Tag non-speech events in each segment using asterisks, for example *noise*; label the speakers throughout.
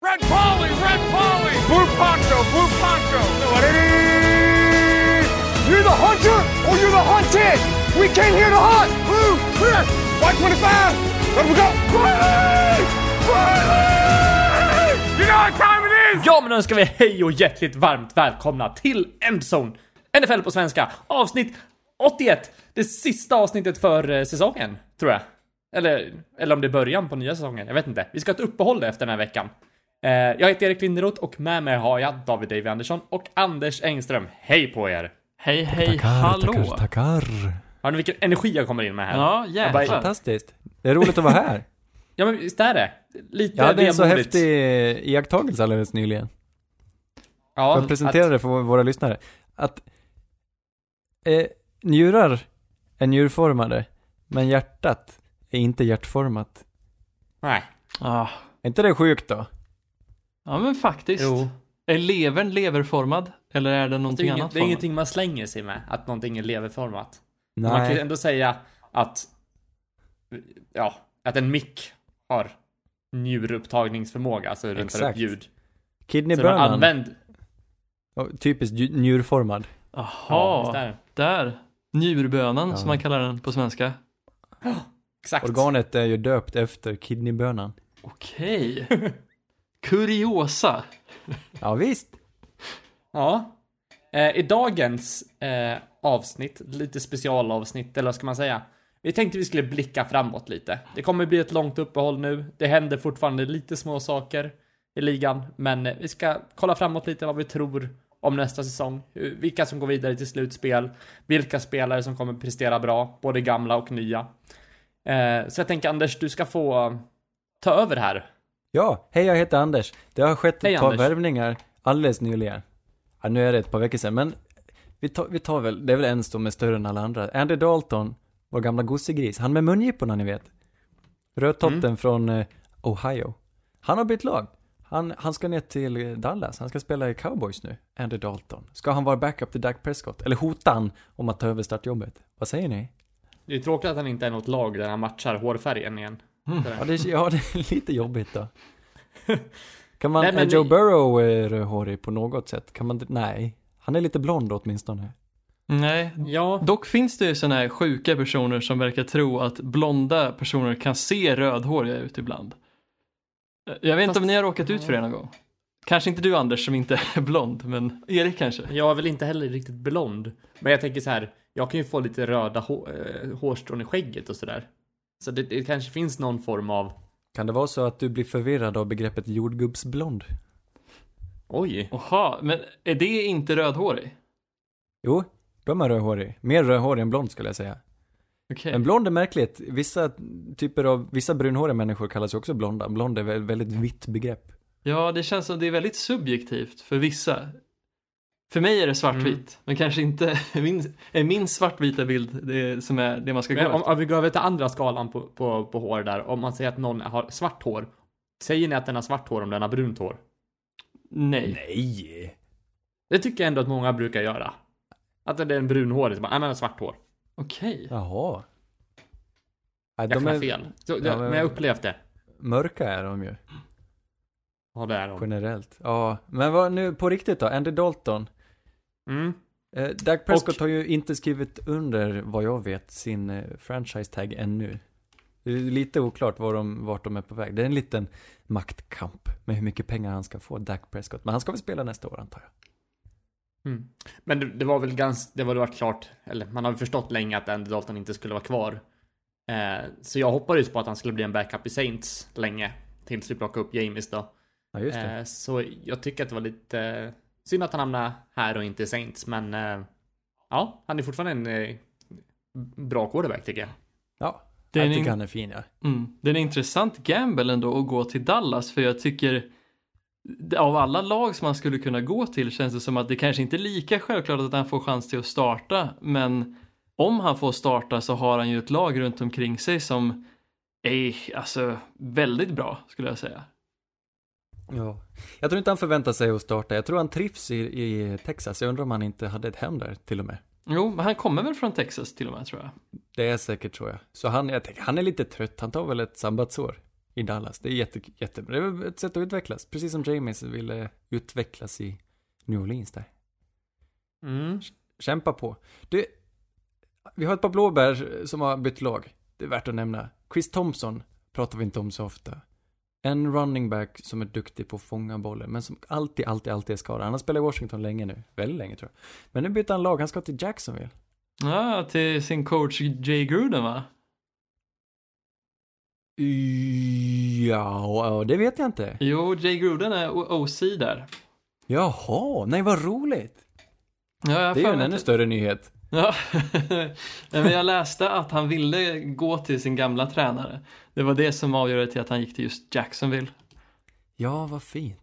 Speaker 1: Red Polly, Red Polly! Blue Poncho, Blue Poncho!
Speaker 2: You're the hunter or you're the hunted! We came here to hunt! Blue, clear! White 25! Let we go!
Speaker 1: Riley! Riley! You know what time it is!
Speaker 3: Ja, men nu önskar vi hej och hjärtligt varmt välkomna till Endzone, NFL på svenska, avsnitt 81. Det sista avsnittet för eh, säsongen, tror jag. Eller, eller om det är början på nya säsongen, jag vet inte. Vi ska ha ett uppehåll efter den här veckan. Eh, jag heter Erik Linderoth och med mig har jag David Davy Andersson och Anders Engström. Hej på er!
Speaker 4: Hej, hej, hallå!
Speaker 5: tackar, tackar.
Speaker 3: Har ni vilken energi jag kommer in med här?
Speaker 4: Ja, jävlar.
Speaker 3: bara-
Speaker 5: Fantastiskt. Det är roligt att vara här. *laughs*
Speaker 3: Ja, men visst är det? Lite
Speaker 5: Jag hade en så häftig iakttagelse alldeles nyligen.
Speaker 3: Ja,
Speaker 5: jag presentera
Speaker 3: att-
Speaker 5: för våra lyssnare? Att eh, njurar är njurformade, men hjärtat är inte hjärtformat.
Speaker 3: Nej.
Speaker 4: Ah,
Speaker 5: Är inte det sjukt då?
Speaker 4: Ja, men faktiskt.
Speaker 3: Jo.
Speaker 4: Är levern leverformad? Eller är det
Speaker 3: Det är,
Speaker 4: någonting
Speaker 3: inget,
Speaker 4: annat
Speaker 3: det är
Speaker 4: format?
Speaker 3: ingenting man slänger sig med, att någonting är leverformat. Man kan ju
Speaker 5: Nej.
Speaker 3: ändå säga att ja, att en mick har njurupptagningsförmåga, alltså runt upp ljud. Så den
Speaker 5: Kidneybönan,
Speaker 3: använd...
Speaker 5: oh, typiskt ju- njurformad.
Speaker 3: Ja,
Speaker 4: Jaha,
Speaker 3: visst är det.
Speaker 4: där. Njurbönan
Speaker 5: Ja.
Speaker 4: som man kallar den på svenska. *gasps*
Speaker 3: Exakt.
Speaker 5: Organet är ju döpt efter kidneybönan.
Speaker 4: Okej. *laughs* Kuriosa.
Speaker 5: Ja, visst.
Speaker 3: Ja. Eh, I dagens eh, avsnitt, lite specialavsnitt, eller vad ska man säga? Vi tänkte vi skulle blicka framåt lite. Det kommer bli ett långt uppehåll nu. Det händer fortfarande lite små saker i ligan, men eh, vi ska kolla framåt lite vad vi tror om nästa säsong. Vilka som går vidare till slutspel, vilka spelare som kommer prestera bra, både gamla och nya. Eh, så jag tänker Anders, du ska få ta över här.
Speaker 5: Ja, hej jag heter Anders. Det har skett
Speaker 3: Hej,
Speaker 5: ett par
Speaker 3: Anders.
Speaker 5: värvningar alldeles nyligen. Ja, nu är det ett par veckor sedan, men vi tar, vi tar väl, det är väl en som är större än alla andra. Andy Dalton, vår gamla gossegris, han med mungiporna ni vet. Rödtotten
Speaker 3: Mm.
Speaker 5: från eh, Ohio. Han har bytt lag. Han, han ska ner till Dallas, han ska spela i Cowboys nu, Andy Dalton. Ska han vara backup till Dak Prescott? Eller hotar han om att ta över startjobbet? Vad säger ni?
Speaker 3: Det är tråkigt att han inte är något lag där han matchar hårfärgen igen. Sådär.
Speaker 5: Ja, det, ja, det är lite jobbigt då. *laughs* Kan man,
Speaker 3: Nej, men
Speaker 5: är Joe
Speaker 3: vi-
Speaker 5: Burrow eh, rödhårig på något sätt? Kan man, nej. Han är lite blond åtminstone.
Speaker 4: Nej.
Speaker 3: Ja,
Speaker 4: Dock finns det ju sådana här sjuka personer som verkar tro att blonda personer kan se rödhåriga ut ibland. Jag vet
Speaker 3: Fast-
Speaker 4: inte om ni har råkat ut för det någon gång. Kanske inte du Anders som inte är blond, men Erik kanske?
Speaker 3: Jag är väl inte heller riktigt blond. Men jag tänker så här, jag kan ju få lite röda hå eh, hårstrån i skägget och sådär. Så det, det kanske finns någon form av,
Speaker 5: Kan det vara så att du blir förvirrad av begreppet jordgubbsblond?
Speaker 3: oj,
Speaker 4: Jaha, men är det inte rödhårig?
Speaker 5: Jo, då är man rödhårig. Mer rödhårig än blond skulle jag säga.
Speaker 4: Okej.
Speaker 5: Men blond är märkligt. Vissa typer av, vissa brunhåriga människor kallas ju också blonda. Blond är väl väldigt vitt begrepp.
Speaker 4: Ja, det känns som det är väldigt subjektivt för vissa. För mig är det svartvitt,
Speaker 3: Mm.
Speaker 4: men kanske inte *laughs* min, är min svartvita bild det som är det man ska gå
Speaker 3: om,
Speaker 4: efter.
Speaker 3: om vi går över till andra skalan på, på, på hår där. Om man säger att någon har svart hår. Säger ni att den har svart hår om den har brunt hår?
Speaker 4: Nej.
Speaker 5: Nej!
Speaker 3: Det tycker jag ändå att många brukar göra. Att det är en brunhårig som bara, nej men har svart hår.
Speaker 4: Okej.
Speaker 5: Jaha. Nej,
Speaker 3: Jag ha
Speaker 5: är
Speaker 3: fel. Så,
Speaker 5: Ja,
Speaker 3: men...
Speaker 5: men-
Speaker 3: men jag upplevt det.
Speaker 5: mörka är de ju.
Speaker 3: Ja, det är de.
Speaker 5: Generellt. Ja, men vad nu på riktigt då? Andy Dalton.
Speaker 3: Mm.
Speaker 5: Eh, Dak Prescott
Speaker 3: Och-
Speaker 5: har ju inte skrivit under, vad jag vet, sin eh, franchise tag ännu. Det är lite oklart var de, vart de är på väg. Det är en liten maktkamp med hur mycket pengar han ska få, Dak Prescott. Men han ska väl spela nästa år antar jag.
Speaker 3: Mm. Men det, det var väl ganska, det var varit klart, eller man har förstått länge att Andy Dalton inte skulle vara kvar. Eh, så jag hoppades på att han skulle bli en backup i Saints länge. Tills vi plockade upp James då.
Speaker 5: Ja, just det.
Speaker 3: Eh, så jag tycker att det var lite synd att han hamnade här och inte i Saints, men eh, ja, han är fortfarande en eh, bra quarterback tycker jag.
Speaker 5: Ja,
Speaker 4: Det är
Speaker 5: jag tycker han är fin ja.
Speaker 4: Mm. Det är en intressant gamble ändå att gå till Dallas för jag tycker av alla lag som man skulle kunna gå till känns det som att det kanske inte är lika självklart att han får chans till att starta men om han får starta så har han ju ett lag runt omkring sig som är alltså väldigt bra skulle jag säga.
Speaker 5: Ja. Jag tror inte han förväntar sig att starta. Jag tror han trivs i, i Texas. Jag undrar om han inte hade ett hem där till och med.
Speaker 4: Jo, men han kommer väl från Texas till och med tror jag.
Speaker 5: Det är säkert tror jag. Så han, jag tänker, han är lite trött. Han tar väl ett sabbatsår i Dallas. Det är jätte, jättebra. Det är ett sätt att utvecklas. Precis som James ville utvecklas i New Orleans där.
Speaker 3: Mm.
Speaker 5: Kämpa på. Du, vi har ett par blåbär som har bytt lag. Det är värt att nämna. Chris Thompson pratar vi inte om så ofta. En running back som är duktig på att fånga bollen, men som alltid, alltid, alltid är skadad. Han har spelat i Washington länge nu. Väldigt länge tror jag. Men nu bytte han lag. Han ska till Jacksonville.
Speaker 4: Ja, till sin coach Jay Gruden va?
Speaker 5: Ja, det vet jag inte.
Speaker 4: Jo, Jay Gruden är OC där.
Speaker 5: Jaha, nej vad roligt.
Speaker 4: Ja,
Speaker 5: Det är ju en ännu större nyhet.
Speaker 4: Ja, *laughs* men jag läste att han ville gå till sin gamla tränare. Det var det som avgjorde till att han gick till just Jacksonville.
Speaker 5: Ja, vad fint.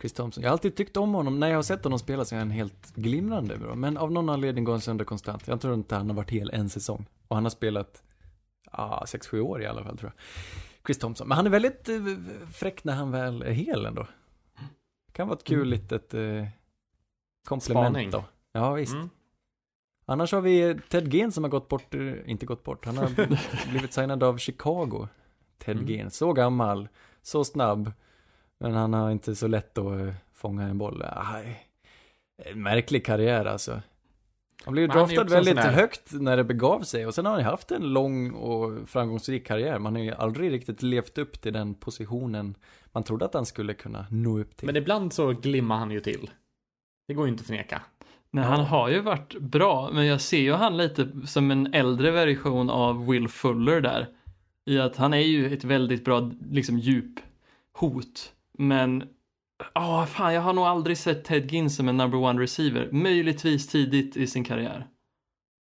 Speaker 5: Chris Thompson. Jag har alltid tyckt om honom. När jag har sett honom spela så är han helt glimrande bra. Men av någon anledning går han sönder konstant. Jag tror inte han har varit hel en säsong. Och han har spelat, ja, sex sju år i alla fall tror jag. Chris Thompson. Men han är väldigt eh, fräck när han väl är hel ändå. Kan vara ett kul litet eh, komplement
Speaker 3: Spaning.
Speaker 5: då. Ja, visst.
Speaker 3: Mm.
Speaker 5: Annars har vi Ted Ginn som har gått bort, eh, inte gått bort, han har *laughs* blivit signad av Chicago. Ted
Speaker 3: Mm.
Speaker 5: Ginn, så gammal, så snabb, men han har inte så lätt att eh, fånga en boll. Aj, en märklig karriär alltså. Han blev ju
Speaker 3: Men han
Speaker 5: draftad
Speaker 3: en
Speaker 5: väldigt högt när det begav sig och sen har han ju haft en lång och framgångsrik karriär. Man har ju aldrig riktigt levt upp till den positionen man trodde att han skulle kunna nå upp till.
Speaker 3: Men ibland så glimmar han ju till. Det går ju inte att förneka.
Speaker 4: Nej, han har ju varit bra, men jag ser ju han lite som en äldre version av Will Fuller där. I att han är ju ett väldigt bra, liksom djup hot. Men, ja fan, jag har nog aldrig sett Ted Ginn som en number one receiver. Möjligtvis tidigt i sin karriär.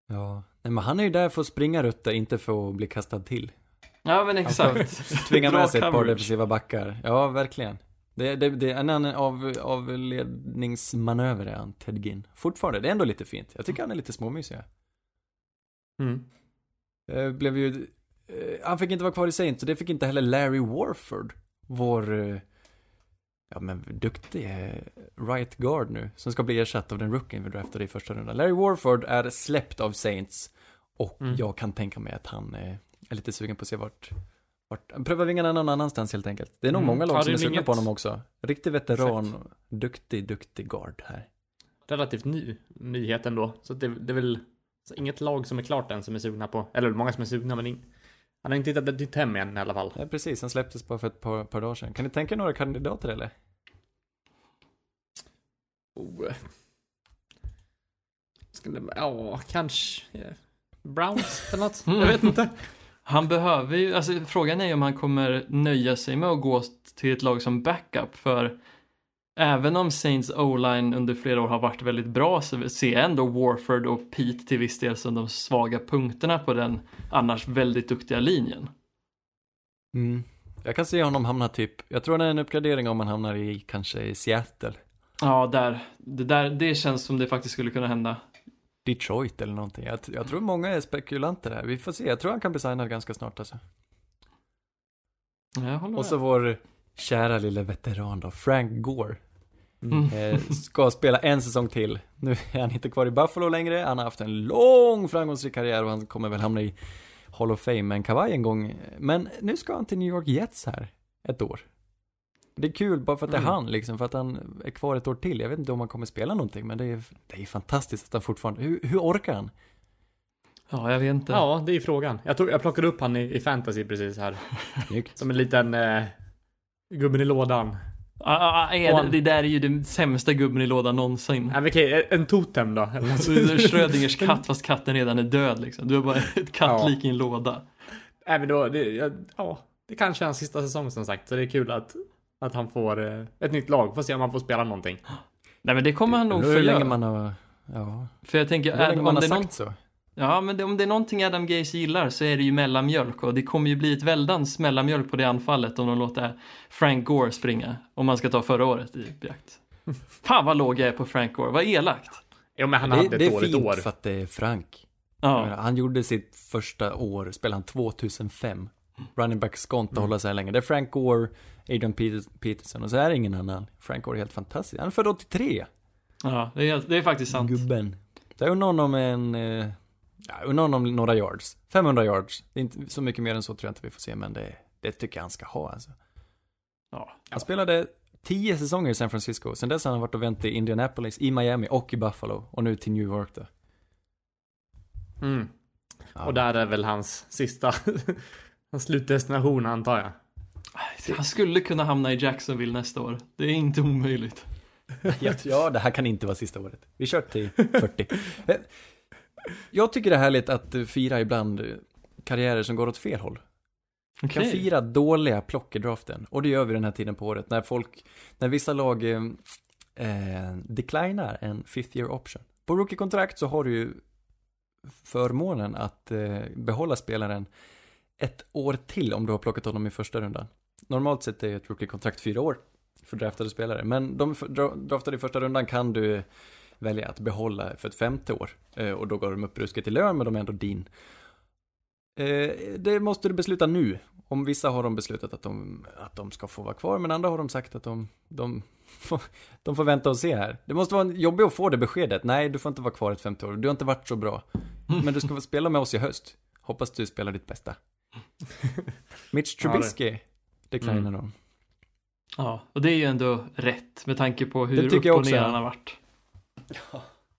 Speaker 5: Ja, nej men han är ju där för att springa rutter, inte för att bli kastad till.
Speaker 4: Ja men
Speaker 5: Han
Speaker 4: exakt.
Speaker 5: Tvinga
Speaker 4: Bra
Speaker 5: med sig ett par defensiva backar. Ja, verkligen. Det, det, det är en annan av, avledningsmanöver är han, Ted Ginn. Fortfarande, det är ändå lite fint. Jag tycker han är lite småmysig.
Speaker 3: Mm.
Speaker 5: Eh, blev ju, eh, han fick inte vara kvar i Saints, och det fick inte heller Larry Warford. Vår, eh, ja men duktig right guard nu, som ska bli ersatt av den rookien vi draftade i första rundan. Larry Warford är släppt av Saints, och
Speaker 3: Mm.
Speaker 5: jag kan tänka mig att han är lite sugen på att se vart, vart pröva vingarna någon annanstans helt enkelt. Det är nog
Speaker 3: Mm.
Speaker 5: många lag som är sugna på honom också. Riktig veteran,
Speaker 3: Exakt.
Speaker 5: duktig, duktig guard här.
Speaker 3: Relativt ny nyhet ändå. Så det, det är väl så inget lag som är klart än som är sugna på. Eller många som är sugna men ing, han har inte hittat ett nytt hem än i alla fall.
Speaker 5: Ja, precis, han släpptes bara för ett par, par dagar sedan. Kan ni tänka er några kandidater eller?
Speaker 3: Oh. Skulle, ja, kanske. Browns eller något. Jag vet inte. *laughs*
Speaker 4: Han behöver ju, alltså frågan är ju om han kommer nöja sig med att gå till ett lag som backup för även om Saints O-line under flera år har varit väldigt bra så ser jag ändå Warford och Pete till viss del som de svaga punkterna på den annars väldigt duktiga linjen.
Speaker 5: Mm. Jag kan se honom hamna typ, jag tror det är en uppgradering om man hamnar i kanske i Seattle.
Speaker 4: Ja, där, det där, det känns som det faktiskt skulle kunna hända.
Speaker 5: Detroit eller någonting. Jag, jag tror många är spekulanter här. Vi får se. Jag tror han kan bli signad ganska snart alltså.
Speaker 4: Ja, Jag håller
Speaker 5: Och så
Speaker 4: med.
Speaker 5: vår kära lilla veteran då, Frank Gore.
Speaker 4: Mm.
Speaker 5: Eh, ska spela en säsong till. Nu är han inte kvar i Buffalo längre. Han har haft en lång framgångsrik karriär och han kommer väl hamna i Hall of Fame med en kavaj en gång. Men nu ska han till New York Jets här, ett år. Det är kul bara för att det är
Speaker 3: Mm.
Speaker 5: han liksom, för att han är kvar ett år till. Jag vet inte om han kommer spela någonting, men det är, det är fantastiskt att han fortfarande, hur, hur orkar han?
Speaker 4: Ja, jag vet inte.
Speaker 3: Ja, det är frågan. Jag, tog, jag plockade upp han i, i fantasy precis här. *laughs*
Speaker 5: Snyggt.
Speaker 3: Som en liten eh, gubben i lådan.
Speaker 4: Ah, ah, ah, är det,
Speaker 3: han-
Speaker 4: det där är ju den sämsta gubben i lådan någonsin.
Speaker 3: Men okej, en totem då. Eller
Speaker 4: är Schrödingers *laughs* katt fast katten redan är död liksom. Du har bara ett kattlik i en låda.
Speaker 3: Nej, men då, det, ja, ja, det kanske är hans sista säsong som sagt. Så det är kul att, att han får eh, ett nytt lag. Får se om han får spela någonting.
Speaker 4: Nej men det kommer han nog
Speaker 5: hur länge man har, ja,
Speaker 4: För jag tänker,
Speaker 5: hur länge man
Speaker 4: om,
Speaker 5: har
Speaker 4: det är
Speaker 5: sagt
Speaker 4: någon,
Speaker 5: så.
Speaker 4: ja, men det, om det är någonting Adam Gaze gillar så är det ju mellanmjölk och det kommer ju bli ett väldans mellanmjölk på det anfallet om de låter Frank Gore springa. Om man ska ta förra året i beakt. Fan vad låg jag är på Frank Gore, vad elakt.
Speaker 3: Jo, men han
Speaker 5: Det,
Speaker 3: hade
Speaker 5: det
Speaker 3: ett
Speaker 5: är
Speaker 3: dåligt
Speaker 5: fint
Speaker 3: år.
Speaker 5: för att det är Frank. Jag menar,
Speaker 4: Ja,
Speaker 5: Han gjorde sitt första år, spelade han 2005. Running back ska inte hålla sig länge. Det är Frank Gore, Adrian Peters- Peterson och så är det ingen annan. Frank Gore är helt fantastisk. Han är född 83.
Speaker 4: ja det, är, det är faktiskt sant.
Speaker 5: Gubben. Jag undrar honom en, eh, ja, undrar honom några yards. 500 yards. Det är inte så mycket mer än så tror jag inte vi får se, men det, Det tycker jag han ska ha alltså.
Speaker 4: Ja.
Speaker 5: Han spelade tio säsonger i San Francisco. Sen dess har han varit och vänt i Indianapolis, i Miami och i Buffalo. Och nu till New York då.
Speaker 3: Mm.
Speaker 5: Ja.
Speaker 3: Och där är väl hans sista hans slutdestination antar jag.
Speaker 4: Han skulle kunna hamna i Jacksonville nästa år. Det är inte omöjligt. *laughs*
Speaker 5: Ja, det här kan inte vara sista året. Vi kör till 40. Eh, Jag tycker det är härligt att eh, fira ibland eh, karriärer som går åt fel håll. Vi kan
Speaker 4: Okej.
Speaker 5: fira dåliga plock i draften. Och det gör vi den här tiden på året. När folk, när vissa lag eh, eh, declinar en fifth year option. På rookie-kontrakt så har du ju förmånen att eh, behålla spelaren ett år till om du har plockat honom i första rundan. Normalt sett är ett rookie-kontrakt fyra år för draftade spelare. Men de draftade i första rundan kan du välja att behålla för ett femte år. Eh, och då går de upp ruskigt i lön, men de är ändå din. Eh, det måste du besluta nu. Om vissa har de beslutat att de, att de ska få vara kvar, men andra har de sagt att de, de, får, de får vänta och se här. Det måste vara jobbigt att få det beskedet. Nej, du får inte vara kvar ett femte år. Du har inte varit så bra. Men du ska få spela med oss i höst. Hoppas du spelar ditt bästa. *laughs* Mitch
Speaker 3: Ja, det-
Speaker 5: Trubisky declinar
Speaker 3: Mm.
Speaker 5: de.
Speaker 4: Ja, och det är ju ändå rätt med tanke på hur
Speaker 5: Det
Speaker 4: upp
Speaker 5: tycker jag
Speaker 4: och
Speaker 5: också,
Speaker 4: ner
Speaker 5: ja.
Speaker 4: han har varit.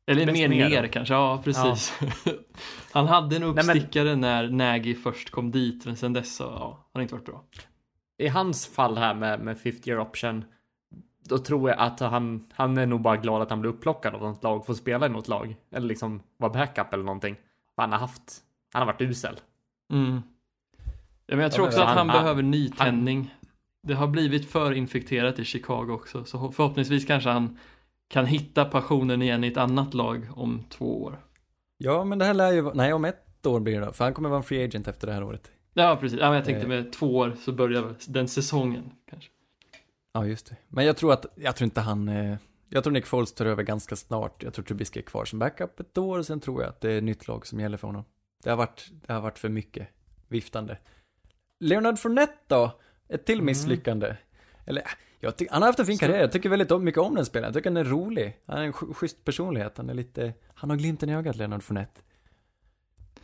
Speaker 4: Eller
Speaker 3: Mest
Speaker 4: mer
Speaker 3: ner
Speaker 4: ner, kanske, ja precis. *laughs* han hade en
Speaker 3: men-
Speaker 4: uppstickare när Nagy först kom dit, men sen dess så, ja, han har inte varit bra.
Speaker 3: I hans fall här med, med 50 year option. Då tror jag att han, han är nog bara glad att han blir upplockad av något lag, får spela i något lag. Eller liksom vara backup eller någonting. Han har haft, han har varit usel.
Speaker 4: Mm. Ja, men jag tror också att
Speaker 3: han-
Speaker 4: han,
Speaker 3: han-
Speaker 4: behöver nytändning. Det har blivit för infekterat i Chicago också, så förhoppningsvis kanske han kan hitta passionen igen i ett annat lag om två år.
Speaker 5: Ja, men det här lär ju vara, nej om ett år blir det då, för han kommer vara en free agent efter det här året.
Speaker 4: Ja, precis. Ja, men jag tänkte
Speaker 5: Eh.
Speaker 4: med två år så börjar den säsongen kanske.
Speaker 5: Ja, just det. Men jag tror att, jag tror inte han, eh, jag tror Nick Foles tar över ganska snart. Jag tror Trubisky är kvar som backup ett år, sen tror jag att det är nytt lag som gäller för honom. Det har varit, det har varit för mycket viftande. Leonard Fournette då? Ett till misslyckande. Eller, jag tycker, han har haft en fin karriär, jag tycker väldigt mycket om den spelaren. Jag tycker han är rolig. Han är en sch- schysst personlighet, han är lite, han har glimten i ögat, Leonard Fournette.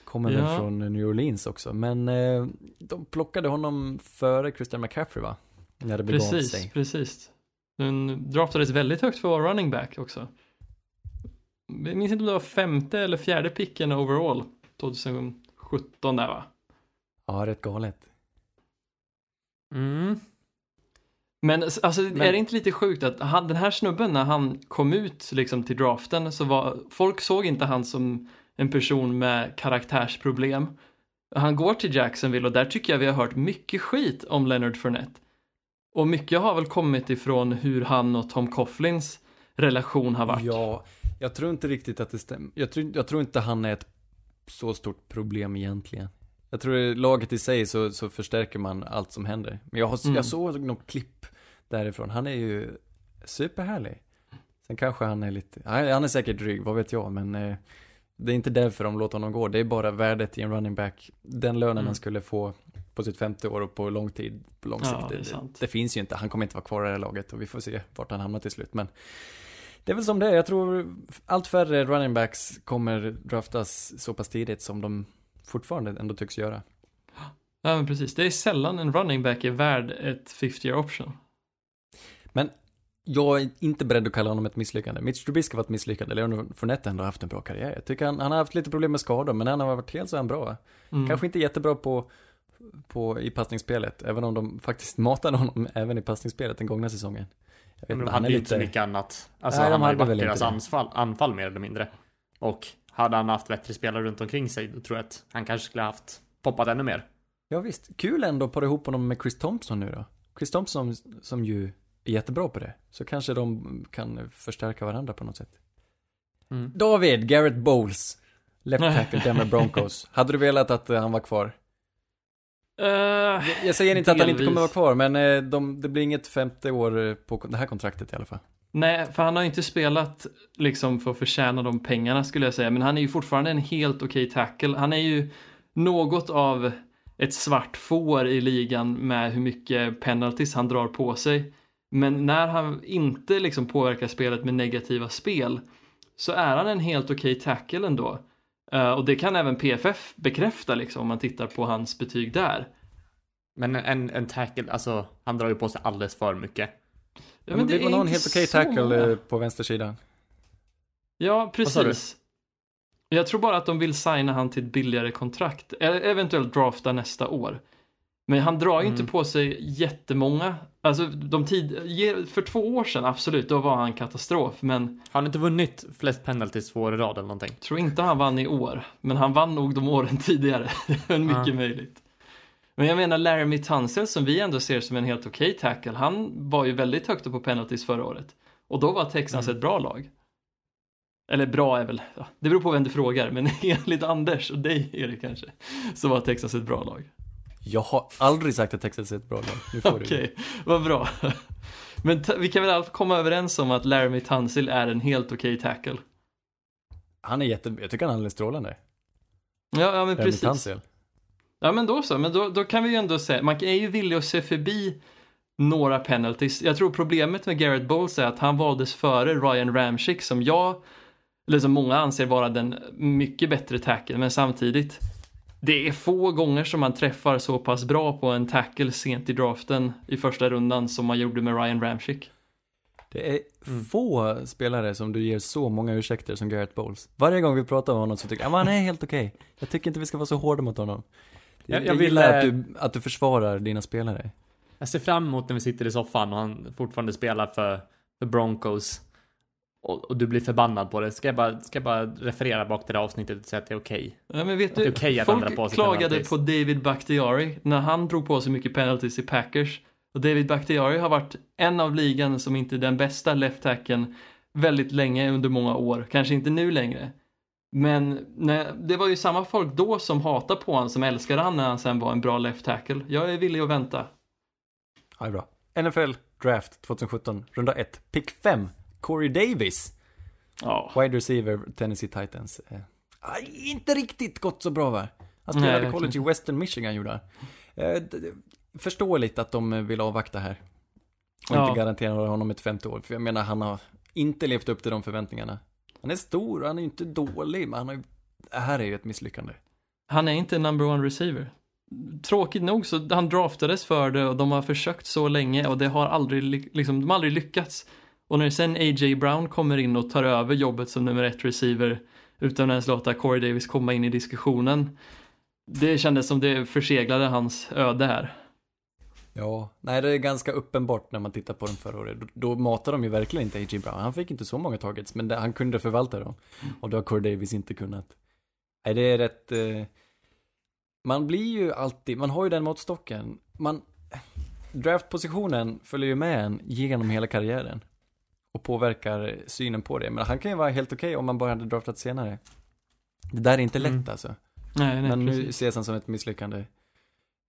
Speaker 5: Kommer väl
Speaker 4: Ja.
Speaker 5: från New Orleans också, men eh, de plockade honom före Christian McCaffrey va? När det begav
Speaker 4: Precis,
Speaker 5: sig.
Speaker 4: precis. Den draftades väldigt högt för att vara running back också. Jag minns inte om det var femte eller fjärde picken overall 2017 där va?
Speaker 5: Ja, rätt galet.
Speaker 3: Mm.
Speaker 4: Men alltså
Speaker 3: Men-
Speaker 4: är det inte lite sjukt att han, den här snubben när han kom ut liksom till draften så var folk såg inte han som en person med karaktärsproblem. Han går till Jacksonville och där tycker jag vi har hört mycket skit om Leonard Fournette. Och mycket har väl kommit ifrån hur han och Tom Coughlins relation har varit.
Speaker 5: Ja, jag tror inte riktigt att det stämmer. Jag tror, jag tror inte han är ett så stort problem egentligen. Jag tror i laget i sig så, så förstärker man allt som händer. Men jag, har,
Speaker 4: Mm.
Speaker 5: jag såg något klipp därifrån. Han är ju superhärlig. Sen kanske han är lite, han är säkert dryg, vad vet jag, men eh, det är inte därför de låter honom gå. Det är bara värdet i en running back. Den lönen
Speaker 4: Mm.
Speaker 5: han skulle få på sitt femte år och på lång tid, på lång
Speaker 4: Ja,
Speaker 5: sikt.
Speaker 4: det är
Speaker 5: det,
Speaker 4: sant.
Speaker 5: det finns ju inte. Han kommer inte vara kvar i det här laget och vi får se vart han hamnar till slut. Men det är väl som det är. Jag tror allt färre running backs kommer draftas så pass tidigt som de fortfarande ändå tycks göra.
Speaker 4: Ja men precis, det är sällan en running back är värd ett 50 year option.
Speaker 5: Men jag är inte beredd att kalla honom ett misslyckande. Mitch Trubisky var ett misslyckande. Leonard Fournette har ändå haft en bra karriär. Jag tycker han, han har haft lite problem med skador, men när han har varit helt så är han bra.
Speaker 4: Mm.
Speaker 5: Kanske inte jättebra på, på, i passningsspelet, även om de faktiskt *laughs* matade honom även i passningsspelet den gångna säsongen. Jag vet
Speaker 3: Men de
Speaker 5: han
Speaker 3: hade
Speaker 5: är
Speaker 3: ju inte så
Speaker 5: lite...
Speaker 3: mycket annat. Alltså
Speaker 5: Nej,
Speaker 3: han har ju varit deras anfall, anfall mer eller mindre. Och hade han haft bättre spelare runt omkring sig, då tror jag att han kanske skulle haft poppat ännu mer.
Speaker 5: Ja visst, kul ändå att para ihop honom med Chris Thompson nu då. Chris Thompson som ju är jättebra på det. Så kanske de kan förstärka varandra på något sätt.
Speaker 3: Mm.
Speaker 5: David, Garrett Bowles. Left *laughs* tackle Denver Broncos. Hade du velat att eh, han var kvar?
Speaker 4: Eh,
Speaker 5: Jag säger inte att han inte
Speaker 4: delvis.
Speaker 5: kommer vara kvar, men eh, de, det blir inget femte år på det här kontraktet i alla fall.
Speaker 4: Nej, för han har ju inte spelat liksom för att förtjäna de pengarna skulle jag säga, men han är ju fortfarande en helt okej tackle. Han är ju något av ett svart får i ligan med hur mycket penalties han drar på sig. Men när han inte liksom påverkar spelet med negativa spel så är han en helt okej tackle ändå. Eh, och det kan även PFF bekräfta liksom om man tittar på hans betyg där.
Speaker 3: Men en, en tackle, alltså han drar ju på sig alldeles för mycket.
Speaker 4: Ja,
Speaker 5: men det var
Speaker 4: är
Speaker 5: någon helt okej
Speaker 4: så
Speaker 5: tackle eh, på vänstersidan.
Speaker 4: Ja, precis. Jag tror bara att de vill signa han till ett billigare kontrakt. Eller eventuellt drafta nästa år. Men han drar ju
Speaker 3: Mm.
Speaker 4: inte på sig jättemånga. Alltså, de tid, för två år sedan, absolut, då var han katastrof. Men
Speaker 3: Har han inte vunnit flest penalties två år i rad eller någonting?
Speaker 4: tror inte han vann i år. Men han vann nog de åren *laughs* tidigare. Det är mycket
Speaker 3: Ja.
Speaker 4: möjligt. Men jag menar Laramie Tunsil som vi ändå ser som en helt okej tackle. Han var ju väldigt högt upp på penalties förra året. Och då var Texans
Speaker 3: Mm.
Speaker 4: ett bra lag. Eller bra är väl, ja, det beror på vem du frågar. Men *laughs* enligt Anders och dig Erik kanske. Så var Texas ett bra lag.
Speaker 5: Jag har aldrig sagt att Texas är ett bra lag.
Speaker 4: Okej, vad bra. *laughs* Men vi kan väl fall komma överens om att Laramie Tunsil är en helt okej tackle.
Speaker 5: Han är jätte, jag tycker han är alldeles strålande.
Speaker 4: Ja, ja men
Speaker 5: Remy
Speaker 4: precis.
Speaker 5: Tunsil.
Speaker 4: Ja men då så, men då, då kan vi ju ändå säga, man är ju villig att se förbi några penalties. Jag tror problemet med Garrett Bowles är att han valdes före Ryan Ramchick som jag, eller som många anser vara den mycket bättre tackle, men samtidigt det är få gånger som man träffar så pass bra på en tackle sent i draften i första rundan som man gjorde med Ryan Ramchick.
Speaker 5: Det är
Speaker 3: Mm.
Speaker 5: få spelare som du ger så många ursäkter som Garrett Bowles. Varje gång vi pratar om honom så tycker jag, "Ja, men han är helt okej. Jag tycker inte vi ska vara så hårda mot honom. Jag,
Speaker 3: Jag-
Speaker 5: jag,
Speaker 3: vill,
Speaker 5: gillar att
Speaker 3: eh,
Speaker 5: du, att du försvarar dina spelare.
Speaker 3: Jag ser fram emot när vi sitter i soffan och han fortfarande spelar för, för Broncos. Och, och du blir förbannad på det. Ska jag, bara, ska jag bara referera bak till det avsnittet och säga att det är okej?
Speaker 4: Ja, men vet du,
Speaker 3: okej att
Speaker 4: folk
Speaker 3: på sig
Speaker 4: klagade
Speaker 3: penalties.
Speaker 4: på David Bakhtiari när han drog på sig mycket penalties i Packers. Och David Bakhtiari har varit en av ligan som inte är den bästa left tacken väldigt länge under många år. Kanske inte nu längre. Men nej, det var ju samma folk då som hatade på honom som älskade han när han sen var en bra left tackle. Jag är villig att vänta.
Speaker 5: Ja, det är bra. NFL Draft 2017, runda 1, pick 5, Corey Davis,
Speaker 4: Ja,
Speaker 5: wide receiver, Tennessee Titans. Eh, inte riktigt gått så bra va? Han
Speaker 4: Nej,
Speaker 5: spelade
Speaker 4: verkligen
Speaker 5: college i Western Michigan gjorde han. Eh, förståeligt att de vill avvakta här. Och
Speaker 4: Ja.
Speaker 5: inte garantera honom ett femte år. För jag menar, han har inte levt upp till de förväntningarna. Han är stor, och han är ju inte dålig, men han har ju... Det här är ju ett misslyckande.
Speaker 4: han är inte number one receiver. Tråkigt nog så han draftades för det och de har försökt så länge och det har aldrig, liksom, de har aldrig lyckats. Och när sen A.J. Brown kommer in och tar över jobbet som nummer ett receiver utan att ens låta Corey Davis komma in i diskussionen. Det kändes som det förseglade hans öde här.
Speaker 5: Ja, nej det är ganska uppenbart när man tittar på dem förra året. Då, då matar de ju verkligen inte A.J. Brown. Han fick inte så många targets, men det, han kunde förvalta dem. Och det har Corey Davis inte kunnat. Nej, det är rätt... Eh, man blir ju alltid, man har ju den måttstocken. Man... Draftpositionen följer ju med en genom hela karriären. Och påverkar synen på det. Men han kan ju vara helt okej om man bara hade draftat senare. Det där är inte lätt
Speaker 3: Mm.
Speaker 5: alltså.
Speaker 4: Nej, nej,
Speaker 5: Men nu
Speaker 4: precis.
Speaker 5: ses han som ett misslyckande.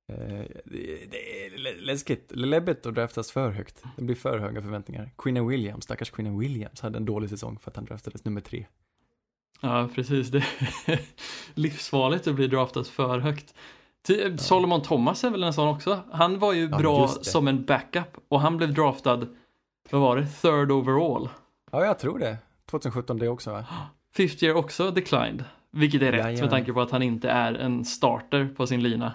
Speaker 5: Eh, det, är lä- läskigt, läbbigt att draftas för högt. Det blir för höga förväntningar. Queen Williams, stackars Queen Williams, hade en dålig säsong för att han draftades nummer tre.
Speaker 4: Ja, precis. Det är *laughs* livsfarligt att bli draftad för högt. Ty- Solomon Thomas är väl en sån också. Han var ju
Speaker 5: Ja,
Speaker 4: bra som en backup och han blev draftad, vad var det, third overall.
Speaker 5: Ja, jag tror det. 2017 det också va?
Speaker 4: Fifth year också declined. Vilket är rätt
Speaker 5: Jajamän.
Speaker 4: med tanke på att han inte är en starter på sin lina.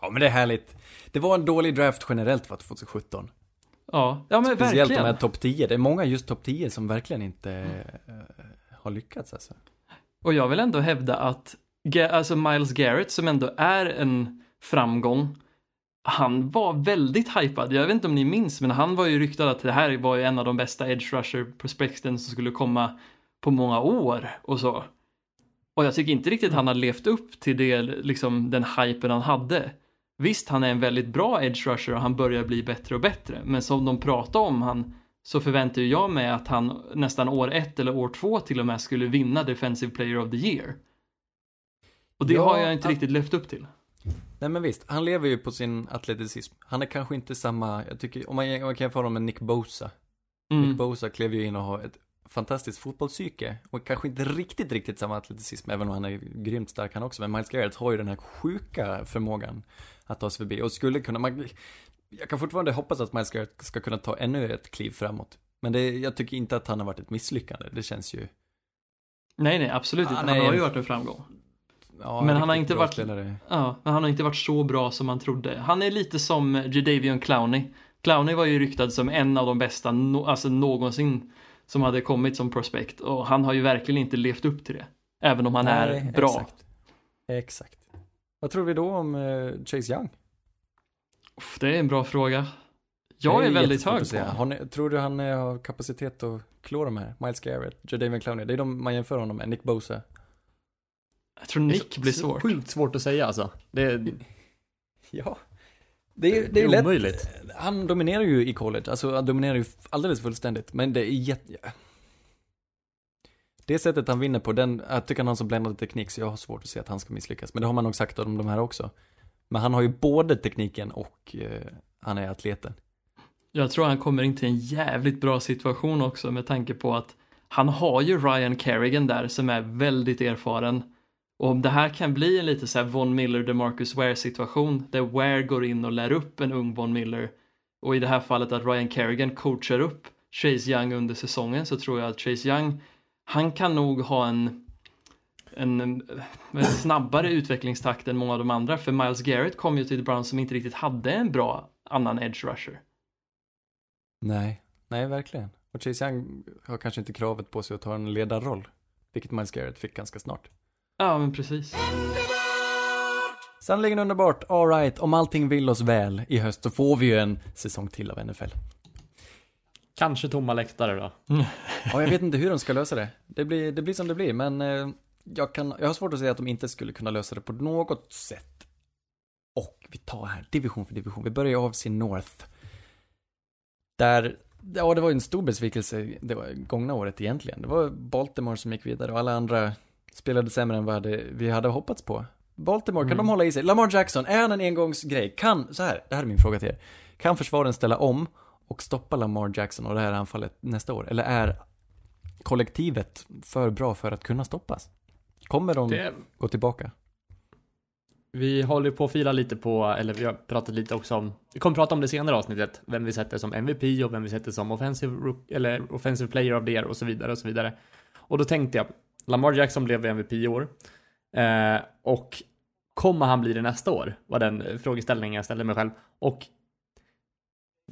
Speaker 5: Ja, men det är härligt. Det var en dålig draft generellt va, 2017.
Speaker 4: Ja, ja men
Speaker 5: Speciellt
Speaker 4: verkligen.
Speaker 5: de här topp 10. Det är många just topp 10 som verkligen inte eh, har lyckats alltså.
Speaker 4: Och jag vill ändå hävda att alltså Miles Garrett som ändå är en framgång han var väldigt hypad. Jag vet inte om ni minns, men han var ju ryktad att det här var ju en av de bästa edge rusher prospekten som skulle komma på många år och så. Och jag tycker inte riktigt han har levt upp till det, liksom den hypen han hade. Visst, han är en väldigt bra edge rusher och han börjar bli bättre och bättre, men som de pratar om han så förväntar jag mig att han nästan år ett eller år två till och med skulle vinna Defensive Player of the Year. Och det
Speaker 5: Ja,
Speaker 4: har jag inte
Speaker 5: han-
Speaker 4: riktigt levt upp till.
Speaker 5: Nej men visst, han lever ju på sin atleticism. Han är kanske inte samma, jag tycker, om man, om man kan jämföra honom med Nick Bosa.
Speaker 4: Mm.
Speaker 5: Nick Bosa klev ju in och har ett fantastiskt fotbollspsyke. Och kanske inte riktigt, riktigt samma atleticism, även om han är grymt stark han också. Men Miles Garrett har ju den här sjuka förmågan att ta sig förbi. Och skulle kunna, man, jag kan fortfarande hoppas att Miles Garrett ska kunna ta ännu ett kliv framåt. Men det, jag tycker inte att han har varit ett misslyckande. Det känns ju,
Speaker 4: Nej, nej, absolut inte.
Speaker 5: Han är
Speaker 4: har ju varit en framgång.
Speaker 5: Ja,
Speaker 4: Men han har inte varit-
Speaker 5: Spelare.
Speaker 4: Ja, men han har inte varit så bra som man trodde. Han är lite som Jadavion Clowney. Clowney var ju ryktad som en av de bästa no alltså någonsin som hade kommit som prospect och han har ju verkligen inte levt upp till det. Även om han är bra.
Speaker 5: Exakt. exakt. Vad tror vi då om eh, Chase Young?
Speaker 4: Uff, det är en bra fråga. Jag
Speaker 5: Det
Speaker 4: är, väldigt hög på honom.
Speaker 5: Tror du han eh, har kapacitet att klå de här? Miles Garrett, Jadavion Clowney, det är de man jämför honom med. Nick Bosa.
Speaker 4: Jag tror Nick blir svårt.
Speaker 3: Sjukt svårt att säga alltså. Det,
Speaker 5: Ja. Det är, det
Speaker 3: det
Speaker 5: är
Speaker 3: är
Speaker 5: lätt.
Speaker 3: omöjligt.
Speaker 5: Han dominerar ju i college, alltså han dominerar ju alldeles fullständigt, men det är jätte... Det sättet han vinner på, den, jag tycker han har så bländande teknik så jag har svårt att se att han ska misslyckas. Men det har man nog sagt om de här också. Men han har ju både tekniken och eh, han är atleten.
Speaker 4: Jag tror han kommer in till en jävligt bra situation också med tanke på att han har ju Ryan Kerrigan där som är väldigt erfaren. Och om det här kan bli en lite så här Von Miller, DeMarcus Ware situation där Ware går in och lär upp en ung Von Miller och i det här fallet att Ryan Kerrigan coachar upp Chase Young under säsongen så tror jag att Chase Young han kan nog ha en en, en snabbare utvecklingstakt än många av de andra för Miles Garrett kom ju till The Browns som inte riktigt hade en bra annan edge rusher.
Speaker 5: Nej, nej verkligen. Och Chase Young har kanske inte kravet på sig att ta en ledarroll. Vilket Miles Garrett fick ganska snart.
Speaker 4: Ja, men precis.
Speaker 5: Sannerligen underbart. Alright, om allting vill oss väl i höst så får vi ju en säsong till av NFL.
Speaker 3: Kanske tomma läktare då.
Speaker 5: Ja, jag vet inte hur de ska lösa det. Det blir, det blir som det blir, men eh, jag, kan, jag har svårt att säga att de inte skulle kunna lösa det på något sätt. Och vi tar här division för division. Vi börjar av sin North. Där, ja det var ju en stor besvikelse det var gångna året egentligen. Det var Baltimore som gick vidare och alla andra spelade sämre än vad hade, vi hade hoppats på. Baltimore, kan
Speaker 3: Mm.
Speaker 5: de hålla i sig? Lamar Jackson, är han en engångsgrej? Kan, så här, det här är min fråga till er. Kan försvaren ställa om och stoppa Lamar Jackson och det här anfallet nästa år? Eller är kollektivet för bra för att kunna stoppas? Kommer de
Speaker 3: Det,
Speaker 5: gå tillbaka?
Speaker 3: vi håller på att fila lite på, eller vi har pratat lite också om, vi kommer prata om det senare avsnittet, vem vi sätter som MVP och vem vi sätter som offensive, eller offensive player of the year och så vidare och så vidare. Och då tänkte jag, Lamar Jackson blev MVP i år. Eh, och kommer han bli det nästa år? Var den eh, frågeställningen jag ställde mig själv. Och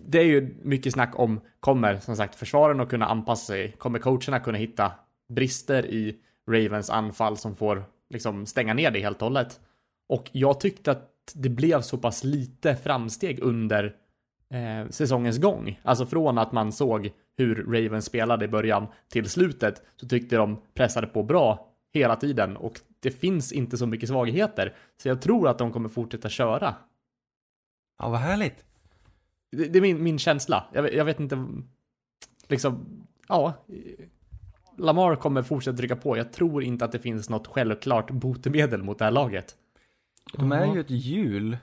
Speaker 3: det är ju mycket snack om, kommer som sagt försvaren att kunna anpassa sig? Kommer coacherna kunna hitta brister i Ravens anfall som får liksom stänga ner det helt och hållet? Och jag tyckte att det blev så pass lite framsteg under eh, säsongens gång. Alltså från att man såg hur Ravens spelade i början till slutet så tyckte de pressade på bra hela tiden och det finns inte så mycket svagheter. Så jag tror att de kommer fortsätta köra.
Speaker 5: Ja, vad härligt.
Speaker 3: Det, det är min, min känsla. Jag, vet- jag vet inte, liksom, ja. Lamar kommer fortsätta trycka på. Jag tror inte att det finns något självklart botemedel mot det här laget.
Speaker 5: De är ju ett hjul.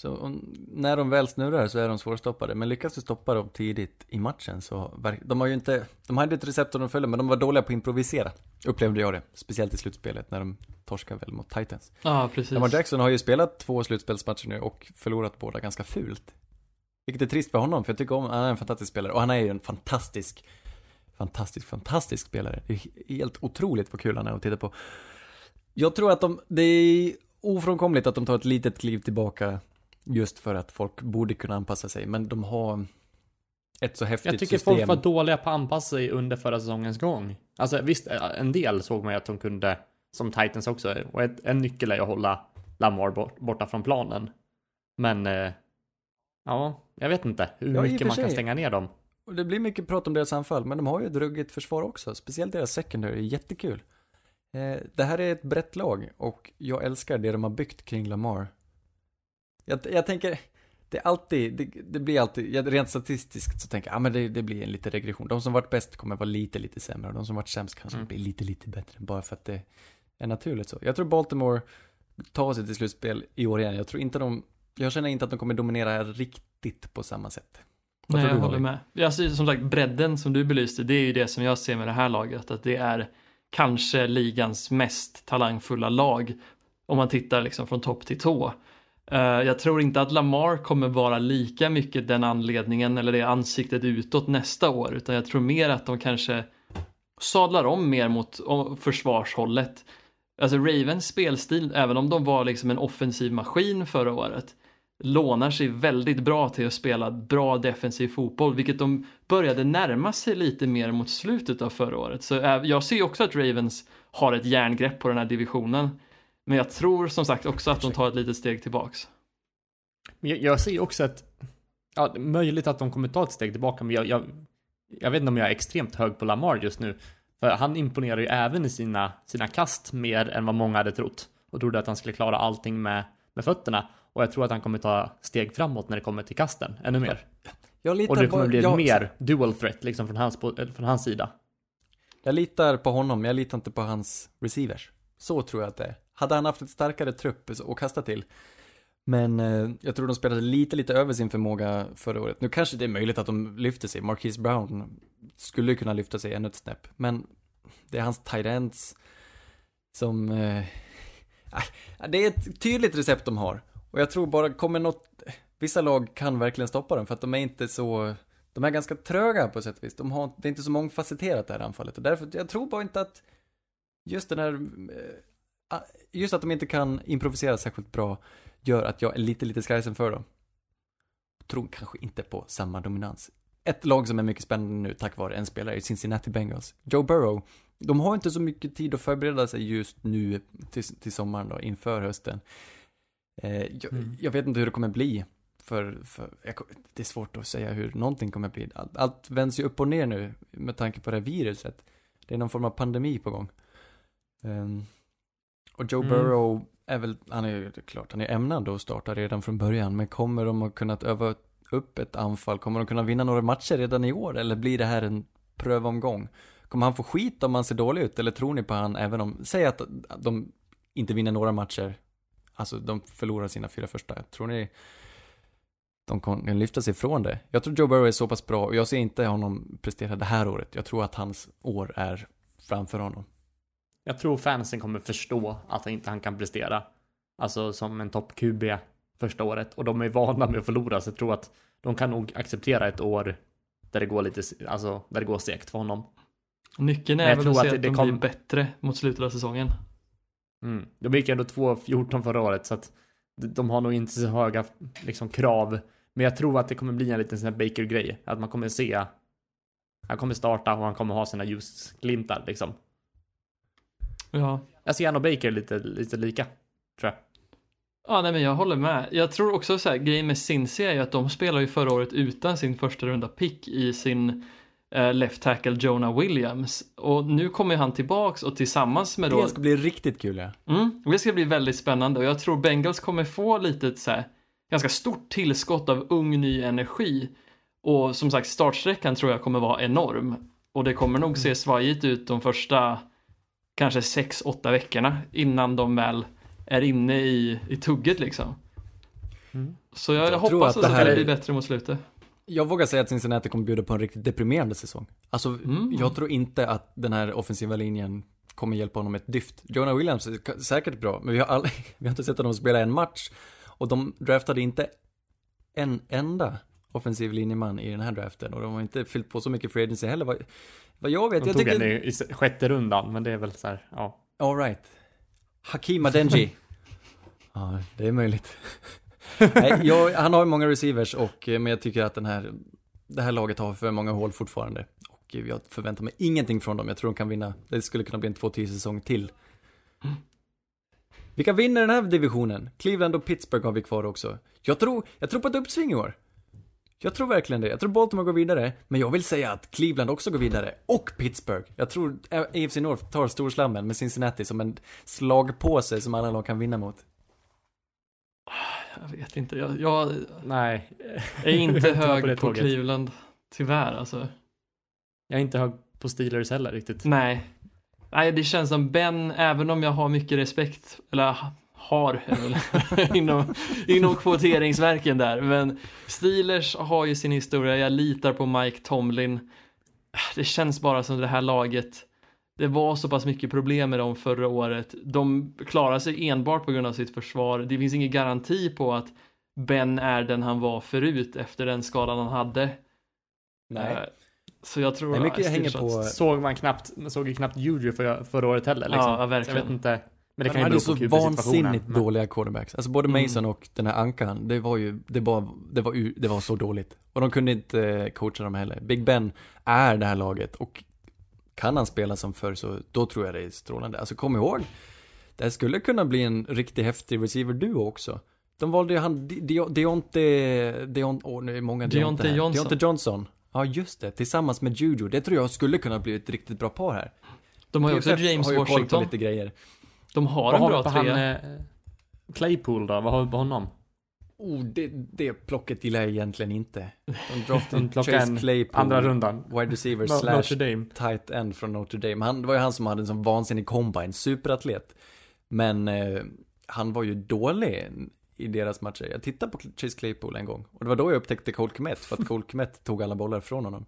Speaker 5: Så om, när de väl snurrar så är de svårstoppade. Men lyckas du stoppa dem tidigt i matchen så, de har ju inte, de hade ett recept som de följde, men de var dåliga på att improvisera. Upplevde jag det. Speciellt i slutspelet när de torskade väl mot Titans.
Speaker 4: Ja, precis.
Speaker 5: Lamar Jackson har ju spelat två slutspelsmatcher nu och förlorat båda ganska fult. Vilket är trist för honom, för jag tycker om, han är en fantastisk spelare. Och han är ju en fantastisk, fantastisk, fantastisk spelare. Det är helt otroligt vad kul han är att titta på. Jag tror att de, det är ofrånkomligt att de tar ett litet kliv tillbaka just för att folk borde kunna anpassa sig. Men de har ett så häftigt
Speaker 3: Jag tycker
Speaker 5: system.
Speaker 3: folk var dåliga på att anpassa sig under förra säsongens gång. Alltså visst, en del såg man ju att de kunde, som Titans också, och ett, en nyckel är att hålla Lamar bort, borta från planen. Men, eh, ja, jag vet inte hur
Speaker 5: Ja,
Speaker 3: mycket man kan stänga ner dem.
Speaker 5: Och det blir mycket prat om deras anfall, men de har ju ett ruggigt försvar också. Speciellt deras secondary, är jättekul. Eh, det här är ett brett lag och jag älskar det de har byggt kring Lamar. Jag, jag tänker, det är alltid, det, det blir alltid, jag, rent statistiskt så tänker jag, ja men det, det blir en liten regression. De som varit bäst kommer vara lite, lite sämre och de som varit sämst kanske
Speaker 3: Mm.
Speaker 5: blir lite, lite bättre. Bara för att det är naturligt så. Jag tror Baltimore tar sig till slutspel i år igen. Jag tror inte de, jag känner inte att de kommer dominera riktigt på samma sätt. Vad
Speaker 4: Nej,
Speaker 5: tror
Speaker 4: jag
Speaker 5: du,
Speaker 4: håller
Speaker 5: Holly?
Speaker 4: med. Jag ser som sagt bredden som du belyste, det är ju det som jag ser med det här laget, att det är kanske ligans mest talangfulla lag om man tittar liksom från topp till tå. Eh, jag tror inte att Lamar kommer vara lika mycket den anledningen eller det ansiktet utåt nästa år, utan jag tror mer att de kanske sadlar om mer mot försvarshållet. Alltså Ravens spelstil, även om de var liksom en offensiv maskin förra året, lånar sig väldigt bra till att spela bra defensiv fotboll, vilket de började närma sig lite mer mot slutet av förra året. Så eh, jag ser också att Ravens har ett järngrepp på den här divisionen. Men jag tror som sagt också att de tar ett litet steg tillbaks.
Speaker 3: Men jag, jag ser också att, ja, det är möjligt att de kommer ta ett steg tillbaka, men jag, jag, jag vet inte om jag är extremt hög på Lamar just nu. För han imponerar ju även i sina, sina kast mer än vad många hade trott. Och trodde att han skulle klara allting med, med fötterna. Och jag tror att han kommer ta steg framåt när det kommer till kasten, ännu mer.
Speaker 5: Jag litar
Speaker 3: Och det kommer
Speaker 5: på,
Speaker 3: bli ett
Speaker 5: jag,
Speaker 3: mer dual threat, liksom från hans, från hans sida.
Speaker 5: jag litar på honom, jag litar inte på hans receivers. Så tror jag att det är. Hade han haft ett starkare trupp att kasta till. Men eh, jag tror de spelade lite, lite över sin förmåga förra året. Nu kanske det är möjligt att de lyfter sig. Marquise Brown skulle kunna lyfta sig ännu ett snäpp. Men det är hans tight ends som... Eh, *laughs* det är ett tydligt recept de har. Och jag tror bara kommer något... Vissa lag kan verkligen stoppa dem för att de är inte så... De är ganska tröga på sätt och vis. De har, det är inte så mångfacetterat det här anfallet. Och därför, jag tror bara inte att just den här... Eh, ah, Just att de inte kan improvisera särskilt bra gör att jag är lite, lite skrajsen för dem. Tror kanske inte på samma dominans. Ett lag som är mycket spännande nu tack vare en spelare är Cincinnati Bengals. Joe Burrow, de har inte så mycket tid att förbereda sig just nu till, till sommaren då, inför hösten. Eh, jag,
Speaker 3: Mm.
Speaker 5: jag vet inte hur det kommer bli. För, för jag, det är svårt att säga hur någonting kommer bli. Allt, allt vänds ju upp och ner nu med tanke på det här viruset. Det är någon form av pandemi på gång. Ehm, och Joe
Speaker 3: Mm.
Speaker 5: Burrow är väl, han är ju klart, han är ämnad att starta redan från början. Men kommer de att kunna öva upp ett anfall? Kommer de kunna vinna några matcher redan i år? Eller blir det här en prövomgång? Kommer han få skit om han ser dålig ut? Eller tror ni på han även om, säg att de inte vinner några matcher. Alltså de förlorar sina fyra första. Tror ni de kan lyfta sig från det? Jag tror Joe Burrow är så pass bra och jag ser inte honom prestera det här året. Jag tror att hans år är framför honom.
Speaker 3: Jag tror fansen kommer förstå att han inte han kan prestera. Alltså som en topp QB första året. Och de är vana med att förlora, så jag tror att de kan nog acceptera ett år där det går lite, alltså där det går segt för honom.
Speaker 4: Nyckeln är väl att
Speaker 3: att
Speaker 4: se att
Speaker 3: det
Speaker 4: de
Speaker 3: kom-
Speaker 4: blir bättre mot slutet av säsongen.
Speaker 3: Mm. De gick ändå 2-14 förra året, så att de- de har nog inte så höga liksom, krav. Men jag tror att det kommer bli en liten sån här Baker-grej. Att man kommer se han kommer starta och han kommer ha sina ljusglimtar liksom.
Speaker 4: Ja.
Speaker 3: Jag ser han och Baker lite, lite lika, tror jag.
Speaker 4: Ja, nej men jag håller med. Jag tror också så här, grejen med Cincy är ju att de spelar ju förra året utan sin första runda pick i sin eh, left tackle Jonah Williams. Och nu kommer han tillbaks och tillsammans med då...
Speaker 5: Det ska bli riktigt kul ja.
Speaker 4: Mm, det ska bli väldigt spännande och jag tror Bengals kommer få lite så här, ganska stort tillskott av ung ny energi. Och som sagt, startsträckan tror jag kommer vara enorm. Och det kommer nog se svajigt ut de första kanske 6-8 veckorna innan de väl är inne i, i tugget liksom.
Speaker 3: Mm.
Speaker 4: Så jag,
Speaker 5: Jag
Speaker 4: hoppas
Speaker 5: att
Speaker 4: att
Speaker 5: det
Speaker 4: det
Speaker 5: här
Speaker 4: ska
Speaker 5: är-
Speaker 4: bli bättre mot slutet.
Speaker 5: Jag vågar säga att Cincinnati kommer bjuda på en riktigt deprimerande säsong. Alltså,
Speaker 4: Mm.
Speaker 5: jag tror inte att den här offensiva linjen kommer hjälpa honom ett dyft. Jonah Williams är säkert bra, men vi har, aldrig, *laughs* vi har inte sett honom spela en match. Och de draftade inte en enda offensiv linjeman i den här draften. Och de har inte fyllt på så mycket free agency heller. Vad, jag vet,
Speaker 3: De
Speaker 5: jag
Speaker 3: tog
Speaker 5: tycker...
Speaker 3: i, i sjätte rundan, men det är väl så här, ja.
Speaker 5: All right. Hakim Adenji. *laughs* ja, det är möjligt. *laughs* Nej, jag, *laughs* han har ju många receivers och, eh, men jag tycker att den här, det här laget har för många hål fortfarande. Och eh, jag förväntar mig ingenting från dem. Jag tror de kan vinna. Det skulle kunna bli en 2-10 säsong till. *gasps* Vilka vinner den här divisionen? Cleveland och Pittsburgh har vi kvar också. Jag tror, jag tror på ett uppsving i år. Jag tror verkligen det. Jag tror Baltimore går vidare, men jag vill säga att Cleveland också går vidare. Och Pittsburgh. Jag tror AFC North tar storslammen med Cincinnati som en slagpåse som alla lag kan vinna mot.
Speaker 4: Jag vet inte, jag, jag
Speaker 3: Nej.
Speaker 4: är inte *laughs* hög
Speaker 3: på
Speaker 4: på. Cleveland. Tyvärr alltså.
Speaker 3: Jag är inte hög på Steelers heller riktigt.
Speaker 4: Nej. Nej, det känns som Ben, även om jag har mycket respekt, eller har *laughs* inom, inom kvoteringsverken där. Men Steelers har ju sin historia, jag litar på Mike Tomlin. Det känns bara som det här laget, det var så pass mycket problem med dem förra året. De klarar sig enbart på grund av sitt försvar. Det finns ingen garanti på att Ben är den han var förut efter den skadan han hade. Eh, Så jag tror...
Speaker 5: Det är mycket
Speaker 4: ja,
Speaker 5: jag hänger på.
Speaker 3: Såg man knappt, man såg ju knappt Juju för, förra året heller liksom.
Speaker 4: Ja,
Speaker 3: Så jag
Speaker 4: verkligen.
Speaker 3: vet inte. Men det kan ju bero
Speaker 5: så
Speaker 3: på QB-situationen.
Speaker 5: vansinnigt
Speaker 3: Men-
Speaker 5: dåliga quarterbacks. Alltså både
Speaker 3: Mm.
Speaker 5: Mason och den här ankan, det var ju, det var, det var, det var så dåligt. Och de kunde inte eh, coacha dem heller. Big Ben är det här laget och kan han spela som förr så då tror jag det är strålande. Alltså kom ihåg, det här skulle kunna bli en riktigt häftig receiver-duo också. De valde ju han, De- De- Deonte, Deonte, åh nu är många Deonte här.
Speaker 4: Johnson.
Speaker 5: Deonte Johnson. Ja just det, tillsammans med Juju. Det tror jag skulle kunna bli ett riktigt bra par här.
Speaker 4: De har ju också James
Speaker 5: har ju koll på
Speaker 4: Washington.
Speaker 5: lite grejer.
Speaker 4: De har
Speaker 3: Vad
Speaker 4: en
Speaker 3: har
Speaker 4: bra
Speaker 3: vi på han,
Speaker 4: trea.
Speaker 3: eh, Claypool då? Vad har vi på honom?
Speaker 5: Oh, det, det plocket gillar jag egentligen inte. De *laughs*
Speaker 3: De
Speaker 5: draftade Chase Claypool,
Speaker 3: Andra rundan.
Speaker 5: wide receiver *laughs*
Speaker 3: No-
Speaker 5: slash
Speaker 3: Notre Dame.
Speaker 5: tight end från Notre Dame. Han, det var ju han som hade en sån vansinnig combine, superatlet. Men eh, han var ju dålig i deras matcher. Jag tittade på Chase Claypool en gång. Och det var då jag upptäckte Cole Kmet, för att Cole Kmet tog alla bollar från honom.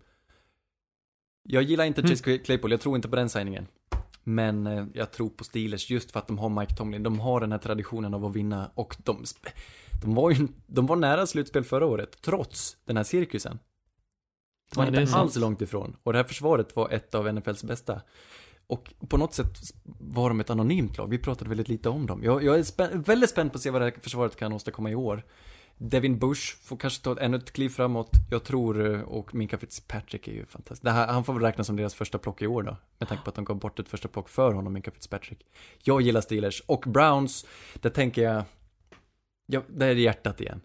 Speaker 5: Jag gillar inte Chase Claypool, jag tror inte på den signingen. Men eh, jag tror på Steelers just för att de har Mike Tomlin. De har den här traditionen av att vinna och de, de var ju, de var nära slutspel förra året, trots den här cirkusen. De var
Speaker 4: Ja,
Speaker 5: inte alls långt ifrån. Och det här försvaret var ett av NFLs bästa. Och på något sätt var de ett anonymt lag. Vi pratade väldigt lite om dem. Jag, jag är spän- väldigt spänd på att se vad det här försvaret kan åstadkomma i år. Devin Bush får kanske ta ännu ett kliv framåt. Jag tror, eh, och Minka Fitzpatrick är ju fantastisk. Det här, han får väl räknas som deras första plock i år då. Med tanke på att de gav bort ett första plock för honom, Minka Fitzpatrick. Jag gillar Steelers. Och Browns, där tänker jag, ja, där är hjärtat igen.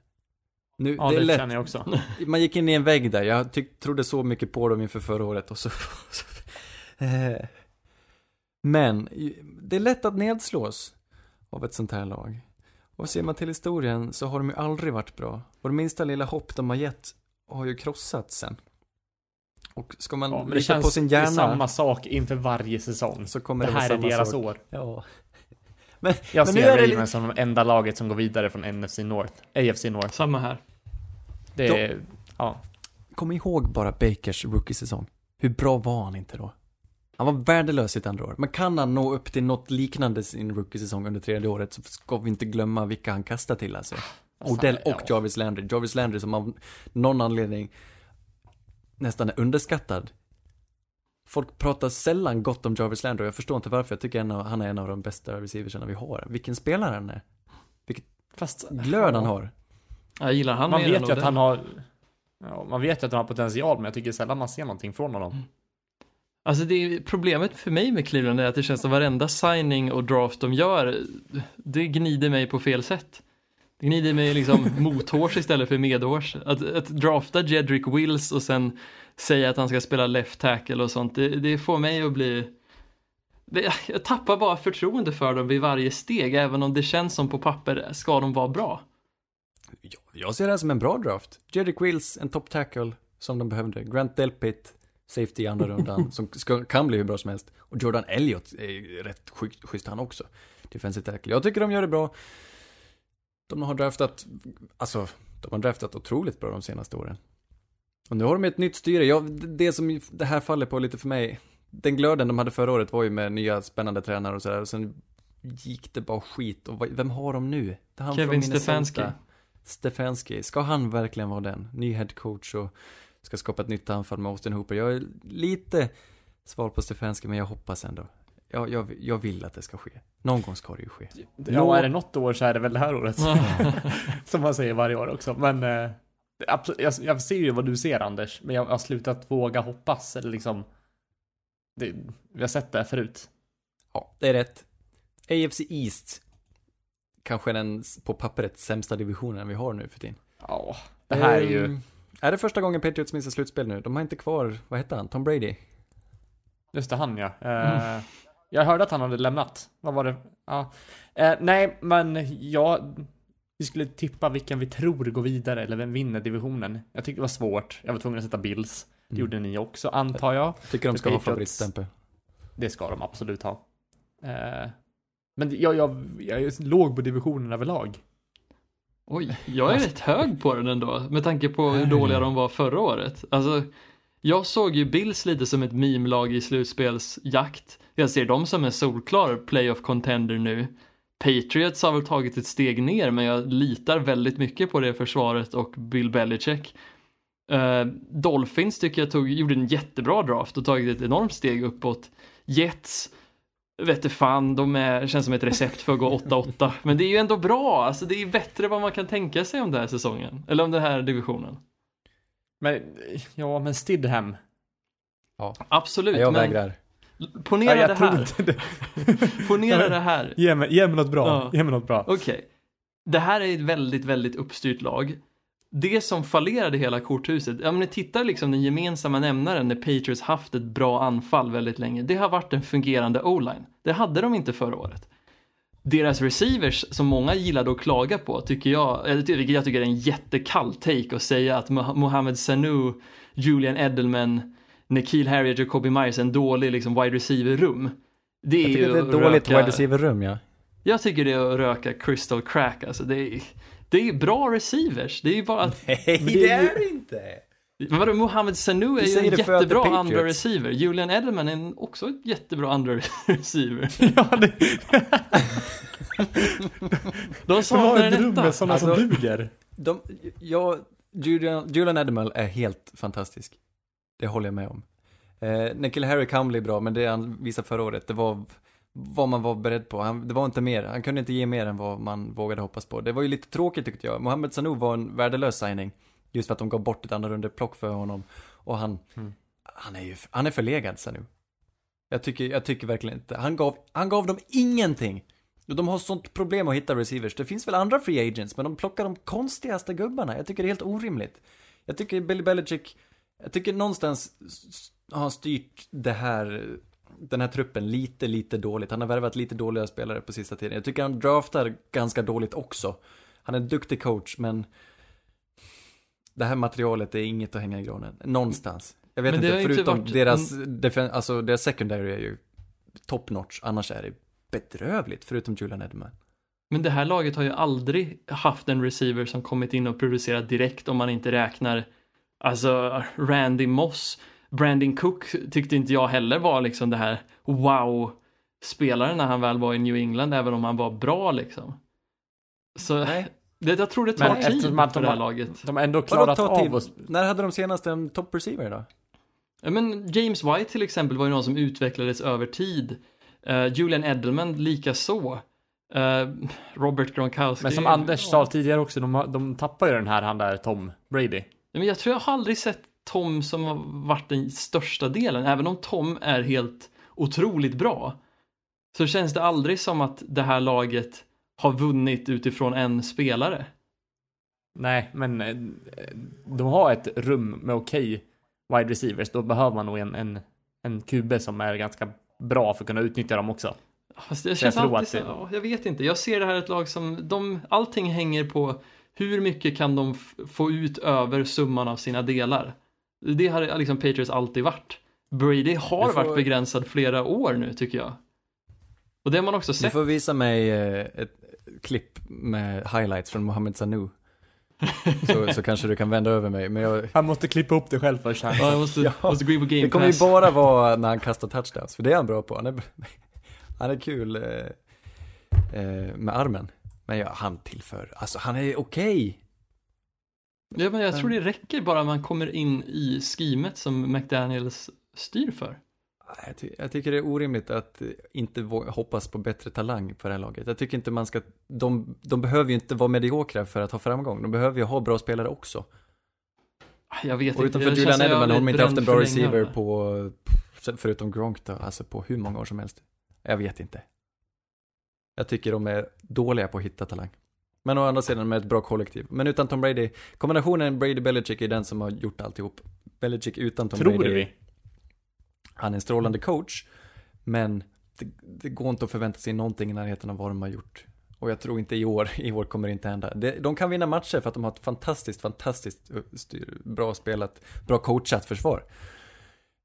Speaker 5: Nu,
Speaker 3: Ja,
Speaker 5: det är
Speaker 3: det,
Speaker 5: lätt
Speaker 3: känner jag också. *laughs*
Speaker 5: man gick in i en vägg där. Jag tyck, trodde så mycket på dem inför förra året och så... *laughs* Eh. Men det är lätt att nedslås av ett sånt här lag. Och ser man till historien så har de ju aldrig varit bra. Och det minsta lilla hopp de har gett har ju krossats sen. Och ska man
Speaker 3: Ja, det
Speaker 5: lita
Speaker 3: känns
Speaker 5: på sin
Speaker 3: det är
Speaker 5: hjärna
Speaker 3: samma sak inför varje säsong.
Speaker 5: så kommer
Speaker 3: Det
Speaker 5: det,
Speaker 3: här är deras
Speaker 5: sak.
Speaker 3: år.
Speaker 5: Ja. *laughs* Men,
Speaker 3: Jag
Speaker 5: men
Speaker 3: ser
Speaker 5: är det
Speaker 3: Ravens som de enda laget som går vidare från NFC North. AFC North.
Speaker 4: Samma här.
Speaker 3: Det är, ja.
Speaker 5: Kom ihåg bara Bakers rookie-säsong. Hur bra var han inte då? Han var värdelös sitt andra år. Men kan han nå upp till något liknande sin rookie-säsong under tredje året så ska vi inte glömma vilka han kastar till alltså. Odell och
Speaker 3: ja.
Speaker 5: Jarvis Landry. Jarvis Landry som av någon anledning nästan är underskattad. Folk pratar sällan gott om Jarvis Landry och jag förstår inte varför. Jag tycker av, han är en av de bästa receiversarna vi har. Vilken spelare han är.
Speaker 3: Fast,
Speaker 5: Glöd han har.
Speaker 4: Jag gillar han
Speaker 3: Man vet ju att han har... Ja, man vet ju att han har potential, men jag tycker sällan man ser någonting från honom.
Speaker 4: Alltså det är, problemet för mig med Cleveland är att det känns som varenda signing och draft de gör, det gnider mig på fel sätt. Det gnider mig liksom *laughs* mothårs istället för medhårs. Att, att drafta Jedrick Wills och sen säga att han ska spela left tackle och sånt, det, det får mig att bli... Det, jag tappar bara förtroende för dem vid varje steg, även om det känns som på papper ska de vara bra.
Speaker 5: Ja, jag ser det här som en bra draft. Jedrick Wills, en top tackle som de behövde. Grant Delpit, safety i andra rundan, *laughs* som ska, kan bli hur bra som helst. Och Jordan Elliott är rätt schysst, schysst han också. Defensive tackle. Jag tycker de gör det bra. De har draftat, alltså, de har draftat otroligt bra de senaste åren. Och nu har de ett nytt styre. Jag, det som det här faller på lite för mig, den glöden de hade förra året var ju med nya spännande tränare och sådär. Och sen gick det bara skit. Och vem har de nu?
Speaker 4: Kevin. Stefanski.
Speaker 5: Stefanski, ska han verkligen vara den? Ny head coach och ska skapa ett nytt anfall med Austin Hooper. Jag är lite sval på Stefanski, men jag hoppas ändå. Jag, jag, jag vill att det ska ske. Någon gång ska det ju ske.
Speaker 3: Ja, är det något år så är det väl det här året. *laughs* Som man säger varje år också. Men eh, absolut, jag, jag ser ju vad du ser Anders, men jag har slutat våga hoppas. Eller liksom, det, vi har sett det här förut.
Speaker 5: Ja, det är rätt. AFC East. Kanske den på pappret sämsta divisionen vi har nu för tiden.
Speaker 3: Ja, det här är ju...
Speaker 5: Är det första gången Patriots missar slutspel nu? De har inte kvar, vad hette han? Tom Brady?
Speaker 3: Just det, han ja. Eh, Jag hörde att han hade lämnat. Vad var det? Ja. Eh, nej, men ja, vi skulle tippa vilken vi tror går vidare eller vem vinner divisionen. Jag tyckte det var svårt. Jag var tvungen att sätta Bills. Det
Speaker 5: Mm.
Speaker 3: gjorde ni också, antar jag.
Speaker 5: Tycker de ska ha
Speaker 3: Patriots-
Speaker 5: favoritstämpel.
Speaker 3: Det ska de absolut ha. Eh, men jag, jag, jag är låg på divisionen överlag.
Speaker 4: Oj, jag är rätt hög på den ändå med tanke på hur dåliga de var förra året. Alltså, jag såg ju Bills lite som ett meme-lag i slutspelsjakt. Jag ser dem som en solklar playoff contender nu. Patriots har väl tagit ett steg ner men jag litar väldigt mycket på det försvaret och Bill Belichick. Eh, Dolphins tycker jag tog, gjorde en jättebra draft och tagit ett enormt steg uppåt. Jets vet fan, de är, känns som ett recept för att gå 8-8. Men det är ju ändå bra, alltså det är bättre vad man kan tänka sig om den här säsongen. Eller om den här divisionen.
Speaker 3: Men, ja, men Stidham.
Speaker 4: Absolut,
Speaker 5: Jag
Speaker 4: men
Speaker 5: vägrar.
Speaker 4: ponera
Speaker 3: Nej,
Speaker 4: det här.
Speaker 3: det. *laughs*
Speaker 4: Ponera det här.
Speaker 3: Ge mig, ge mig något bra.
Speaker 4: Ja.
Speaker 3: Ge mig något bra.
Speaker 4: Okej. Det här är ett väldigt, väldigt uppstyrt lag. Det som fallerade hela korthuset, ja men ni tittar liksom den gemensamma nämnaren när Patriots haft ett bra anfall väldigt länge. Det har varit en fungerande o-line. Det hade de inte förra året. Deras receivers, som många gillade att klaga på, tycker jag, vilket jag tycker är en jättekall take att säga att Mo- Mohamed Sanu, Julian Edelman, Nikhil Harry och Jacoby Myers en dålig liksom, wide receiver-rum. Det är
Speaker 5: Jag tycker
Speaker 4: ju
Speaker 5: det är ett dåligt
Speaker 4: röka-
Speaker 5: wide receiver-rum ja.
Speaker 4: jag tycker det är att röka crystal crack alltså. Det är, det är bra receivers. Det är ju bara att... *laughs*
Speaker 5: Nej,
Speaker 3: det är
Speaker 5: det inte.
Speaker 4: Men vadå, Mohamed Sanu är ju en jättebra andra receiver. Julian Edelman är en, också ett jättebra andra *laughs* receiver. *laughs*
Speaker 3: ja, det...
Speaker 4: De saknar
Speaker 3: ett
Speaker 4: en
Speaker 3: rum
Speaker 4: etta.
Speaker 3: med sådana som
Speaker 5: Alltså-
Speaker 3: duger.
Speaker 5: De, ja, Julian, Julian Edelman är helt fantastisk. Det håller jag med om. Eh, Nikhil Harry kan bli bra, men det han visade förra året, det var vad man var beredd på. Han, det var inte mer, han kunde inte ge mer än vad man vågade hoppas på. Det var ju lite tråkigt tyckte jag. Mohamed Sanu var en värdelös signing. Just för att de gav bort ett andra runde plock för honom. Och han,
Speaker 3: Mm.
Speaker 5: han är ju, han är förlegad Sanu. Jag tycker, jag tycker verkligen inte, han gav, han gav dem ingenting. De har sånt problem att hitta receivers. Det finns väl andra free agents, men de plockar de konstigaste gubbarna. Jag tycker det är helt orimligt. Jag tycker Billy Belichick, jag tycker någonstans har han styrt det här, den här truppen lite, lite dåligt. Han har värvat lite dåliga spelare på sista tiden. Jag tycker han draftar ganska dåligt också. Han är en duktig coach, men det här materialet är inget att hänga i granen. Någonstans. Jag vet inte,
Speaker 4: ju inte
Speaker 5: förutom
Speaker 4: varit-
Speaker 5: deras, alltså deras secondary är ju top notch, annars är det bedrövligt, förutom Julian Edelman.
Speaker 4: Men det här laget har ju aldrig haft en receiver som kommit in och producerat direkt om man inte räknar alltså Randy Moss. Brandon Cook tyckte inte jag heller var liksom det här wow spelaren när han väl var i New England även om han var bra liksom. Så
Speaker 5: Nej. *laughs*
Speaker 4: det, jag tror det tar
Speaker 3: Men
Speaker 4: tid för
Speaker 3: de
Speaker 4: det här laget.
Speaker 3: De har ändå klarat
Speaker 5: ta
Speaker 3: av
Speaker 5: tid? När hade de senast en top receiver då?
Speaker 4: Ja, men James White till exempel var ju någon som utvecklades över tid. Eh, Julian Edelman lika så. Eh, Robert Gronkowski.
Speaker 3: Men som Anders sa tidigare också, de, de tappar ju den här, han där Tom Brady.
Speaker 4: Ja, Men jag tror jag har aldrig sett Tom som har varit den största delen. Även om Tom är helt otroligt bra. Så känns det aldrig som att det här laget har vunnit utifrån en spelare.
Speaker 3: Nej, men eh, de har ett rum med okej wide receivers. Då behöver man nog en, en, en QB som är ganska bra för att kunna utnyttja dem också.
Speaker 4: Fast det
Speaker 3: Så
Speaker 4: känns
Speaker 3: jag tror
Speaker 4: alltid så,
Speaker 3: att
Speaker 4: ja, jag vet inte. Jag ser det här ett lag som, de, allting hänger på hur mycket kan de få ut över summan av sina delar. Det har liksom Patriots alltid varit. Brady har
Speaker 5: Du får-
Speaker 4: varit begränsad flera år nu tycker jag. Och det har man också
Speaker 5: Du
Speaker 4: sett.
Speaker 5: får visa mig eh, ett klipp med highlights från Mohamed Sanu. *laughs* Så, så kanske du kan vända över mig, men jag,
Speaker 3: Han måste klippa upp det själv först.
Speaker 4: Ja, jag måste,
Speaker 5: Ja.
Speaker 4: måste gå in på Game
Speaker 5: det kommer ju bara vara när han kastar touchdowns, för det är han bra på. Han är, *laughs* han är kul eh, eh, med armen. Men ja, han tillför, alltså han är okej.
Speaker 4: Ja, men jag tror det räcker bara man kommer in i skimet som McDaniels styr för.
Speaker 5: Jag, ty- jag tycker det är orimligt att inte hoppas på bättre talang på det här laget. Jag tycker inte man ska, de, de behöver ju inte vara mediokra för att ha framgång. De behöver ju ha bra spelare också.
Speaker 4: Jag vet
Speaker 5: Och
Speaker 4: inte.
Speaker 5: utanför Julian Edelman har de inte haft en bra receiver på, förutom Gronk då, alltså på hur många år som helst. Jag vet inte. Jag tycker de är dåliga på att hitta talang. Men å andra sidan med ett bra kollektiv. Men utan Tom Brady, kombinationen Brady-Belichick är den som har gjort alltihop. Belichick utan Tom
Speaker 3: Tror
Speaker 5: Brady.
Speaker 3: vi.
Speaker 5: Han är en strålande coach, men det, det går inte att förvänta sig någonting i närheten av vad de har gjort. Och jag tror inte i år, i år kommer det inte hända. De kan vinna matcher för att de har ett fantastiskt, fantastiskt uh, styr, bra spelat, bra coachat försvar.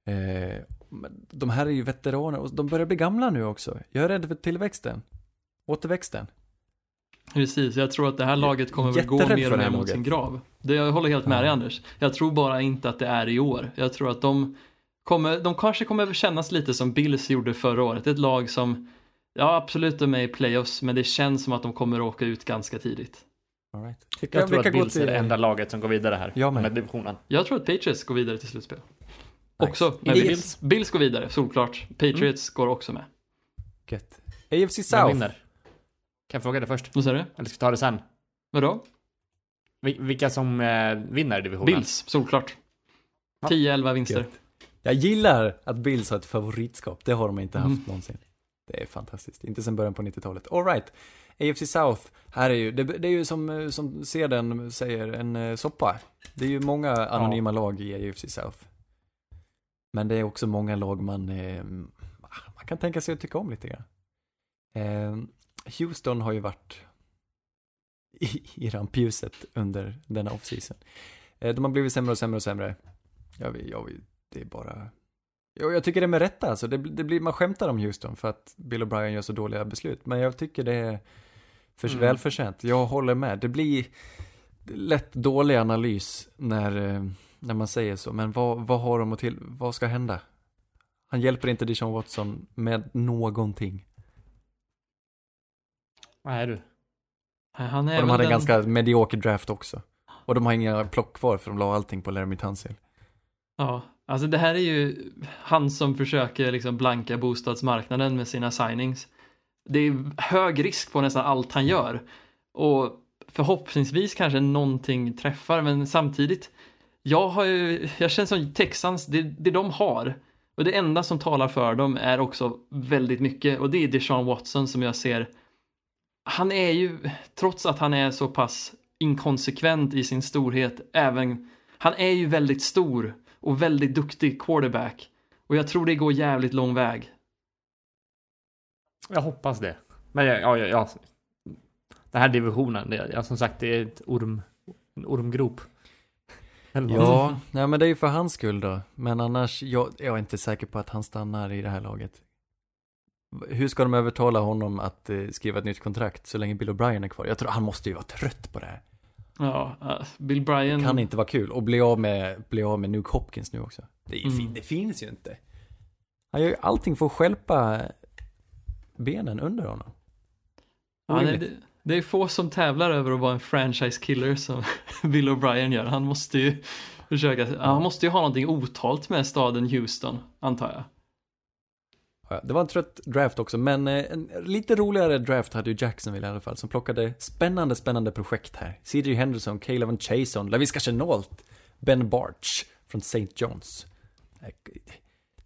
Speaker 5: Eh, de här är ju veteraner och de börjar bli gamla nu också. Jag är rädd för tillväxten. Återväxten.
Speaker 4: Precis, jag tror att det här laget kommer väl gå mer och mer mot sin grav. Det, jag håller helt med
Speaker 5: Ja.
Speaker 4: dig Anders. Jag tror bara inte att det är i år. Jag tror att de kommer, de kanske kommer kännas lite som Bills gjorde förra året. Ett lag som, ja absolut de är i playoffs, men det känns som att de kommer åka ut ganska tidigt.
Speaker 5: All right.
Speaker 3: Jag tror
Speaker 5: vi
Speaker 3: att Bills är
Speaker 5: till-
Speaker 3: det enda laget som går vidare här.
Speaker 5: Jag med.
Speaker 3: med divisionen.
Speaker 4: Jag tror att Patriots går vidare till slutspel.
Speaker 5: Nice.
Speaker 4: Också med
Speaker 3: Inte
Speaker 4: Bills.
Speaker 3: Bills.
Speaker 4: Går vidare, solklart. Patriots går också med.
Speaker 5: Gött. AFC South.
Speaker 3: Kan jag fråga det först?
Speaker 4: Vad sa du?
Speaker 3: Eller ska vi ta det sen?
Speaker 4: Vadå?
Speaker 3: Vil- Vilka som eh, vinner divisionen?
Speaker 4: Bills, solklart. 10-11 vinster.
Speaker 5: Gött. Jag gillar att Bills har ett favoritskap. Det har de inte haft
Speaker 4: Mm.
Speaker 5: någonsin. Det är fantastiskt. Inte sedan början på 90-talet. All right. AFC South. Här är ju, det, det är ju som, eh, som ser den säger, en eh, soppa. Det är ju många anonyma lag i AFC South. Men det är också många lag man, eh, man kan tänka sig att tycka om lite grann. Houston har ju varit i, i rampljuset under denna offseason. Eh, de har blivit sämre och sämre och sämre. Jag, jag, det är bara... Jag, jag tycker det är med rätta, alltså. det, det blir, man skämtar om Houston för att Bill O'Brien gör så dåliga beslut. Men jag tycker det är för,
Speaker 3: Mm.
Speaker 5: välförtjänt. Jag håller med. Det blir lätt dålig analys när, eh, när man säger så. Men vad, vad har de att till? Vad ska hända? Han hjälper inte Deshaun Watson med någonting.
Speaker 3: Är du?
Speaker 4: Han är
Speaker 5: Och de hade en
Speaker 4: den...
Speaker 5: ganska medioker draft också. Och de har inga plock kvar för de la allting på Laramie Tunsil.
Speaker 4: Ja, alltså det här är ju han som försöker liksom blanka bostadsmarknaden med sina signings. Det är hög risk på nästan allt han gör. Och förhoppningsvis kanske någonting träffar, men samtidigt, jag har ju, jag känner som Texans, det, det de har, och det enda som talar för dem är också väldigt mycket, och det är Deshaun Watson som jag ser, han är ju, trots att han är så pass inkonsekvent i sin storhet, även, han är ju väldigt stor och väldigt duktig quarterback. Och jag tror det går jävligt lång väg.
Speaker 3: Jag hoppas det. Men ja, ja, ja. Den här divisionen, det, ja, som sagt, det är ett orm, en ormgrop.
Speaker 5: Ja, nej men det är ju för hans skull då. Men annars, jag, jag är inte säker på att han stannar i det här laget. Hur ska de övertala honom att eh, skriva ett nytt kontrakt så länge Bill O'Brien är kvar? Jag tror han måste ju vara trött på det här.
Speaker 4: Ja, uh, Bill Bryan.
Speaker 5: Kan inte vara kul. Och bli av med, bli av med Nuke Hopkins nu också. Det,
Speaker 4: Mm.
Speaker 5: det finns ju inte. Han gör ju allting för att stjälpa benen under honom.
Speaker 4: Ja, nej, det, det är få som tävlar över att vara en franchise killer som *laughs* Bill O'Brien gör. Han måste ju försöka, han måste ju ha någonting otalt med staden Houston, antar jag.
Speaker 5: Ja, Det var en trött draft också, men eh, en lite roligare draft hade ju Jacksonville i alla fall, som plockade spännande, spännande projekt här. C.J. Henderson, Caleb Chason, LaVisca Chenault, Ben Barch från St. John's. Eh,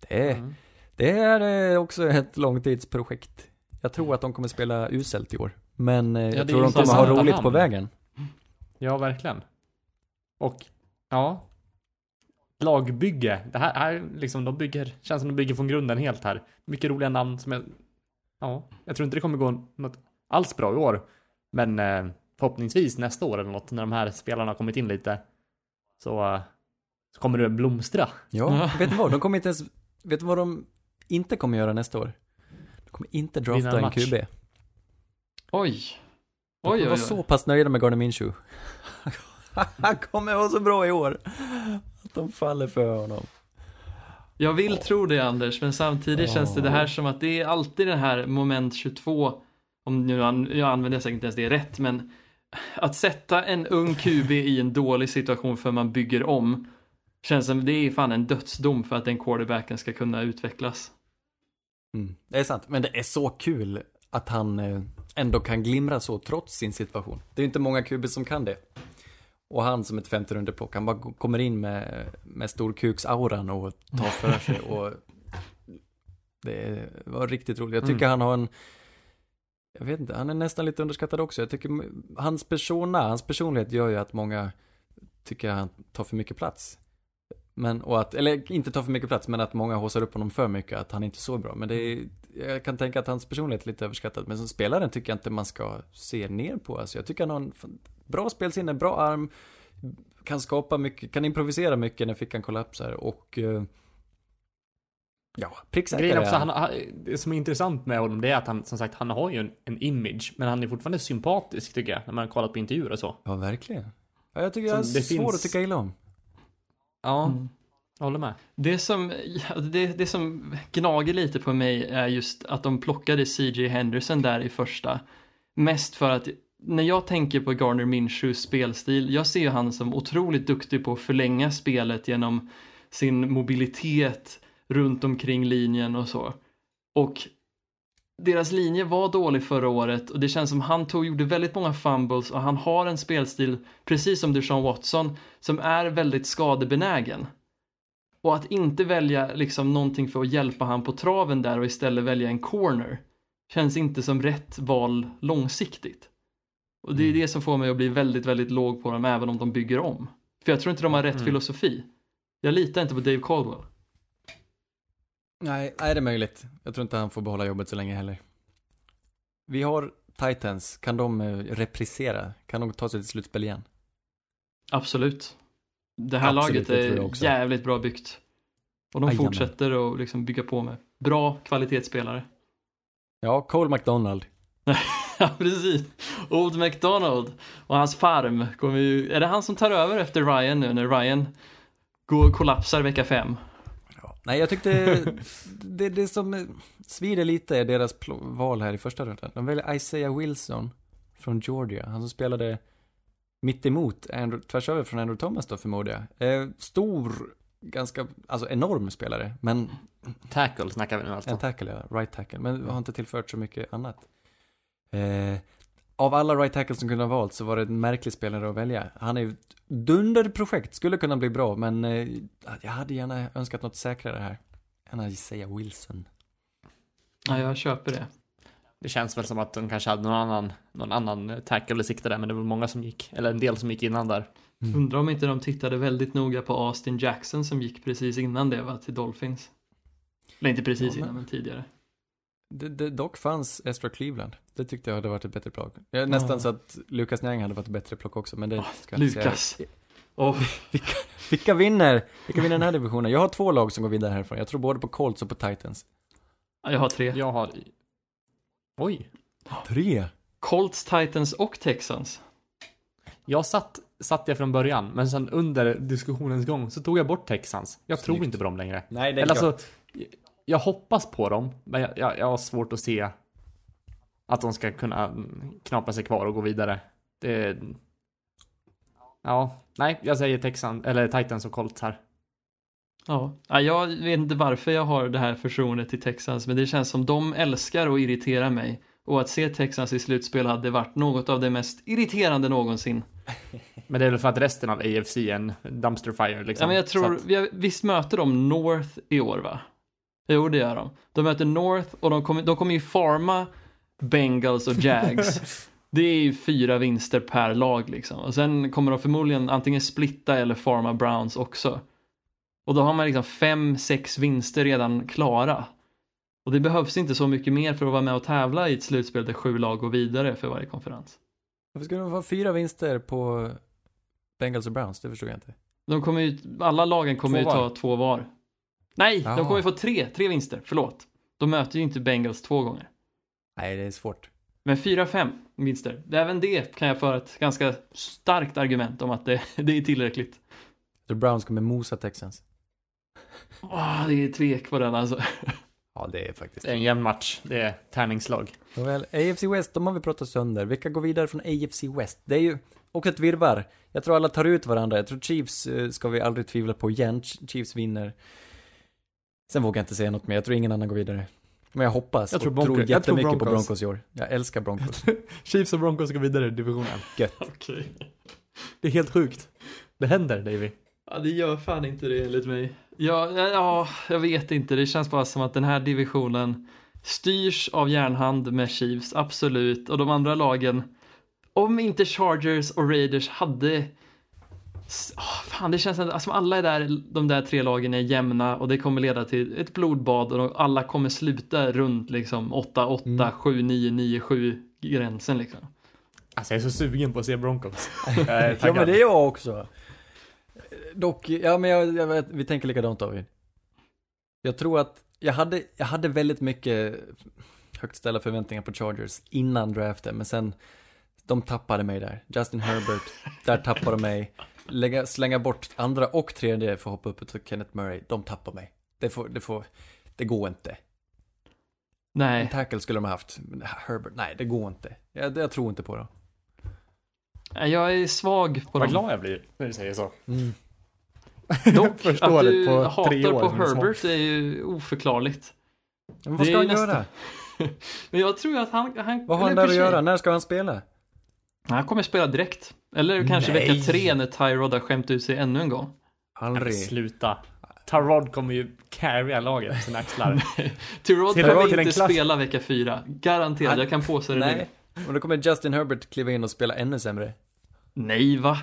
Speaker 5: Det
Speaker 3: Mm.
Speaker 5: det är eh, också ett långtidsprojekt. Jag tror att de kommer spela uselt i år, men eh, jag
Speaker 3: är
Speaker 5: tror de kommer ha roligt på vägen.
Speaker 3: Ja, verkligen. Och, ja. Lagbygge. Det här är liksom, de bygger, känns som de bygger från grunden helt här. Mycket roliga namn som jag, ja, jag tror inte det kommer gå något alls bra i år. Men eh, förhoppningsvis nästa år eller något, när de här spelarna har kommit in lite, så, eh, så kommer det blomstra.
Speaker 5: Ja, vet du vad? De kommer inte ens, vet du vad de inte kommer göra nästa år? De kommer inte
Speaker 3: en
Speaker 5: drafta en
Speaker 3: match.
Speaker 5: QB.
Speaker 4: Oj.
Speaker 5: De
Speaker 4: Oj,
Speaker 5: kommer
Speaker 4: oj,
Speaker 5: vara
Speaker 4: oj.
Speaker 5: så pass nöjda med Gardner Minshew. *laughs* Han kommer vara så bra i år. Att de faller för honom.
Speaker 4: Jag vill tro det Anders, men samtidigt känns det det här som att det är alltid det här moment 22. Om nu jag använder säkert inte ens det rätt, men att sätta en ung QB i en dålig situation för man bygger om känns som det är fan en dödsdom för att den quarterbacken ska kunna utvecklas.
Speaker 5: Mm. Det är sant, men det är så kul att han eh, ändå kan glimra så trots sin situation. Det är inte många QB som kan det. Och han som ett femte runde på han bara kommer in med, med storkuksauran och tar för sig och det var riktigt roligt. Jag tycker han har en jag vet inte, han är nästan lite underskattad också. Jag tycker hans persona, hans personlighet gör ju att många tycker han tar för mycket plats. Men, och att, eller inte tar för mycket plats, men att många håsar upp honom för mycket, att han inte är så bra. Men det är, jag kan tänka att hans personlighet är lite överskattad. Men som spelaren tycker jag inte man ska se ner på. Alltså jag tycker han har en bra spelsinne, bra arm, kan skapa mycket, kan improvisera mycket när fickan kollapsar och eh, ja, pricksäker
Speaker 3: Grejen också,
Speaker 5: han.
Speaker 3: han, det som är intressant med honom, det är att han, som sagt, han har ju en, en image, men han är fortfarande sympatisk tycker jag, när man har kollat på intervjuer och så.
Speaker 5: Ja, verkligen. Ja, jag tycker
Speaker 3: Som
Speaker 5: jag är
Speaker 3: det
Speaker 5: svår
Speaker 3: finns-
Speaker 5: att tycka illa om.
Speaker 3: Ja,
Speaker 4: Mm.
Speaker 3: jag håller med.
Speaker 4: Det som, det, det som gnager lite på mig är just att de plockade CJ Henderson där i första. Mest för att när jag tänker på Garner Minshews spelstil, jag ser ju han som otroligt duktig på att förlänga spelet genom sin mobilitet runt omkring linjen och så. Och deras linje var dålig förra året och det känns som han tog, gjorde väldigt många fumbles och han har en spelstil, precis som Deshaun Watson, som är väldigt skadebenägen. Och att inte välja liksom någonting för att hjälpa han på traven där och istället välja en corner känns inte som rätt val långsiktigt. Och det är det som får mig att bli väldigt, väldigt låg på dem även om de bygger om. För jag tror inte de har rätt
Speaker 3: Mm.
Speaker 4: filosofi. Jag litar inte på Dave Caldwell.
Speaker 5: Nej, nej, det är möjligt. Jag tror inte han får behålla jobbet så länge heller. Vi har Titans, kan de eh, reprisera? Kan de ta sig till slutspel igen?
Speaker 4: Absolut. Det här
Speaker 5: Absolut,
Speaker 4: laget är jävligt bra byggt. Och de
Speaker 5: Jajamän.
Speaker 4: fortsätter att liksom bygga på med bra kvalitetsspelare.
Speaker 5: Ja, Cole McDonald. *laughs*
Speaker 4: Ja, precis. Old McDonald och hans farm kommer ju... Är det han som tar över efter Ryan nu när Ryan går kollapsar vecka fem?
Speaker 5: Nej, jag tyckte *laughs* det, det som svider lite är deras val här i första rundan. De väljer Isaiah Wilson från Georgia. Han som spelade mitt emot Andrew, tvärs över från Andrew Thomas då förmodar jag. Eh, stor, ganska, alltså enorm spelare, men
Speaker 3: Tackle snackar vi nu alltså.
Speaker 5: en tackle, ja, right tackle, men har inte tillfört så mycket annat. Eh, av alla right tackles som kunde ha valt så var det en märklig spelare att välja. Han är ju ett dunderprojekt, skulle kunna bli bra, men eh, jag hade gärna önskat något säkrare här. Än Isaiah Wilson.
Speaker 4: Ja, jag köper det.
Speaker 3: Det känns väl som att de kanske hade någon annan, någon annan tackle i sikte där, men det var många som gick, eller en del som gick innan där.
Speaker 4: Undrar om inte de tittade väldigt noga på Austin Jackson som gick precis innan det va, till Dolphins. Eller inte precis
Speaker 5: Ja, men-
Speaker 4: innan, men tidigare.
Speaker 5: Det, det dock fanns Ezra Cleveland. Det tyckte jag hade varit ett bättre plock. Är nästan
Speaker 4: Ja.
Speaker 5: så att Lucas Nyang hade varit ett bättre plock också, men det ska jag inte
Speaker 4: Lukas.
Speaker 5: säga.
Speaker 4: Och *laughs*
Speaker 5: Vilka vinner? Vilka vinner den här divisionen? Jag har två lag som går vidare härifrån. Jag tror både på Colts och på Titans.
Speaker 4: jag har tre.
Speaker 3: Jag har... Oj.
Speaker 5: Tre?
Speaker 4: Colts, Titans och Texans.
Speaker 3: Jag satt, satt jag från början, men sen under diskussionens gång så tog jag bort Texans. Jag tror
Speaker 5: Snyggt.
Speaker 3: inte på dem längre.
Speaker 5: Nej, det
Speaker 3: Eller alltså, jag hoppas på dem, men jag, jag, jag har svårt att se att de ska kunna mm, knapa sig kvar och gå vidare. Det... Ja, nej, jag säger Texan, eller Titans och Colts här.
Speaker 4: Ja, Ja, jag vet inte varför jag har det här förtroendet till Texans, men det känns som de älskar att irritera mig. Och att se Texans i slutspel hade varit något av det mest irriterande någonsin. *laughs*
Speaker 3: Men det är väl för att resten av AFC är en dumpster fire liksom.
Speaker 4: Ja, men jag tror,
Speaker 3: att-
Speaker 4: vi har, visst möter de North i år va? Jo, det gör de. De möter North och de kommer, de kommer ju farma Bengals och Jags. *laughs* det är ju fyra vinster per lag liksom. Och sen kommer de förmodligen antingen splitta eller farma Browns också. Och då har man liksom fem, sex vinster redan klara. Och det behövs inte så mycket mer för att vara med och tävla i ett slutspel där sju lag går vidare för varje konferens.
Speaker 5: Varför ska de få fyra vinster på Bengals och Browns? Det förstod jag inte.
Speaker 4: De kommer ju, alla lagen kommer
Speaker 3: Två
Speaker 4: ju ta två var. Nej,
Speaker 5: Ja.
Speaker 4: de kommer ju få tre, tre vinster, förlåt. De möter ju inte Bengals två gånger.
Speaker 5: Nej, det är svårt.
Speaker 4: Men fyra, fem vinster. Även det kan jag föra ett ganska starkt argument om att det, *laughs* det är tillräckligt.
Speaker 5: Så Browns kommer mosa Texans.
Speaker 4: Åh, det är tvek på den alltså.
Speaker 5: Ja, det är faktiskt.
Speaker 3: Det är en jämn match. Det är tärningslag.
Speaker 5: Nåväl, AFC West, de har vi pratat sönder. Vilka går vidare från AFC West? Det är ju också ett virrvarr. Jag tror alla tar ut varandra. Jag tror Chiefs eh, ska vi aldrig tvivla på igen. Ch- Chiefs vinner. Sen vågar jag inte säga något mer. Jag tror ingen annan går vidare. Men jag hoppas
Speaker 3: Jag tror
Speaker 5: och tror
Speaker 3: Broncos- jag tror
Speaker 5: jättemycket på
Speaker 3: Broncos.
Speaker 5: Broncos i år. Jag älskar Broncos.
Speaker 3: Chiefs och Broncos ska vidare i divisionen.
Speaker 5: Gött. *laughs*
Speaker 4: Okej.
Speaker 3: Det är helt sjukt. Det händer, Davy.
Speaker 4: Ja, det gör fan inte det enligt mig. Ja, ja, jag vet inte. Det känns bara som att den här divisionen styrs av järnhand med Chiefs, absolut. Och de andra lagen, om inte Chargers och Raiders hade Åh, fan, det känns som alla är där, de där tre lagen är jämna och det kommer leda till ett blodbad och de, alla kommer sluta runt liksom 8-8,
Speaker 5: Mm.
Speaker 4: 7-9, 9-7 gränsen liksom.
Speaker 3: Alltså jag är så sugen på att se Broncos. *laughs*
Speaker 5: Ja men det är jag också. Dock, ja men jag, jag vet, vi tänker likadant David. Jag tror att, jag hade, jag hade väldigt mycket högt ställda förväntningar på Chargers innan draften, men sen, de tappade mig där. Justin Herbert, där tappade de mig. Lägga, slänga bort andra och tredje för att hoppa upp till Kenneth Murray, de tappar mig. Det får, det får, det går inte. En
Speaker 4: Nej,
Speaker 5: tackle skulle de ha haft, men Herbert, nej det går inte. Jag, jag tror inte på det.
Speaker 4: jag är svag på
Speaker 3: Vad
Speaker 4: dem.
Speaker 3: glad jag blir när du säger så.
Speaker 4: Dock, *laughs*
Speaker 3: Förstår
Speaker 4: att du
Speaker 3: på
Speaker 4: hatar
Speaker 3: tre år
Speaker 4: på. Herbert är ju oförklarligt.
Speaker 5: Men vad ska han
Speaker 4: nästan-
Speaker 5: göra? *laughs*
Speaker 4: Men jag tror att han... han
Speaker 5: Vad har han där att göra? När ska han spela?
Speaker 4: Han kommer spela direkt. Eller kanske
Speaker 5: Nej.
Speaker 4: vecka tre när Tyrod har skämt ut sig ännu en gång.
Speaker 5: Aldrig.
Speaker 3: Sluta. Tarod kommer ju carrya laget på sina axlar. *laughs*
Speaker 4: Tyrod kommer inte
Speaker 3: klass-
Speaker 4: spela vecka fyra. Garanterat,
Speaker 5: Han-
Speaker 4: jag kan påstå det nu.
Speaker 5: Nej. Och då kommer Justin Herbert kliva in och spela ännu sämre.
Speaker 4: Nej, va?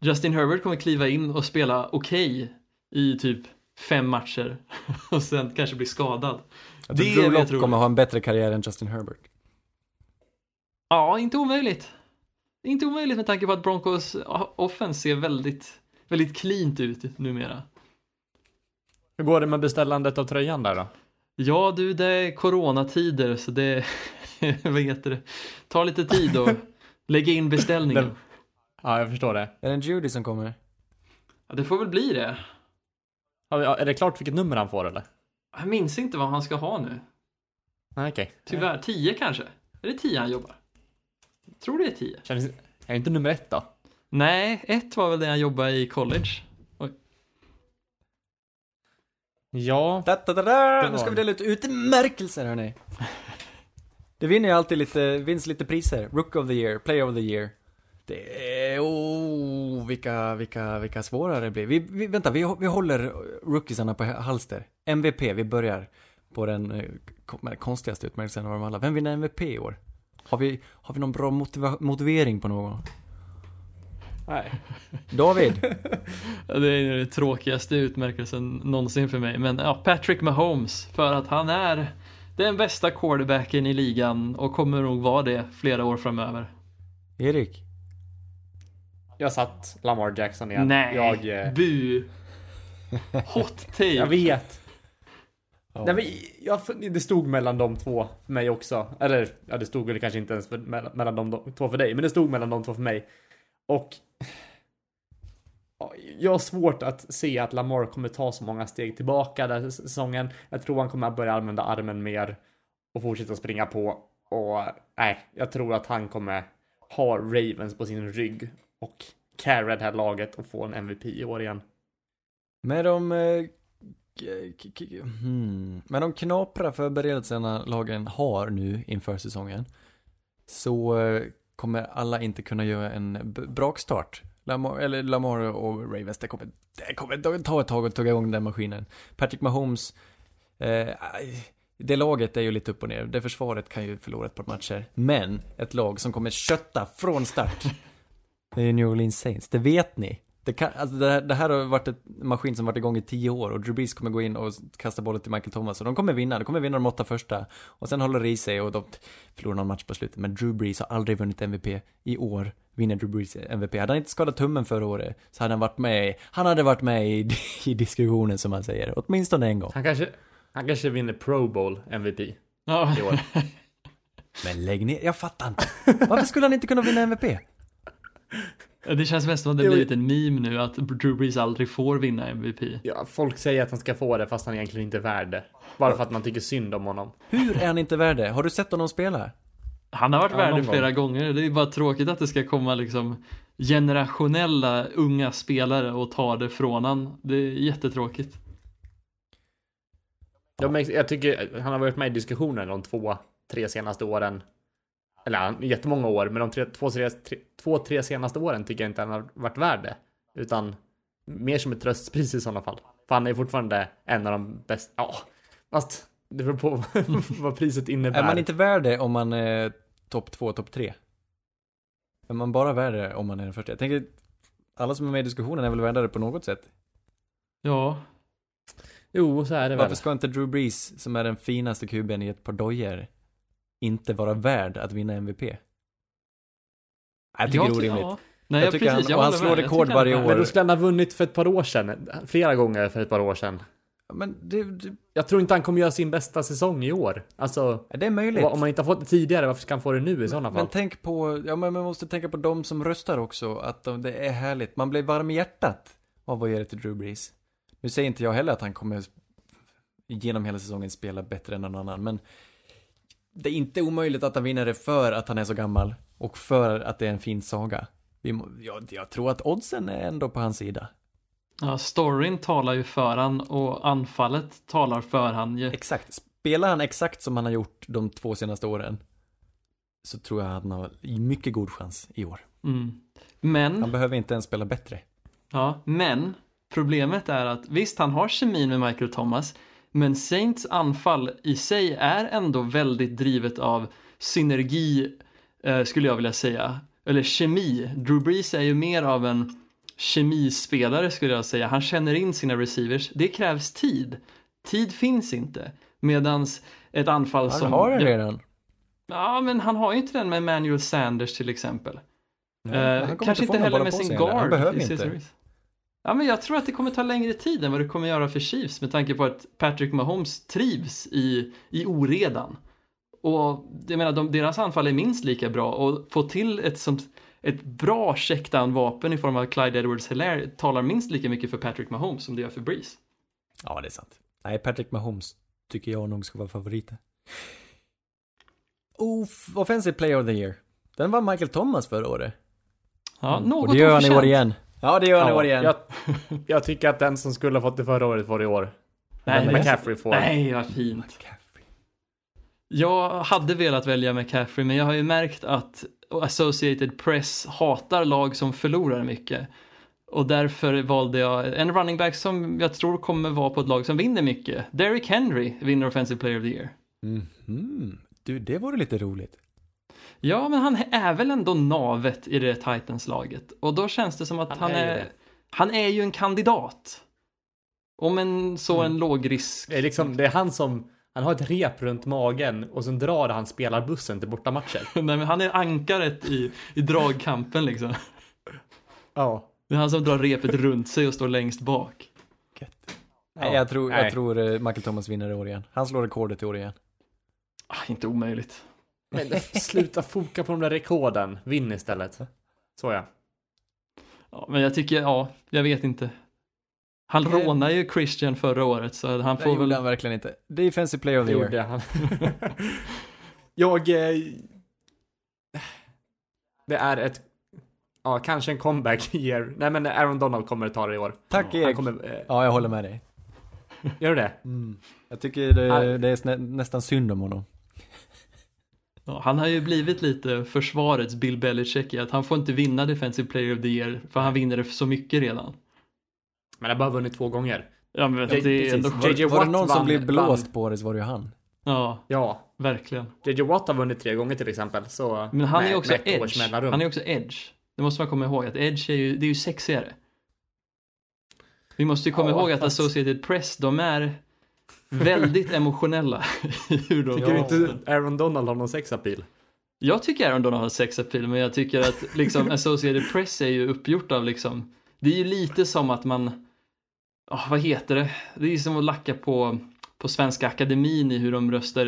Speaker 4: Justin Herbert kommer kliva in och spela okej i typ fem matcher *laughs* och sen kanske bli skadad.
Speaker 5: Jag tror
Speaker 4: är
Speaker 5: Drew Lock kommer ha en bättre karriär än Justin Herbert.
Speaker 4: Ja, inte omöjligt. Inte omöjligt med tanke på att Broncos offense ser väldigt, väldigt cleant ut numera.
Speaker 3: Hur går det med beställandet av tröjan där då?
Speaker 4: Ja, du, det är coronatider så det, *laughs* vad heter det, tar lite tid att *laughs* lägga in beställningen.
Speaker 3: Ja, jag förstår det.
Speaker 5: Är det en Judy som kommer?
Speaker 4: Ja, det får väl bli det.
Speaker 3: Ja, Är det klart vilket nummer han får eller?
Speaker 4: Jag minns inte vad han ska ha nu.
Speaker 3: Nej, okej.
Speaker 4: Tyvärr, 10 kanske? Är det 10 han jobbar? Jag tror det är 10.
Speaker 3: Känns... Är det inte nummer ett då?
Speaker 4: Nej, ett var väl det han jobbade i college.
Speaker 3: Ja.
Speaker 5: Da, da, da, da. Nu ska vi dela ut utmärkelser hörni. *laughs* Det vinner ju alltid lite, vinns lite priser. Rook of the year, player of the year. Det är, oh, vilka, vilka, vilka svåra det blir. Vi, vi, vänta, vi, vi håller rookiesarna på halster. MVP, vi börjar på den eh, kon- konstigaste utmärkelsen av dem alla. Vem vinner MVP i år? Har vi, har vi någon bra motiva, motivering på någon?
Speaker 3: Nej.
Speaker 5: David? *laughs*
Speaker 4: Det är den tråkigaste utmärkelsen någonsin för mig. Men ja, Patrick Mahomes, för att han är den bästa quarterbacken i ligan och kommer nog vara det flera år framöver.
Speaker 5: Erik?
Speaker 3: Jag satt Lamar Jackson igen.
Speaker 4: Nej,
Speaker 3: Jag, eh,
Speaker 4: bu! Hot take!
Speaker 3: jag vet.
Speaker 5: Ja.
Speaker 3: Nej, men jag, det stod mellan de två för mig också. Eller, ja det stod väl kanske inte ens för, mellan, mellan de två för dig, men det stod mellan de två för mig. Och ja, jag har svårt att se att Lamar kommer ta så många steg tillbaka den här säsongen. Jag tror han kommer att börja använda armen mer och fortsätta springa på. Och nej, jag tror att han kommer ha Ravens på sin rygg och carry det här laget och få en MVP i år igen.
Speaker 5: Med de, eh, hmm, med de knapra förberedelserna lagen har nu inför säsongen så eh, kommer alla inte kunna göra en brakstart. Lamar, eller Lamar och Ravens, det kommer, det kommer ta ett tag att tugga igång den maskinen. Patrick Mahomes, eh, det laget är ju lite upp och ner. Det försvaret kan ju förlora ett par matcher. Men ett lag som kommer kötta från start. *laughs* Det är New Orleans Saints, det vet ni. Det, kan, alltså det, här, det här har varit en maskin som varit igång i tio år och Drew Brees kommer gå in och kasta bollen till Michael Thomas och de kommer vinna, de kommer vinna de åtta första och sen håller det i sig och de förlorar någon match på slutet. Men Drew Brees har aldrig vunnit MVP. I år vinner Drew Brees MVP. Hade han inte skadat tummen förra året så hade han varit med, han hade varit med i, *laughs* i diskussionen som man säger, åtminstone en gång.
Speaker 3: Han kanske, han kanske vinner Pro Bowl MVP
Speaker 4: Ja,
Speaker 3: i år. *laughs*
Speaker 5: Men lägg ner, jag fattar inte. Varför skulle han inte kunna vinna MVP?
Speaker 4: Det känns mest som att det blivit en meme nu att Drew Brees aldrig får vinna MVP.
Speaker 3: Ja, folk säger att han ska få det fast han egentligen inte är värd det. Bara för att man tycker synd om honom.
Speaker 5: Hur är han inte värd det? Har du sett honom spela?
Speaker 4: Han har varit
Speaker 3: Ja,
Speaker 4: värd det flera gånger. Det är bara tråkigt att det ska komma liksom generationella unga spelare och ta det från han. Det är jättetråkigt.
Speaker 3: Ja, men jag tycker han har varit med i diskussionen de två, tre senaste åren. Eller han- jättemånga år, men de tre, två, tre, tre, två, tre senaste åren tycker jag inte han har varit värd det. Utan mer som ett tröstpris i sådana fall. För han är fortfarande en av de bästa. Ja, fast det beror på *laughs* vad priset innebär.
Speaker 5: Är man inte värd det om man är topp två, topp tre? Är man bara värd det om man är den första? Jag tänker, alla som är med i diskussionen är väl värda det på något sätt?
Speaker 4: Ja,
Speaker 3: Jo, så är det väl.
Speaker 5: Varför ska inte Drew Brees, som är den finaste kuben i ett par dojor, inte vara värd att vinna MVP? Nej, Jag tycker det är orimligt.
Speaker 4: ja. Nej,
Speaker 5: Jag
Speaker 4: ja,
Speaker 5: tycker
Speaker 4: precis.
Speaker 5: han- och han slår
Speaker 4: med. Jag
Speaker 5: rekord varje år.
Speaker 3: Men då skulle han ha vunnit för ett par år sedan. Flera gånger för ett par år sedan.
Speaker 5: Men det, det,
Speaker 3: Jag tror inte han kommer göra sin bästa säsong i år. Alltså,
Speaker 5: det är möjligt.
Speaker 3: om man inte har fått det tidigare, varför ska han få det nu i sådana fall?
Speaker 5: Men tänk på, ja men man måste tänka på de som röstar också, att de, det är härligt. Man blir varm i hjärtat av att ge det till Drew Brees. Nu säger inte jag heller att han kommer genom hela säsongen spela bättre än någon annan, men det är inte omöjligt att han vinner det för att han är så gammal och för att det är en fin saga. Må- jag, jag tror att oddsen är ändå på hans sida.
Speaker 4: Ja, storyn talar ju för han och anfallet talar för han ju.
Speaker 5: Exakt. spelar han exakt som han har gjort de två senaste åren så tror jag att han har mycket god chans i år.
Speaker 4: Mm. Men,
Speaker 5: Han behöver inte ens spela bättre.
Speaker 4: ja, men problemet är att visst, han har kemin med Michael Thomas, men Saints anfall i sig är ändå väldigt drivet av synergi, eh, skulle jag vilja säga. Eller kemi. Drew Brees är ju mer av en kemispelare skulle jag säga. Han känner in sina receivers. Det krävs tid. Tid finns inte. Medans ett anfall
Speaker 5: Han
Speaker 4: som...
Speaker 5: har den redan.
Speaker 4: Ja, men han har ju inte den med Emmanuel Sanders till exempel.
Speaker 5: Nej,
Speaker 4: Eh,
Speaker 5: han
Speaker 4: kanske
Speaker 5: inte
Speaker 4: inte heller med sin guard.
Speaker 5: Han behöver inte.
Speaker 4: Ruiz. Ja, men jag tror att det kommer ta längre tid än vad det kommer göra för Chiefs med tanke på att Patrick Mahomes trivs i, i oredan. Och jag menar, de, deras anfall är minst lika bra och få till ett, sånt, ett bra checkdown-vapen i form av Clyde Edwards-Hilaire talar minst lika mycket för Patrick Mahomes som det gör för Breeze.
Speaker 5: Ja, det är sant. Nej, Patrick Mahomes tycker jag nog ska vara favoriten. Offensive player of the year. Den var Michael Thomas förra året.
Speaker 4: Ja, något
Speaker 5: Och det gör han i år igen. Ja, det gör han i år igen.
Speaker 3: jag, jag tycker att den som skulle ha fått det förra året får det i år.
Speaker 4: Nej,
Speaker 3: Men McCaffrey får.
Speaker 4: Nej, vad fint.
Speaker 5: McCaffrey.
Speaker 4: Jag hade velat välja McCaffrey, men jag har ju märkt att Associated Press hatar lag som förlorar mycket. Och därför valde jag en running back som jag tror kommer vara på ett lag som vinner mycket. Derrick Henry vinner Offensive Player of the Year.
Speaker 5: Mhm. Du, det vore lite roligt.
Speaker 4: Ja, men han är väl ändå navet i det Titans-laget. Och då känns det som att han,
Speaker 3: Han är
Speaker 4: han är ju en kandidat. Om en så en låg risk.
Speaker 3: Det är liksom, det är han som, han har ett rep runt magen och sen drar han spelarbussen till bortamatcher. *laughs*
Speaker 4: Nej, men han är ankaret i, i dragkampen liksom.
Speaker 3: Ja.
Speaker 4: Det är han som drar repet runt sig och står längst bak.
Speaker 5: Nej, jag tror,
Speaker 3: Nej.
Speaker 5: jag tror eh, Michael Thomas vinner i år igen. Han slår rekordet i år igen.
Speaker 4: Ah, inte omöjligt.
Speaker 3: Men *laughs* sluta foka på de där rekorden. Vinn istället. Så ja.
Speaker 4: Ja, men jag tycker, ja, jag vet inte. Han
Speaker 5: Eh.
Speaker 4: rånade ju Christian förra året så han
Speaker 5: Det
Speaker 4: får väl...
Speaker 5: han verkligen inte. Defensive player of
Speaker 3: Det
Speaker 5: the year.
Speaker 3: han. *laughs* jag... Eh, det är ett... Ja, kanske en comeback year. Nej men Aaron Donald kommer ta det i år.
Speaker 5: Tack Erik.
Speaker 3: kommer... Eh,
Speaker 5: Ja, jag håller med dig.
Speaker 3: gör du det?
Speaker 5: Jag tycker det, det är nästan synd om honom.
Speaker 4: Ja, han har ju blivit lite försvarets Bill Belichick i att han får inte vinna Defensive Player of the Year för han vinner det så mycket redan.
Speaker 3: Men han har bara vunnit två gånger.
Speaker 4: Ja, men det är ändå...
Speaker 3: JJ
Speaker 5: Var det någon som
Speaker 3: vann-
Speaker 5: blev blåst
Speaker 3: vann-
Speaker 5: på det så var det ju han.
Speaker 4: Ja,
Speaker 3: Ja.
Speaker 4: verkligen.
Speaker 3: JJ Watt har vunnit tre gånger till exempel. Så
Speaker 4: Men han
Speaker 3: med-
Speaker 4: är också edge. Han är också edge. Det måste man komma ihåg att edge är ju, det är ju sexigare. Vi måste ju komma
Speaker 3: Ja,
Speaker 4: ihåg att
Speaker 3: fast-
Speaker 4: Associated Press, de är väldigt emotionella *laughs* i hur de...
Speaker 3: Tycker du inte Aaron Donald har någon sexappeal?
Speaker 4: Jag tycker Aaron Donald har sexappeal, men jag tycker att liksom *laughs* Associated Press är ju uppgjort av liksom, det är ju lite som att man, oh, vad heter det? Det är som att lacka på, på Svenska Akademin i hur de röstar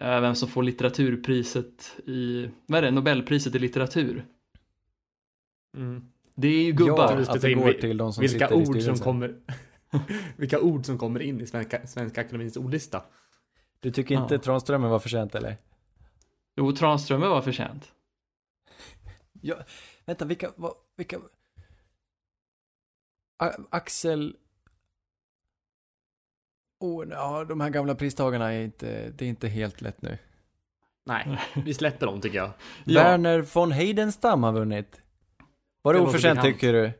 Speaker 4: eh, vem som får litteraturpriset i, vad är det, Nobelpriset i litteratur.
Speaker 3: Mm.
Speaker 4: Det är ju gubbar.
Speaker 5: Ja, att det går till de som
Speaker 3: Vilka
Speaker 5: sitter i
Speaker 3: ord som
Speaker 5: styrelsen.
Speaker 3: kommer... *laughs* Vilka ord som kommer in i Svenska, Svenska Akademins ordlista.
Speaker 5: Du tycker inte
Speaker 4: Ja.
Speaker 5: Tranströmer var förtjänt eller?
Speaker 4: Jo, Tranströmer var förtjänt.
Speaker 5: Ja, vänta, vilka, vad, vilka? A Axel... Oh, ja, de här gamla pristagarna är inte, det är inte helt lätt nu.
Speaker 3: Nej, vi släpper dem tycker jag.
Speaker 4: Ja.
Speaker 5: Werner von Heidenstam har vunnit. Var det
Speaker 3: Det
Speaker 5: oförtjänt tycker du?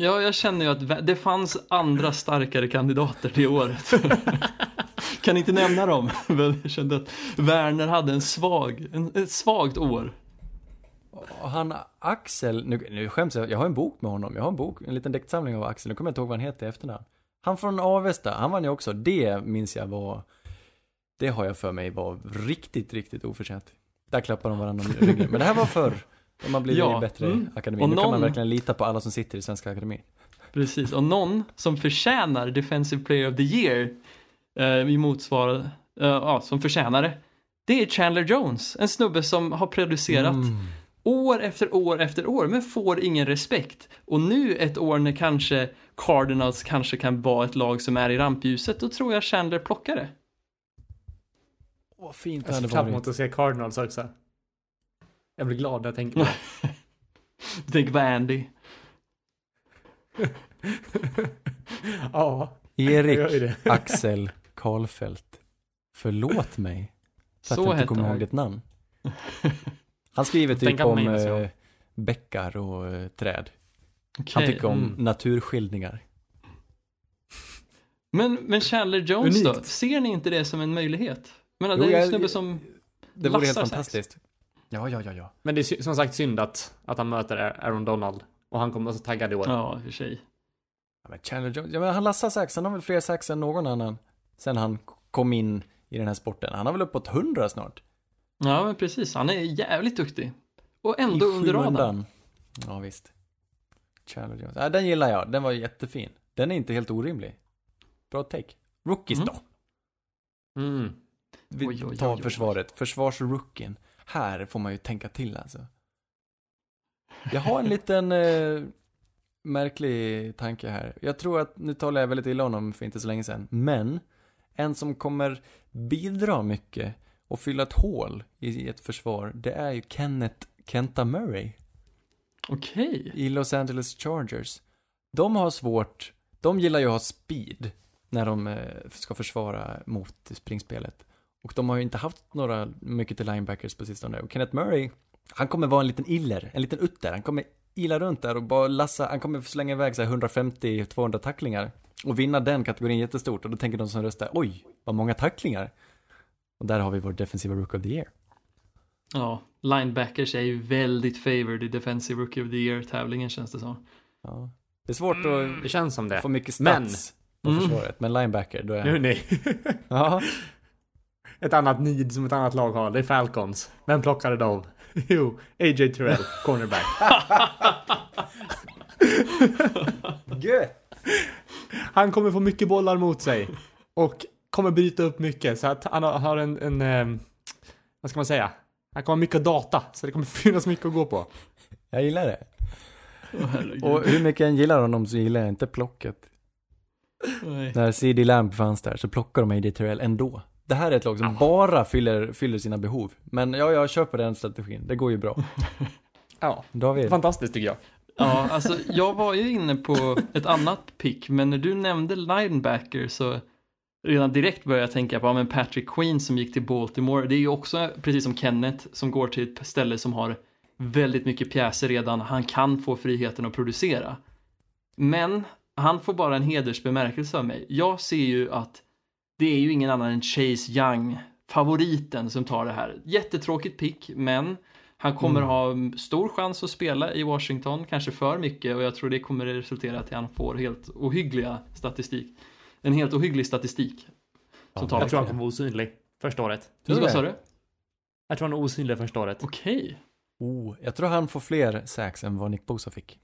Speaker 4: Ja, jag känner ju att det fanns andra starkare kandidater det året. *laughs* kan inte nämna dem, men jag kände att Werner hade en svag, en, ett svagt år.
Speaker 5: Han Axel, nu, nu skäms jag, jag har en bok med honom. Jag har en bok, en liten diktsamling av Axel. Nu kommer jag inte ihåg vad han heter i efternamn. Han från Avesta, han vann ju också. Det minns jag var, det har jag för mig var riktigt, riktigt oförtjänt. Där klappar de varandra om ryggen. Men det här var förr. Har blivit
Speaker 4: Ja,
Speaker 5: bättre
Speaker 4: mm.
Speaker 5: akademin.
Speaker 4: Och
Speaker 5: Nu kan man
Speaker 4: någon-
Speaker 5: verkligen lita på alla som sitter i Svenska Akademin.
Speaker 4: Precis, och någon som förtjänar Defensive Player of the Year eh, i motsvar, eh, ja, som förtjänar det, är Chandler Jones. En snubbe som har producerat
Speaker 5: Mm.
Speaker 4: år efter år efter år men får ingen respekt. Och nu ett år när kanske Cardinals kanske kan vara ett lag som är i rampljuset, då tror jag Chandler plockar det.
Speaker 5: Vad fint det
Speaker 3: Jag ser fram emot att se Cardinals också. Jag blir glad när jag tänker på det. *laughs*
Speaker 4: Du tänker på Andy. *laughs*
Speaker 3: ja,
Speaker 5: Erik. *laughs* Axel Karlfeldt Förlåt mig. För
Speaker 4: Så
Speaker 5: att jag inte kommer
Speaker 4: han.
Speaker 5: ihåg ditt namn. Han skriver typ om
Speaker 3: gång.
Speaker 5: eh, bäckar och eh, träd. Han
Speaker 4: Okej.
Speaker 5: tycker om
Speaker 3: mm.
Speaker 5: naturskildringar.
Speaker 4: Men, men Chandler Jones då?
Speaker 3: Unikt.
Speaker 4: Ser ni inte det som en möjlighet? Menar,
Speaker 5: Jo,
Speaker 4: det är en snubbe som...
Speaker 5: Det vore helt
Speaker 4: Lassar sex.
Speaker 5: Ja, ja, ja, ja.
Speaker 3: Men det är som sagt synd att, att han möter Aaron Donald. Och han kommer så taggad i år.
Speaker 4: Ja, i och för sig.
Speaker 5: Ja, men Chandler Jones, ja, men han lassar sax, han har väl fler sax än någon annan. Sen han kom in i den här sporten. Han har väl uppåt hundra snart.
Speaker 4: Ja, men precis. Han är jävligt duktig. Och
Speaker 5: I
Speaker 4: ändå under radarn.
Speaker 5: Ja, visst. Chandler Jones. Ja, den gillar jag. Den var jättefin. Den är inte helt orimlig. Bra take. Rookies
Speaker 4: Mm.
Speaker 5: då?
Speaker 3: Mm.
Speaker 5: Vi
Speaker 4: Oj, oj, oj,
Speaker 5: tar
Speaker 4: oj.
Speaker 5: försvaret. Försvarsrookien. Här får man ju tänka till alltså. Jag har en liten eh, märklig tanke här. Jag tror att, nu talade jag väldigt illa om honom för inte så länge sedan, men en som kommer bidra mycket och fylla ett hål i ett försvar, det är ju Kenneth Kenta Murray
Speaker 4: Okej.
Speaker 5: i Los Angeles Chargers. De har svårt, de gillar ju att ha speed när de eh, ska försvara mot springspelet. Och de har ju inte haft några mycket till linebackers på sistone. Och Kenneth Murray, han kommer vara en liten iller, en liten utter. Han kommer ila runt där och bara lassa, han kommer slänga iväg så här 150-200 tacklingar. Och vinna den kategorin jättestort. Och då tänker de som röstar, oj, vad många tacklingar. Och där har vi vår defensiva rook of the year.
Speaker 4: Ja, linebackers är ju väldigt favored i Defensive Rookie of the Year-tävlingen känns det som.
Speaker 5: Ja. Det är svårt
Speaker 3: Det känns som det.
Speaker 5: att få mycket
Speaker 3: Men-
Speaker 5: stats på
Speaker 4: Mm.
Speaker 5: försvaret. Men linebacker, då är
Speaker 3: Nu ni.
Speaker 5: Ja. *laughs*
Speaker 3: Ett annat need som ett annat lag har, det är Falcons. Vem plockade de? *laughs* Jo, AJ Terrell, cornerback. *laughs*
Speaker 5: Gött!
Speaker 3: Han kommer få mycket bollar mot sig. Och kommer bryta upp mycket. Så att han har- har en, en ehm, vad ska man säga? Han kommer ha mycket data. Så det kommer *laughs* finnas mycket att gå på.
Speaker 5: Jag gillar det.
Speaker 4: Herregud.
Speaker 5: Och hur mycket jag gillar honom så gillar jag inte plocket.
Speaker 4: Nej.
Speaker 5: När CD Lamb fanns där så plockar de AJ Terrell ändå. Det här är ett lag som bara fyller, fyller sina behov. Men ja, jag köper den strategin. Det går ju bra. *laughs*
Speaker 3: Ja,
Speaker 5: David.
Speaker 3: fantastiskt tycker jag.
Speaker 4: Ja, alltså jag var ju inne på ett annat pick, men när du nämnde linebacker så redan direkt började jag tänka på ja, men Patrick Queen som gick till Baltimore. Det är ju också, precis som Kenneth, som går till ett ställe som har väldigt mycket pjäser redan. Han kan få friheten att producera. Men han får bara en hedersbemärkelse av mig. Jag ser ju att det är ju ingen annan än Chase Young, favoriten, som tar det här. Jättetråkigt pick, men han kommer ha stor chans att spela i Washington, kanske för mycket och jag tror det kommer resultera i att han får helt ohyggliga statistik. En helt ohygglig statistik. Som talar
Speaker 3: Jag tror han kommer vara osynlig första året.
Speaker 4: det.
Speaker 5: Tror
Speaker 4: Vad
Speaker 5: du
Speaker 4: sa du?
Speaker 3: Jag tror han är osynlig första året.
Speaker 4: Okej.
Speaker 5: Oh, jag tror han får fler sacks än vad Nick Bosa fick.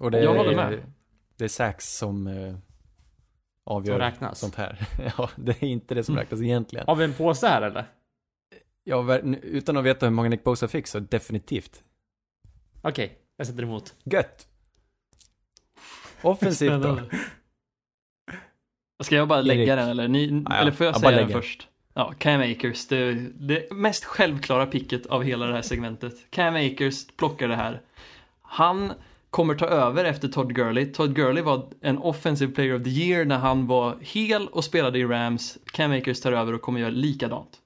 Speaker 5: Och det
Speaker 4: Jag
Speaker 5: är,
Speaker 4: håller med.
Speaker 5: Det är sacks som eh, avgör
Speaker 3: Som räknas.
Speaker 5: sånt här. *laughs* ja, det är inte det som
Speaker 4: Mm.
Speaker 5: räknas egentligen.
Speaker 3: Har vi en påse här eller?
Speaker 5: Ja, utan att veta hur många Nick Bosa fick så definitivt.
Speaker 3: Okej, jag sätter emot.
Speaker 5: Gött! Offensivt då?
Speaker 4: Ska jag bara lägga
Speaker 5: Erik.
Speaker 4: den eller? Ni,
Speaker 5: Ja, ja.
Speaker 4: Eller får jag
Speaker 5: Ja, bara
Speaker 4: säga den först? Ja, Cam Akers, det, det mest självklara picket av hela det här segmentet. Cam Akers plockar det här. Han kommer ta över efter Todd Gurley. Todd Gurley var en offensive player of the year när han var hel och spelade i Rams. Cam Akers tar över och kommer göra likadant.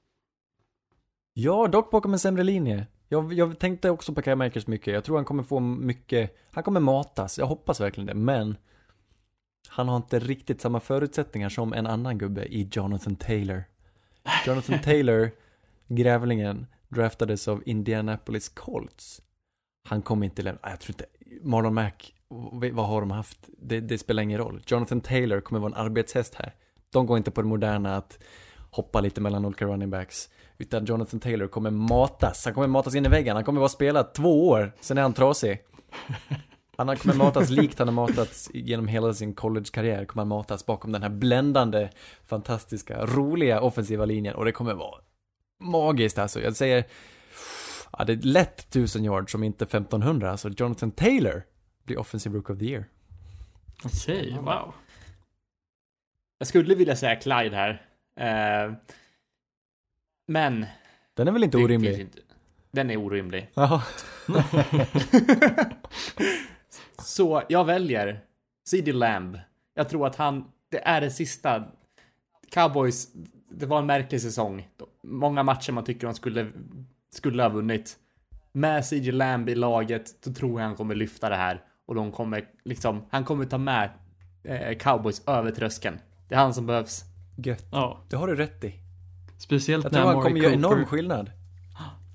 Speaker 5: Ja, dock bakom en sämre linje. Jag, jag tänkte också på Cam Akers mycket. Jag tror han kommer få mycket, han kommer matas. Jag hoppas verkligen det, men han har inte riktigt samma förutsättningar som en annan gubbe i Jonathan Taylor. *laughs* Jonathan Taylor, grävlingen, draftades av Indianapolis Colts. Han kommer inte lämna, jag tror inte, Marlon Mack, vad har de haft? Det, det spelar ingen roll. Jonathan Taylor kommer vara en arbetshäst här. De går inte på det moderna att hoppa lite mellan olika running backs. Utan Jonathan Taylor kommer matas. Han kommer matas in i väggen. Han kommer vara spelad två år, sen är han trasig. Han kommer matas likt han har matats genom hela sin collegekarriär. Kommer han matas bakom den här bländande, fantastiska, roliga offensiva linjen. Och det kommer vara magiskt alltså. Jag säger, ja, det är lätt 1000 yards som inte 1500. Alltså Jonathan Taylor blir offensive rook of the year.
Speaker 4: Okej, wow.
Speaker 3: Jag skulle vilja säga Clyde här. Eh, men...
Speaker 5: Den är väl inte orimlig?
Speaker 3: inte- Den är orimlig.
Speaker 5: Jaha. *laughs*
Speaker 3: Så jag väljer CD Lamb. Jag tror att han, det är det sista. Cowboys det var en märklig säsong. Många matcher man tycker de skulle, skulle ha vunnit. Med CJ Lamb i laget, så tror jag han kommer lyfta det här. Och de kommer liksom, han kommer ta med eh, cowboys över tröskeln. Det är han som behövs.
Speaker 5: Gött.
Speaker 4: Ja,
Speaker 5: Det har du rätt i.
Speaker 4: speciellt
Speaker 5: Jag
Speaker 4: när
Speaker 5: tror han kommer göra enorm skillnad.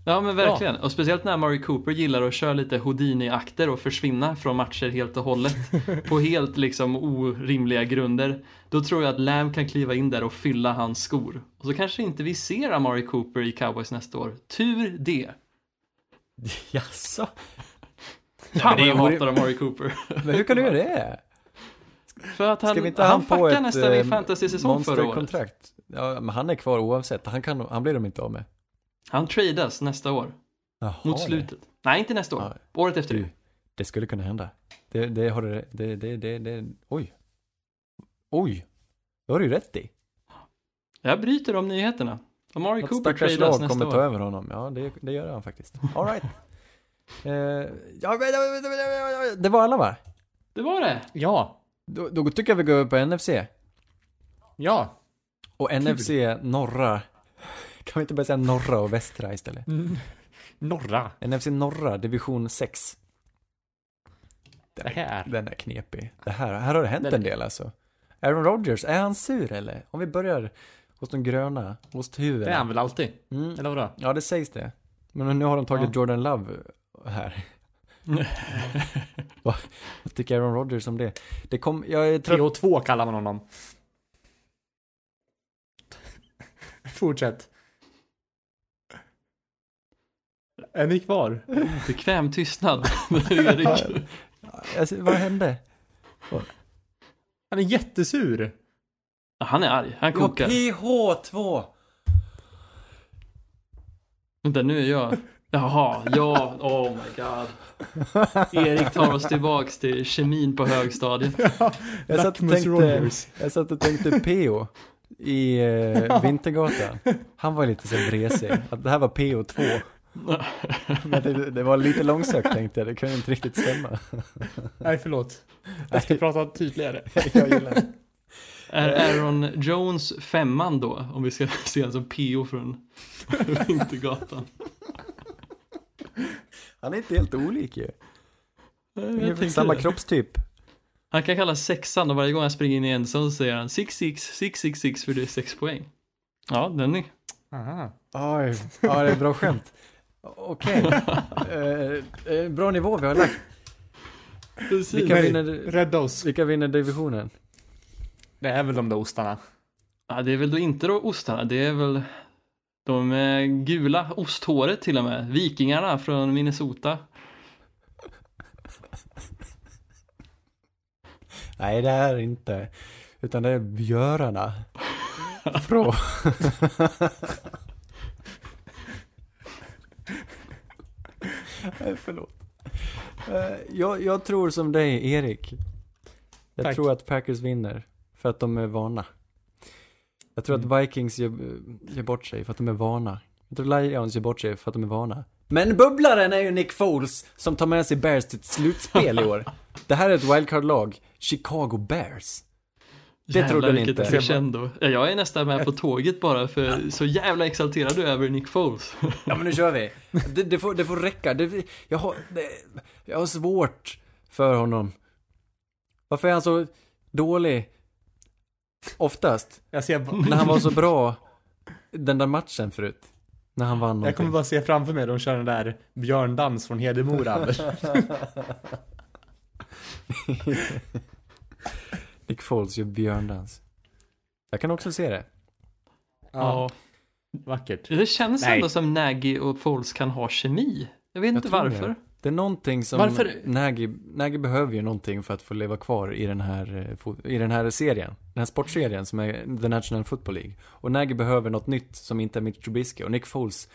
Speaker 4: Ja men verkligen. Och speciellt när Murray Cooper gillar att köra lite Houdini-akter och försvinna från matcher helt och hållet. *laughs* på helt liksom orimliga grunder. Då tror jag att Lamb kan kliva in där och fylla hans skor. Och så kanske inte vi ser Amari Cooper i Cowboys nästa år. Tur det. *laughs*
Speaker 5: Jaså?
Speaker 4: Fan vad jag hatar Amari Cooper. *laughs*
Speaker 5: Men hur kan du göra det?
Speaker 4: För att han,
Speaker 5: inte ha
Speaker 4: han
Speaker 5: han
Speaker 4: fuckade nästan i
Speaker 5: eh,
Speaker 4: fantasy-säsong förra året.
Speaker 5: Ja, men han är kvar oavsett. Han, kan, han blir de inte av med.
Speaker 4: Han tradas nästa år.
Speaker 5: Jaha,
Speaker 4: Mot slutet. Nej, inte nästa år.
Speaker 5: Ja.
Speaker 4: Året efter
Speaker 5: Du,
Speaker 4: det.
Speaker 5: skulle kunna hända. Det, det har du, det, det, det, det, oj. Oj. Det har du ju rätt i.
Speaker 4: Jag bryter om nyheterna. Amari
Speaker 5: Att
Speaker 4: Cooper
Speaker 5: stackars
Speaker 4: tradas
Speaker 5: lag
Speaker 4: nästa
Speaker 5: kommer ta
Speaker 4: år.
Speaker 5: över honom. Ja, det, det gör han faktiskt. All right. *laughs* ja, men, det var alla va?
Speaker 4: Det var det.
Speaker 3: Ja,
Speaker 5: Då, då tycker jag vi går över på NFC.
Speaker 3: ja.
Speaker 5: Och NFC norra. Kan vi inte bara säga norra och västra istället?
Speaker 3: Norra.
Speaker 5: NFC norra, division 6.
Speaker 3: Det här.
Speaker 5: Den är knepig. Det här, här har det hänt
Speaker 3: Den-
Speaker 5: en del alltså. Aaron Rodgers, är han sur eller? Om vi börjar hos de gröna, osthuvudena.
Speaker 3: Det är han väl alltid?
Speaker 5: Mm.
Speaker 3: Eller vadå?
Speaker 5: Ja, det sägs det. Men nu har de tagit
Speaker 3: Ja.
Speaker 5: Jordan Love här. *laughs* Vad vad tycker Aaron Rodgers om det? Det kom, jag är trött.
Speaker 3: TH2 kallar man honom. Fortsätt. Är ni kvar?
Speaker 4: Bekväm tystnad. *laughs* Erik.
Speaker 5: Alltså, vad hände?
Speaker 3: Han är jättesur.
Speaker 4: Han är arg. Han
Speaker 5: Ja,
Speaker 4: kokar.
Speaker 5: PH2!
Speaker 4: Vänta, nu är jag... Jaha, ja, oh my god. Erik tar oss tillbaks till kemin på högstadiet. *laughs*
Speaker 5: Jag satt, och tänkte, jag satt och tänkte PO i eh, *laughs* Vintergatan. Han var lite så vresig. Att det här var PO2. Men det, det var lite långsökt tänkte jag. Det kunde inte riktigt stämma.
Speaker 3: Nej, förlåt. Jag ska prata tydligare. *laughs*
Speaker 5: Jag gillar det.
Speaker 4: Är Aaron Jones femman då? Om vi ska *laughs* se honom som PO från *laughs* Vintergatan.
Speaker 5: Han är inte helt olik ju. Samma
Speaker 4: det.
Speaker 5: kroppstyp.
Speaker 4: Han kan kalla sexan och varje gång han springer in i en så säger han 6-6, 6-6-6 för det är sex poäng. Ja, den är...
Speaker 3: Aha.
Speaker 5: Oj, ja det är bra skämt. Okej. Eh, eh, bra nivå vi har lagt. Vilka
Speaker 3: Nej,
Speaker 5: vinner,
Speaker 3: Rädda oss.
Speaker 5: vilka vinner divisionen?
Speaker 3: Det är väl de där ostarna.
Speaker 4: Ja, det är väl då inte då ostarna, det är väl de eh, gula osthåret till och med. Vikingarna från Minnesota.
Speaker 5: Nej, det är inte. Utan det är björarna. *laughs* Från... *laughs* förlåt. Eh, Jag, jag tror som dig, Erik. Jag
Speaker 3: Tack.
Speaker 5: tror att Packers vinner. För att de är vana. Jag tror
Speaker 3: Mm.
Speaker 5: att Vikings gör, gör bort sig för att de är vana. Jag tror Lions gör bort sig för att de är vana. Men bubblaren är ju Nick Foles som tar med sig Bears till ett slutspel i år. *laughs* Det här är ett wildcard-lag. Chicago Bears. Det
Speaker 4: Jävlar,
Speaker 5: trodde ni inte.
Speaker 4: crescendo. Ja, jag är nästan med på tåget bara för så jävla exalterad du är över Nick Foles.
Speaker 5: Ja men nu kör vi. *laughs* Det, det, får, det får räcka. Det, jag, har, det, jag har svårt för honom. Varför är han så dålig? Oftast.
Speaker 3: Jag, ser,
Speaker 5: När han var så bra den där matchen förut. När han vann
Speaker 3: jag
Speaker 5: någonting.
Speaker 3: kommer bara se framför mig de kör den där björndans från Hedemora. *laughs* *laughs*
Speaker 5: Nick Foles gör björndans. Jag kan också se det.
Speaker 3: ja, vackert.
Speaker 4: Det känns
Speaker 3: Nej.
Speaker 4: ändå som Nagy och Foles kan ha kemi. Jag vet inte
Speaker 5: tror
Speaker 4: varför.
Speaker 5: det. Det är någonting som
Speaker 3: Varför-
Speaker 5: Nagy, Nagy behöver ju någonting för att få leva kvar i den här, eh, i den här serien. Den här sportserien som är The National Football League. Och Nagy behöver något nytt som inte är Mitch Trubisky. Och Nick Foles,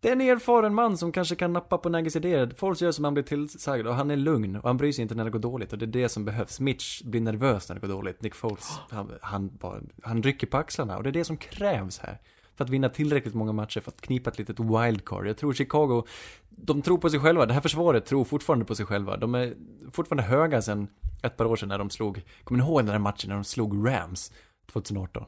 Speaker 5: det är en erfaren man som kanske kan nappa på Nagys idéer. Foles gör som han blir tillsagd och han är lugn och han bryr sig inte när det går dåligt. Och det är det som behövs. Mitch blir nervös när det går dåligt. Nick Foles, han, han, bara, han rycker på axlarna. Och det är det som krävs här. För att vinna tillräckligt många matcher för att knipa ett litet wildcard. Jag tror Chicago, de tror på sig själva. Det här försvaret tror fortfarande på sig själva. De är fortfarande höga sen ett par år sedan när de slog, kommer ni ihåg den där matchen när de slog Rams 2018?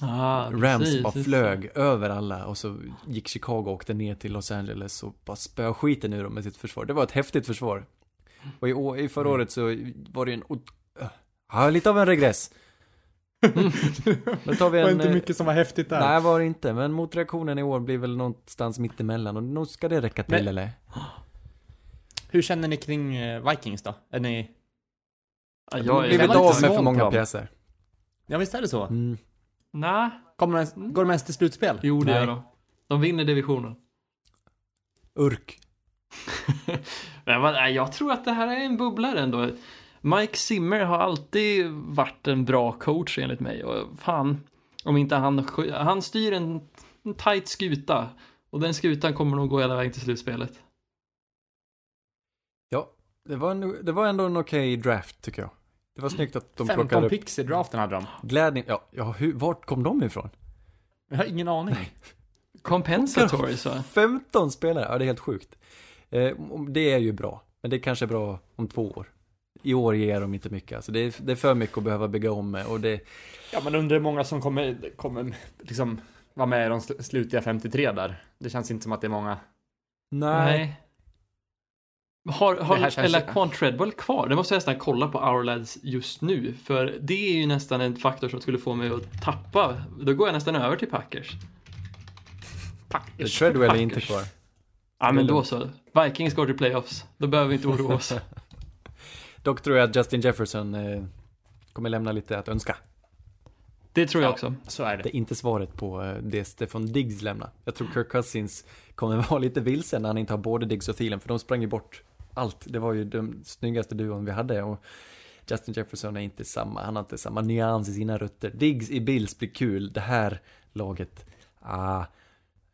Speaker 4: Ah,
Speaker 5: Rams
Speaker 4: precis,
Speaker 5: bara
Speaker 4: just
Speaker 5: flög över alla och så gick Chicago och åkte ner till Los Angeles och bara spöade skiten ur dem med sitt försvar. Det var ett häftigt försvar. Och i, i förra
Speaker 3: Mm.
Speaker 5: året så var det en... ot- Ja, lite av en regress. Vi *laughs*
Speaker 3: Det var inte
Speaker 5: eh,
Speaker 3: mycket som var häftigt där.
Speaker 5: Nej, var det inte. Men motreaktionen i år blir väl någonstans mittemellan och nog ska det räcka till
Speaker 3: Men-
Speaker 5: eller?
Speaker 3: Hur känner ni kring eh, Vikings då? Är ni...
Speaker 4: Ja,
Speaker 5: Jag har
Speaker 4: är
Speaker 5: blivit av med för många pjäser.
Speaker 3: Ja visst är det så?
Speaker 5: Mm.
Speaker 4: Nej,
Speaker 3: Kommer de ens, går de ens till slutspel?
Speaker 4: jo det
Speaker 5: Nej.
Speaker 4: gör de. De vinner divisionen.
Speaker 5: Urk. *laughs*
Speaker 4: Men jag tror att det här är en bubblare ändå. Mike Zimmer har alltid varit en bra coach enligt mig. Och fan, om inte han... Han styr en, en tight skuta. Och den skutan kommer nog gå hela vägen till slutspelet.
Speaker 5: Ja, det var, en, det var ändå en okej draft tycker jag. Det var snyggt att de
Speaker 3: 15
Speaker 5: plockade upp
Speaker 3: picks i draften hade de.
Speaker 5: glädjen. Ja, ja hur, vart kom de ifrån?
Speaker 3: Jag har ingen aning.
Speaker 4: Compensatory så.
Speaker 5: 15 spelare, ja det är helt sjukt. Eh, det är ju bra, men det är kanske bra om två år. I år ger de inte mycket, alltså det är, det är för mycket att behöva bygga om med och det,
Speaker 3: Ja men undrar hur många som kommer, kommer liksom vara med i de sl- slutliga 53 där. Det känns inte som att det är många.
Speaker 5: nej.
Speaker 4: Nej. Har, har
Speaker 3: känns-
Speaker 4: eller Quant Treadwell kvar? Det måste jag nästan kolla på Hourlads just nu. För det är ju nästan en faktor som skulle få mig att tappa. Då går jag nästan över till Packers.
Speaker 3: Packers.
Speaker 5: Treadwell är inte
Speaker 3: Packers.
Speaker 5: kvar.
Speaker 4: Ja men då så. Vikings går till playoffs. Då behöver vi inte oroa oss. *laughs*
Speaker 5: Dock tror jag att Justin Jefferson eh, kommer lämna lite att önska.
Speaker 4: Det tror jag
Speaker 3: Ja.
Speaker 4: också.
Speaker 3: Så är
Speaker 5: Det
Speaker 3: det.
Speaker 5: är inte svaret på eh, det Stefan Diggs lämnar. Jag tror Kirk Cousins kommer *laughs* vara lite vilsen när han inte har både Diggs och Thielen, för de sprang ju bort allt. Det var ju den snyggaste duon vi hade och Justin Jefferson är inte samma, han har inte samma nyans i sina rötter. Diggs i Bills blir kul, det här laget, ah,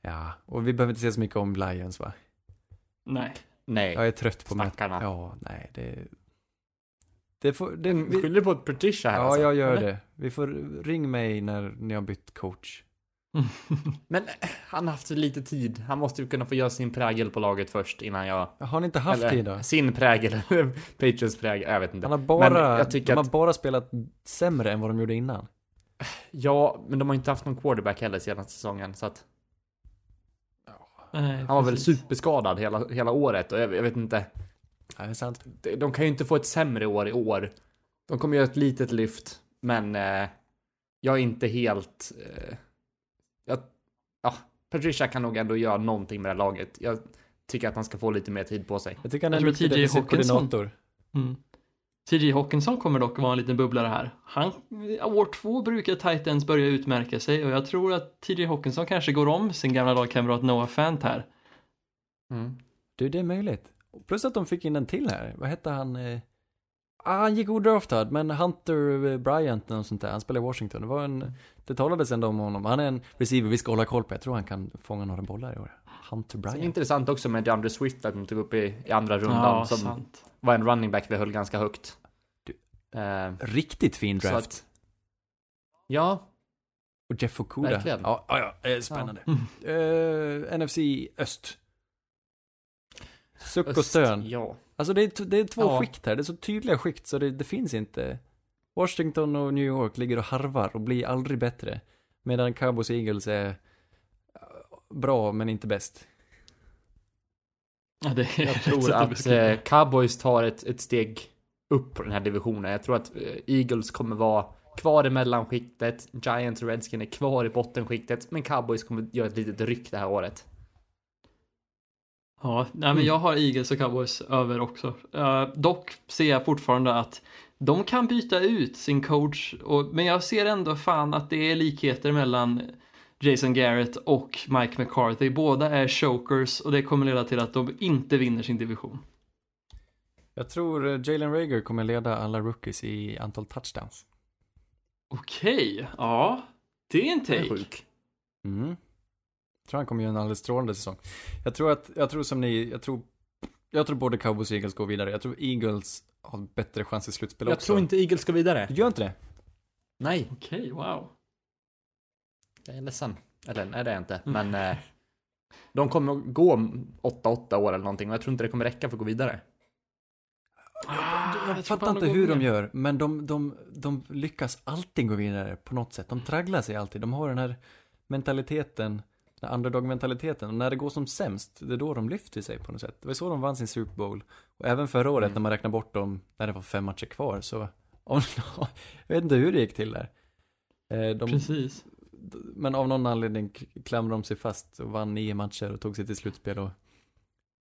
Speaker 5: ja, och vi behöver inte se så mycket om Lions va?
Speaker 4: Nej.
Speaker 3: Nej.
Speaker 5: Jag är trött på möt-
Speaker 3: Stackarna.
Speaker 5: Ja, nej, det... Det får, det,
Speaker 3: vi, skyller på Patricia här
Speaker 5: ja,
Speaker 3: alltså.
Speaker 5: jag gör
Speaker 3: eller?
Speaker 5: det. Vi får, ring mig när ni har bytt coach. *laughs*
Speaker 3: Men eh, han har haft så lite tid. Han måste ju kunna få göra sin prägel på laget först innan jag...
Speaker 5: Har ni inte haft
Speaker 3: eller,
Speaker 5: tid då?
Speaker 3: Sin prägel, *laughs* Patriots prägel, jag vet inte.
Speaker 5: Han har bara,
Speaker 3: jag tycker
Speaker 5: de har
Speaker 3: att-
Speaker 5: bara spelat sämre än vad de gjorde innan.
Speaker 3: Ja, men de har inte haft någon quarterback heller senaste säsongen, så att
Speaker 4: Nej,
Speaker 3: han var väl
Speaker 4: precis.
Speaker 3: superskadad hela, hela året och jag, jag vet inte.
Speaker 5: Ja, det är sant.
Speaker 3: De, de kan ju inte få ett sämre år i år. De kommer göra ett litet lyft, men eh, jag är inte helt... Eh, jag, ja, Patricia kan nog ändå göra någonting med det här laget. Jag tycker att han ska få lite mer tid på sig.
Speaker 5: Jag tycker han är en
Speaker 4: TJ
Speaker 5: koordinator.
Speaker 4: Mm. TJ Hawkinson kommer dock vara en liten bubblare här. Han, år två brukar Titans börja utmärka sig och jag tror att TJ Hawkinson kanske går om sin gamla lagkamrat Noah Fant här.
Speaker 3: Mm.
Speaker 5: Du, det är möjligt. Plus att de fick in en till här. Vad hette han? Eh... Ah, han gick odraftad, men Hunter eh, Bryant eller något sånt där. Han spelar i Washington. Det var en... Det talades ändå om honom. Han är en receiver vi ska hålla koll på. Jag tror han kan fånga några bollar i år. Hunter Bryant.
Speaker 3: intressant också med DeAndre Swift att de tog upp i, i andra rundan
Speaker 4: Ja,
Speaker 3: som
Speaker 4: sant.
Speaker 3: var en running back vi höll ganska högt.
Speaker 5: Du-
Speaker 3: Eh,
Speaker 5: Riktigt fin draft.
Speaker 3: att, ja,
Speaker 5: Och Jeff Okuda.
Speaker 3: Verkligen.
Speaker 5: Ja, ja, ja. eh, Spännande.
Speaker 4: Ja.
Speaker 5: Eh, *laughs* NFC Öst. Suck och
Speaker 3: öst,
Speaker 5: stön.
Speaker 3: Ja.
Speaker 5: Alltså det är, det är två
Speaker 3: Ja.
Speaker 5: skikt här, det är så tydliga skikt så det, det finns inte. Washington och New York ligger och harvar och blir aldrig bättre. Medan Cowboys och Eagles är eh, bra men inte bäst.
Speaker 4: Ja, det är
Speaker 3: Jag *laughs* tror att
Speaker 4: beskriva.
Speaker 3: eh, Cowboys tar ett, ett steg upp på den här divisionen. Jag tror att eh, Eagles kommer vara kvar i mellanskiktet. Giants och Redskin är kvar i bottenskiktet. Men Cowboys kommer göra ett litet ryck det här året.
Speaker 4: Ja, nej, men jag har Eagles och Cowboys över också. Eh, dock ser jag fortfarande att de kan byta ut sin coach, och, men jag ser ändå fan att det är likheter mellan Jason Garrett och Mike McCarthy. Båda är chokers och det kommer leda till att de inte vinner sin division.
Speaker 5: Jag tror eh, Jalen Rager kommer leda alla rookies i antal touchdowns.
Speaker 4: Okej, ja. Det är en
Speaker 3: Det är
Speaker 4: take.
Speaker 3: sjuk.
Speaker 5: Mm. Jag tror han kommer göra en alldeles strålande säsong. Jag tror att, jag tror som ni, jag tror, jag tror både Cowboys och Eagles går vidare. Jag tror Eagles har bättre chans i slutspel
Speaker 3: Jag
Speaker 5: också.
Speaker 3: tror inte Eagles ska vidare.
Speaker 5: Du gör inte det?
Speaker 3: Nej,
Speaker 4: Okej, wow.
Speaker 3: jag är ledsen. Eller nej, det är jag inte. Men eh, de kommer att gå 8-8 år eller någonting. Och jag tror inte det kommer räcka för att gå vidare.
Speaker 5: Jag fattar inte hur de gör, men de, de, de lyckas alltid gå vidare på något sätt. De tragglar sig alltid. De har den här mentaliteten, den underdog-mentaliteten. Och när det går som sämst, det är då de lyfter sig på något sätt. Det var så de vann sin Super Bowl. Och även förra året när man räknar bort dem, när det var fem matcher kvar, så... Om, *laughs* jag vet inte hur det gick till där. Eh, De,
Speaker 4: Precis.
Speaker 5: men av någon anledning klamrade de sig fast och vann nio matcher och tog sig till slutspel och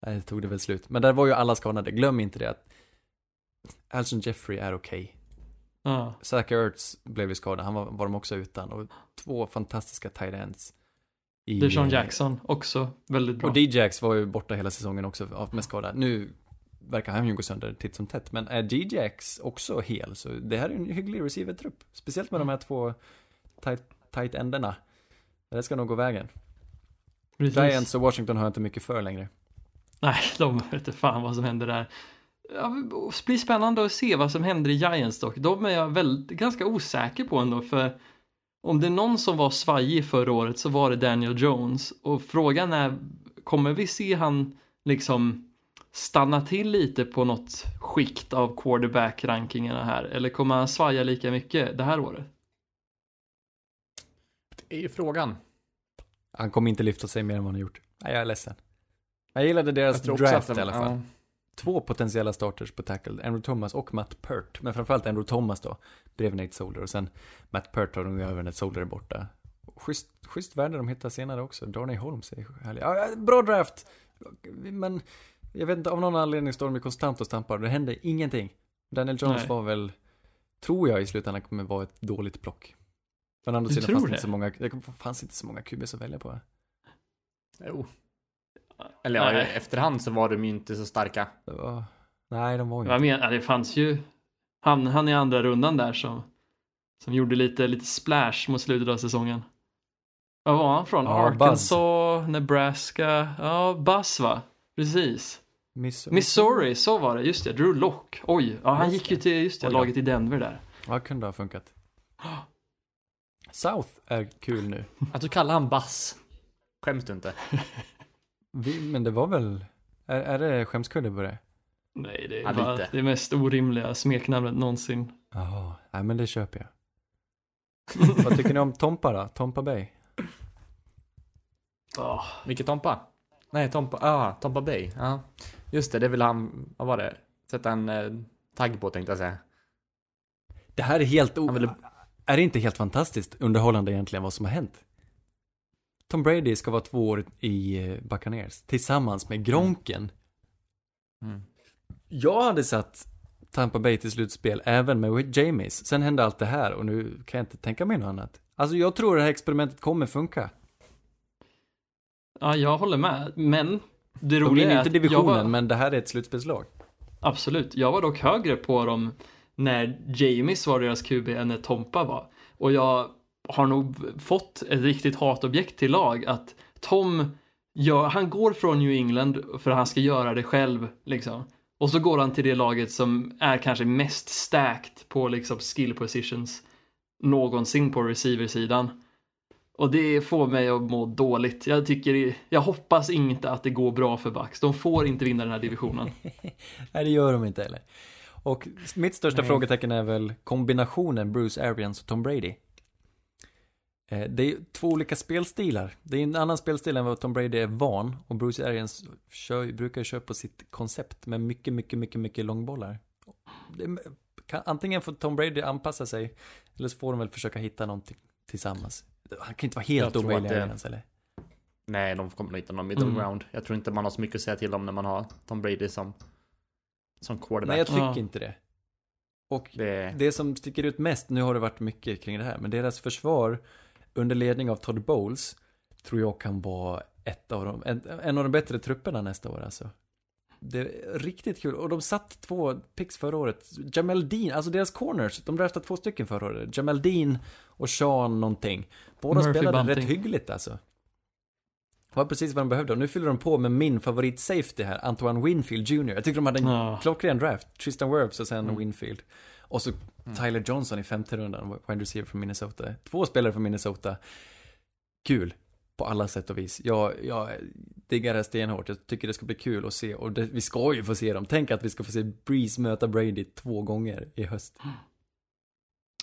Speaker 5: nej, tog det väl slut. Men där var ju alla skadade, glöm inte det att Alson Jeffrey är okej.
Speaker 4: Ja.
Speaker 5: Zach Ertz blev ju skadad, han var, var de också utan och två fantastiska tight ends. I,
Speaker 4: Deshaun Jackson också väldigt bra.
Speaker 5: Och D-Jax var ju borta hela säsongen också av- med skada. Nu verkar han ju gå sönder titt som tätt. Men är D-Jax också hel så det här är en hygglig receiver-trupp. Speciellt med de här två tight, tight enderna. Det ska nog gå vägen.
Speaker 4: Precis.
Speaker 5: Giants och Washington har jag inte mycket för längre.
Speaker 4: Nej, *laughs* de inte fan vad som händer där. Ja, det blir spännande att se vad som händer i Giants dock. De är jag väl, ganska osäker på ändå för om det är någon som var svajig förra året så var det Daniel Jones och frågan är kommer vi se han liksom stanna till lite på något skikt av quarterback-rankingarna här eller kommer han svaja lika mycket det här året?
Speaker 3: Det är ju frågan.
Speaker 5: Han kommer inte lyfta sig mer än vad han har gjort. Nej, jag är ledsen. Jag gillade deras
Speaker 3: Jag
Speaker 5: draft i alla fall.
Speaker 3: ja.
Speaker 5: Två potentiella starters på tackle, Andrew Thomas och Matt Pert. Men framförallt Andrew Thomas då, bredvid Nate Solder. Och sen Matt Pert har de över Nate Solder är borta. Schysst, schysst värde de hittar senare också. Darnay Holmes är härlig. Ja, bra draft! Men jag vet inte, av någon anledning står de ju konstant och stampar. Det händer ingenting. Daniel Jones
Speaker 4: Nej.
Speaker 5: var väl, tror jag i slutändan kommer vara ett dåligt plock. Men å andra sidan fanns det? inte så många, det fanns inte så många QBs att välja på.
Speaker 3: Jo. Eller ja, i efterhand så var de ju inte så starka.
Speaker 5: Det var, nej, de var ju
Speaker 4: Jag menar, det fanns ju han, han i andra rundan där som, som gjorde lite, lite splash mot slutet av säsongen. Vad var han från?
Speaker 5: Ja,
Speaker 4: Arkansas, Nebraska, ja, Buzz va? Precis.
Speaker 5: Miss,
Speaker 4: Missouri, så var det, just det, Drew Lock. Oj, ja, han gick ju till, just det,
Speaker 5: Oj
Speaker 4: laget i Denver där.
Speaker 5: Ja, kunde ha funkat. South är kul nu.
Speaker 3: Att du kallar han Bass. Skäms du inte? *laughs*
Speaker 5: Vi, men det var väl, är, är det skämskudde på det?
Speaker 4: Nej, det är
Speaker 3: Ja,
Speaker 4: bara
Speaker 3: lite.
Speaker 4: det mest orimliga smeknamnet någonsin.
Speaker 5: Jaha, nej men det köper jag. *laughs* Vad tycker ni om Tompa då? Tompa Bay?
Speaker 4: Oh,
Speaker 3: Vilket Tompa? Nej, Tompa, ah, Tompa Bay. Ja. Just det, det vill han, vad var det? Sätta en eh, tagg på tänkte jag säga.
Speaker 5: Det här är helt o...
Speaker 3: Ville-
Speaker 5: Är det inte helt fantastiskt underhållande egentligen vad som har hänt? Tom Brady ska vara två år i eh, Buccaneers tillsammans med Gronken.
Speaker 3: Mm.
Speaker 5: Jag hade satt Tampa Bay till slutspel även med Jamies. Sen hände allt det här och nu kan jag inte tänka mig något annat. Alltså jag tror det här experimentet kommer funka.
Speaker 4: ja, jag håller med, men det
Speaker 5: De
Speaker 4: roliga
Speaker 5: vinner
Speaker 4: är
Speaker 5: inte divisionen
Speaker 4: var,
Speaker 5: men det här är ett slutspelslag.
Speaker 4: Absolut, jag var dock högre på dem när Jamies var deras QB än när Tompa var. Och jag har nog fått ett riktigt hatobjekt till lag att Tom, gör, han går från New England för att han ska göra det själv liksom. Och så går han till det laget som är kanske mest stacked på liksom skill positions någonsin på receiversidan. Och det får mig att må dåligt. Jag tycker, jag hoppas inte att det går bra för Bucks. De får inte vinna den här divisionen. *laughs*
Speaker 5: Nej, det gör de inte heller. Och mitt största
Speaker 3: Nej.
Speaker 5: frågetecken är väl kombinationen Bruce Arians och Tom Brady. Eh, Det är två olika spelstilar. Det är en annan spelstil än vad Tom Brady är van. Och Bruce Arians kör, brukar köra på sitt koncept med mycket, mycket, mycket, mycket långbollar. Det är- kan, antingen får Tom Brady anpassa sig, eller så får de väl försöka hitta någonting tillsammans. Han kan inte vara helt omöjlig Arians, eller?
Speaker 3: Nej, de kommer nog hitta någon middle
Speaker 4: Mm.
Speaker 3: ground. Jag tror inte man har så mycket att säga till om när man har Tom Brady som, som quarterback.
Speaker 5: Nej, jag tycker
Speaker 4: Ja.
Speaker 5: inte det. Och
Speaker 3: det,
Speaker 5: Det som sticker ut mest, nu har det varit mycket kring det här, men deras försvar under ledning av Todd Bowles tror jag kan vara ett av de, en, en av de bättre trupperna nästa år alltså. Det är riktigt kul. Och de satt två picks förra året. Jamel Dean, alltså deras corners, de draftade två stycken förra året. Jamel Dean och Sean någonting. Båda
Speaker 4: Murphy
Speaker 5: spelade
Speaker 4: Bunting.
Speaker 5: rätt hyggligt alltså. Det var precis vad de behövde. Och nu fyller de på med min favorit safety här, Antoine Winfield Jr. Jag tycker de hade en
Speaker 4: Ja.
Speaker 5: klockren draft. Tristan Wirfs och sen
Speaker 3: Mm.
Speaker 5: Winfield. Och så Tyler Johnson i femte rundan, wide receiver från Minnesota. Två spelare från Minnesota. Kul. På alla sätt och vis. Jag, jag diggar det stenhårt. Jag tycker det ska bli kul att se och det, vi ska ju få se dem. Tänk att vi ska få se Breeze möta Brady två gånger i höst.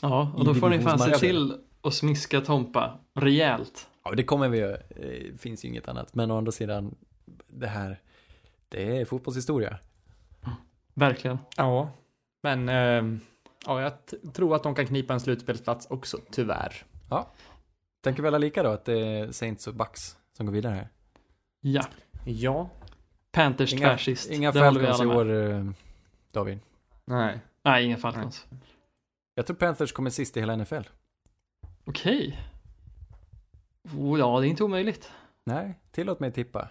Speaker 4: Ja, och då får ni fan se till att smiska Tompa rejält.
Speaker 5: Ja, det kommer vi göra. Det finns ju inget annat. Men å andra sidan, det här, det är fotbollshistoria.
Speaker 4: Verkligen.
Speaker 3: Ja, men ehm, ja, jag t- tror att de kan knipa en slutspelsplats också, tyvärr.
Speaker 5: Tänker vi alla lika då, att det är Saints och Bucks som går vidare här?
Speaker 4: Ja.
Speaker 3: Ja,
Speaker 4: Panthers
Speaker 5: Inga,
Speaker 4: tvärsist.
Speaker 5: inga
Speaker 4: Det
Speaker 5: Falcons i år, eh, David.
Speaker 3: nej.
Speaker 4: Nej, inga Falcons.
Speaker 5: Jag tror Panthers kommer sist i hela NFL.
Speaker 4: Okej. Oh, ja, det är inte omöjligt.
Speaker 5: Nej, tillåt mig tippa.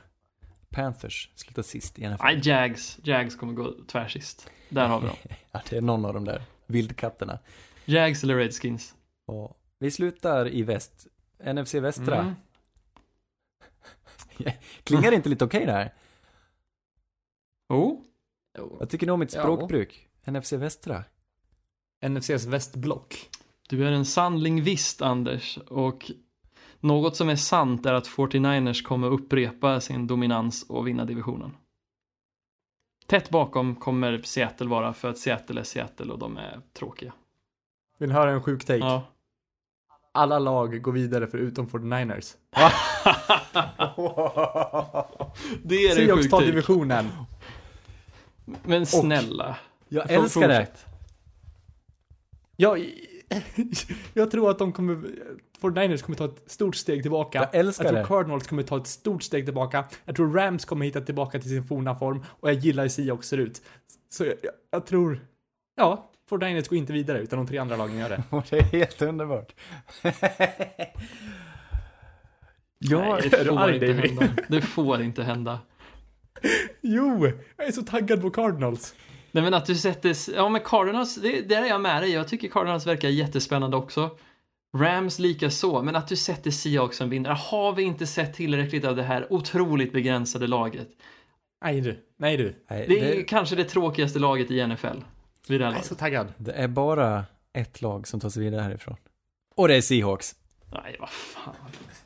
Speaker 5: Panthers slutar sist i NFL.
Speaker 4: Nej, Jags. Jags kommer gå tvärsist. Där har vi dem. *laughs*
Speaker 5: Ja, det är någon av de där vildkatterna.
Speaker 4: Jags eller Redskins.
Speaker 5: Och vi slutar i väst. NFC västra.
Speaker 3: Mm. *laughs*
Speaker 5: Klingar det inte lite okej det här?
Speaker 4: Oh,
Speaker 5: Jag tycker nog om mitt
Speaker 3: Ja.
Speaker 5: språkbruk. NFC västra.
Speaker 3: NFCs västblock.
Speaker 4: du är en sann lingvist, Anders. Och något som är sant är att 49ers kommer upprepa sin dominans och vinna divisionen. Tätt bakom kommer Seattle vara för att Seattle är Seattle och de är tråkiga.
Speaker 3: Vill ni höra en sjuk take?
Speaker 4: Ja.
Speaker 3: Alla lag går vidare förutom 49ers. *laughs*
Speaker 4: det är en sjuk
Speaker 3: tar
Speaker 4: take.
Speaker 3: divisionen.
Speaker 4: Men snälla.
Speaker 5: Jag
Speaker 4: Får-
Speaker 5: älskar det.
Speaker 4: fortsätt.
Speaker 3: Ja, *laughs* jag tror att de kommer, 49ers kommer ta ett stort steg tillbaka.
Speaker 5: Jag älskar
Speaker 3: jag tror
Speaker 5: det.
Speaker 3: Cardinals kommer ta ett stort steg tillbaka. Jag tror Rams kommer hitta tillbaka till sin forna form. Och jag gillar hur Seahawks ser ut. Så jag, jag, jag tror, ja, 49ers går inte vidare utan de tre andra lagen gör det.
Speaker 5: Och *laughs* det är helt underbart. *laughs* ja,
Speaker 4: Nej, det får
Speaker 3: arg,
Speaker 4: inte hända. Det får inte hända.
Speaker 3: Jo, jag är så taggad på Cardinals.
Speaker 4: Nej men att du sätter, ja men Cardinals, det, där är jag med dig. Jag tycker Cardinals verkar jättespännande också. Rams lika så, men att du sätter Seahawks som vinnare. Har vi inte sett tillräckligt av det här otroligt begränsade laget?
Speaker 3: Nej du, nej du.
Speaker 5: Nej,
Speaker 4: Det är
Speaker 5: det,
Speaker 4: kanske det tråkigaste laget i NFL. Vid
Speaker 3: Jag är så taggad.
Speaker 5: det är bara ett lag som tar sig vidare härifrån. Och det är Seahawks.
Speaker 4: Nej, vad fan.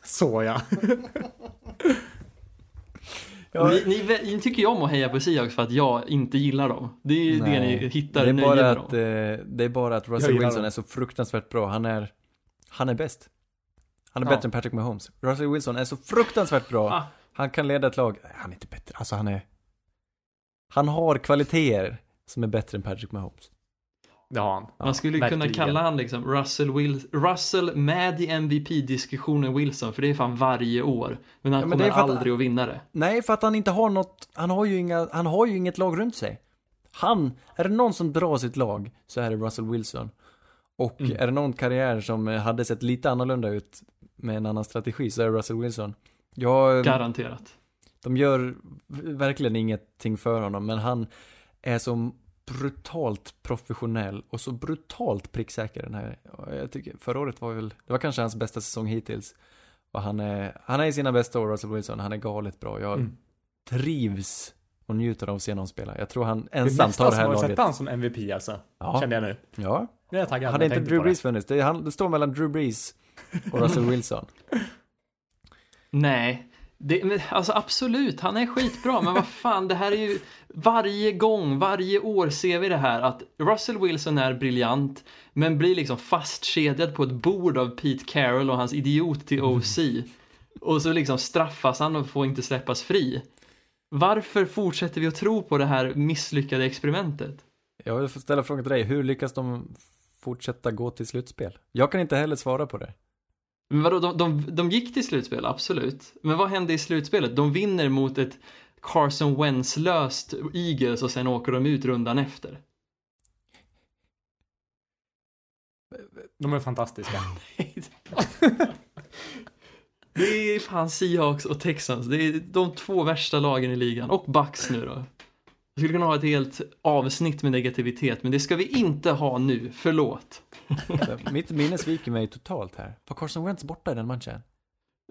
Speaker 3: Så ja. *laughs*
Speaker 5: Ja.
Speaker 4: Ni, ni, ni tycker ju om att heja på Seahawks för att jag inte gillar dem. Det är ju det ni hittar
Speaker 5: det är bara att,
Speaker 4: dem.
Speaker 5: eh, det är bara att Russell Wilson
Speaker 3: dem.
Speaker 5: är så fruktansvärt bra. Han är, han är bäst. Han är
Speaker 3: Ja.
Speaker 5: bättre än Patrick Mahomes. Russell Wilson är så fruktansvärt bra.
Speaker 4: Ah.
Speaker 5: Han kan leda ett lag. Han är inte bättre. Alltså han är... Han har kvaliteter som är bättre än Patrick Mahomes.
Speaker 3: Det har han.
Speaker 4: Man skulle kunna
Speaker 3: verkligen.
Speaker 4: kalla han liksom Russell, Will, Russell med i MVP-diskussionen Wilson, för det är fan varje år. Men han
Speaker 5: Ja, men det
Speaker 4: kommer
Speaker 5: att-
Speaker 4: aldrig att vinna det.
Speaker 5: Nej, för att han inte har något, han har ju inga, han har ju inget lag runt sig. Han, är det någon som drar sitt lag så är det Russell Wilson. Och
Speaker 3: Mm.
Speaker 5: är det någon karriär som hade sett lite annorlunda ut med en annan strategi så är det Russell Wilson. Jag,
Speaker 4: Garanterat.
Speaker 5: de gör verkligen ingenting för honom, men han är så brutalt professionell och så brutalt pricksäker den här. Jag tycker, förra året var väl, det var kanske hans bästa säsong hittills. Och han är, han är i sina bästa år, Russell Wilson, han är galet bra. Jag
Speaker 3: Mm.
Speaker 5: trivs och njuter av att se någon spela. Jag tror han
Speaker 3: Det är
Speaker 5: ensam tar
Speaker 3: nästan
Speaker 5: det här laget.
Speaker 3: sätta han som MVP alltså.
Speaker 5: Ja,
Speaker 3: Kände jag nu.
Speaker 5: ja.
Speaker 3: Nu är jag taggad.
Speaker 5: Hade
Speaker 3: jag
Speaker 5: inte Drew
Speaker 3: det.
Speaker 5: Brees funnits, det, är han, det står mellan Drew Brees och Russell *laughs* Wilson.
Speaker 4: Nej. Det, alltså absolut, han är skitbra, men vad fan, det här är ju varje gång, varje år ser vi det här att Russell Wilson är briljant, men blir liksom fastkedjad på ett bord av Pete Carroll och hans idiot till OC. Och så liksom straffas han och får inte släppas fri. Varför fortsätter vi att tro på det här misslyckade experimentet?
Speaker 5: Jag vill ställa frågan till dig, hur lyckas de fortsätta gå till slutspel? Jag kan inte heller svara på det.
Speaker 4: Men vadå, de, de, de gick till slutspel, absolut. Men vad hände i slutspelet? De vinner mot ett Carson Wentz-löst Eagles och sen åker de ut rundan efter.
Speaker 3: De är fantastiska. *laughs*
Speaker 4: Det är fan Seahawks och Texans. Det är de två värsta lagen i ligan. Och Bucks nu då. Jag skulle kunna ha ett helt avsnitt med negativitet, men det ska vi inte ha nu. Förlåt. *laughs*
Speaker 5: Mitt minne sviker mig totalt här. Var Carson Wentz borta i den matchen?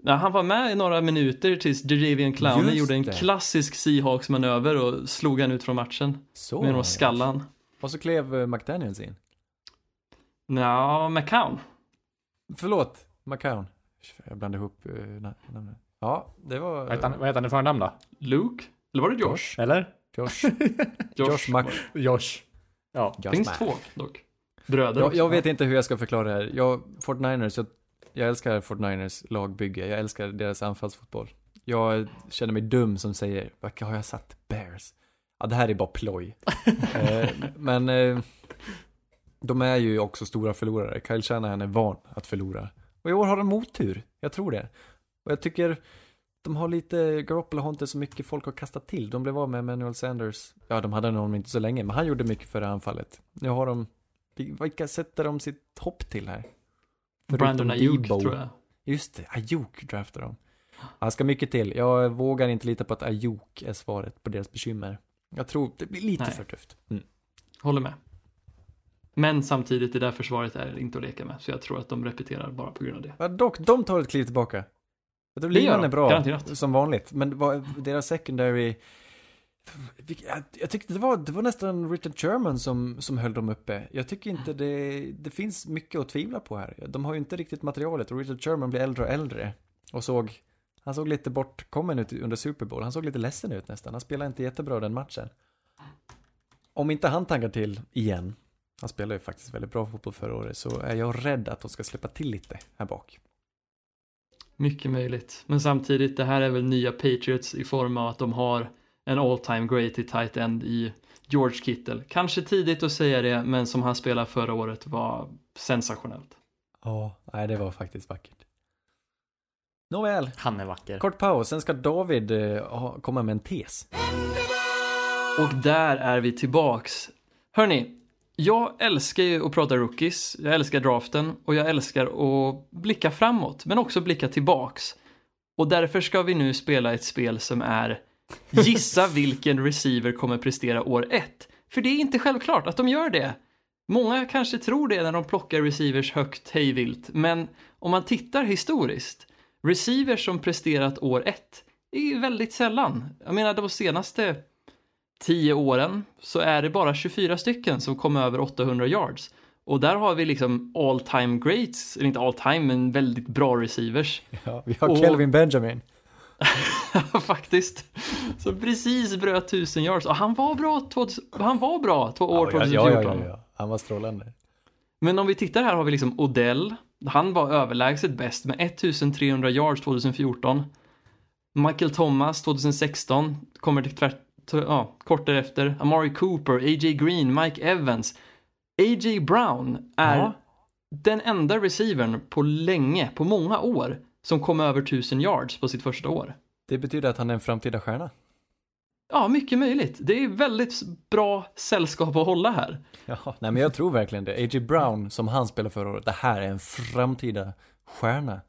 Speaker 4: Nej, han var med i några minuter tills Jadavian Clowney gjorde en
Speaker 5: det.
Speaker 4: klassisk Seahawks-manöver och slog han ut från matchen.
Speaker 5: Så.
Speaker 4: med skallan.
Speaker 5: Och så klev eh, McDaniels in.
Speaker 4: Nja, McCown.
Speaker 5: Förlåt, McCown. Jag blandade ihop uh, namnen. Ja, det var...
Speaker 3: Vad heter han i förnamn då?
Speaker 4: Luke? Eller var det Josh?
Speaker 3: Eller? *laughs*
Speaker 5: Josh. Josh Mac...
Speaker 3: Josh. Ja.
Speaker 5: Josh
Speaker 4: Finns
Speaker 5: Mac.
Speaker 4: två dock. Bröder
Speaker 5: Jag, jag vet inte hur jag ska förklara det här. Jag, Fort Niners, jag, jag älskar Fort Niners lagbygge. Jag älskar deras anfallsfotboll. Jag känner mig dum som säger, vad har jag satt? Bears. Ja, det här är bara ploj. *laughs* eh, men eh, de är ju också stora förlorare. Kyle Shanahan är van att förlora. Och i år har de mottur. Jag tror det. Och jag tycker de har lite, Garoppolo har inte så mycket folk att kasta till. De blev av med Emmanuel Sanders. Ja, de hade honom inte så länge, men han gjorde mycket för det anfallet. Nu har de, vilka sätter de sitt hopp till här?
Speaker 4: Brandon Ayuk tror jag.
Speaker 5: Just det, Ayuk draftar de. Han ska mycket till. Jag vågar inte lita på att Ayuk är svaret på deras bekymmer. Jag tror det blir lite
Speaker 4: Nej.
Speaker 5: för tufft. Mm.
Speaker 4: Håller med. Men samtidigt, det där försvaret är inte att leka med. Så jag tror att de repeterar bara på grund av det.
Speaker 5: Ja, dock, de tar ett kliv tillbaka. Jag tror linan är bra,
Speaker 4: garanterat.
Speaker 5: som vanligt. Men vad, deras secondary... Jag, jag tyckte det var, det var nästan Richard Sherman som, som höll dem uppe. Jag tycker inte det, det finns mycket att tvivla på här. De har ju inte riktigt materialet och Richard Sherman blir äldre och äldre. Och såg, han såg lite bortkommen ut under Super Bowl. Han såg lite ledsen ut nästan. Han spelade inte jättebra den matchen. Om inte han taggar till igen, han spelade ju faktiskt väldigt bra fotboll förra året, så är jag rädd att de ska släppa till lite här bak.
Speaker 4: Mycket möjligt. Men samtidigt, det här är väl nya Patriots i form av att de har en all time great i tight end i George Kittle. Kanske tidigt att säga det, men som han spelade förra året var sensationellt.
Speaker 5: Ja, nej det var faktiskt vackert. Nåväl,
Speaker 3: Han är vacker.
Speaker 5: kort paus, sen ska David eh, ha- komma med en tes.
Speaker 4: Och där är vi tillbaks. Hörni, jag älskar ju att prata rookies, jag älskar draften och jag älskar att blicka framåt, men också blicka tillbaks. Och därför ska vi nu spela ett spel som är Gissa *laughs* vilken receiver kommer prestera år ett. För det är inte självklart att de gör det. Många kanske tror det när de plockar receivers högt hejvilt, men om man tittar historiskt, receivers som presterat år ett är ju väldigt sällan. Jag menar de senaste 10 åren så är det bara 24 stycken som kom över 800 yards. Och där har vi liksom all time greats, eller inte all time, men väldigt bra receivers. *laughs*
Speaker 5: Ja, vi har
Speaker 4: Och-
Speaker 5: Kelvin Benjamin. *laughs*
Speaker 4: Faktiskt. Som precis bröt 1000 yards. Och han var bra, 2000, han var bra två år
Speaker 5: ja,
Speaker 4: 2014.
Speaker 5: ja, ja, ja, ja. Han var strålande.
Speaker 4: Men om vi tittar här har vi liksom Odell. Han var överlägset bäst med 1300 yards 2014. Michael Thomas 2016 kommer till tvärt, ja, kort därefter. Amari Cooper, A.J. Green, Mike Evans. A.J. Brown är
Speaker 5: Ja.
Speaker 4: den enda receivern på länge, på många år, som kom över 1000 yards på sitt första år.
Speaker 5: Det betyder att han är en framtida stjärna.
Speaker 4: Ja, mycket möjligt. Det är väldigt bra sällskap att hålla här.
Speaker 5: Ja, nej men jag tror verkligen det. A.J. Brown, som han spelade förra året, det här är en framtida stjärna.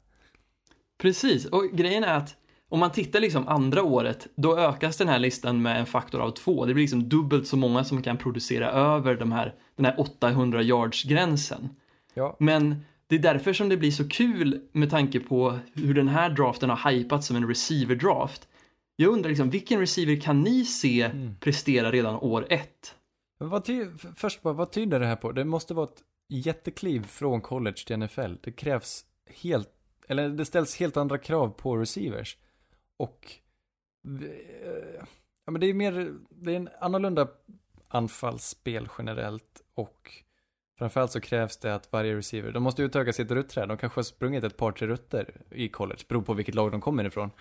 Speaker 4: Precis, och grejen är att om man tittar liksom andra året, då ökas den här listan med en faktor av två. Det blir liksom dubbelt så många som kan producera över de här, den här 800 yards-gränsen.
Speaker 5: Ja,
Speaker 4: Men det är därför som det blir så kul med tanke på hur den här draften har hypats som en receiver-draft. Jag undrar liksom, vilken receiver kan ni se
Speaker 5: Mm.
Speaker 4: prestera redan år ett?
Speaker 5: vad först bara, vad tyder det här på? Det måste vara ett jättekliv från college till NFL. Det krävs helt, eller det ställs helt andra krav på receivers. Och, eh, ja men det är mer, det är en annorlunda anfallsspel generellt och framförallt så krävs det att varje receiver, de måste utöka sitt rutträd. De kanske har sprungit ett par, tre rutter i college, beror på vilket lag de kommer ifrån.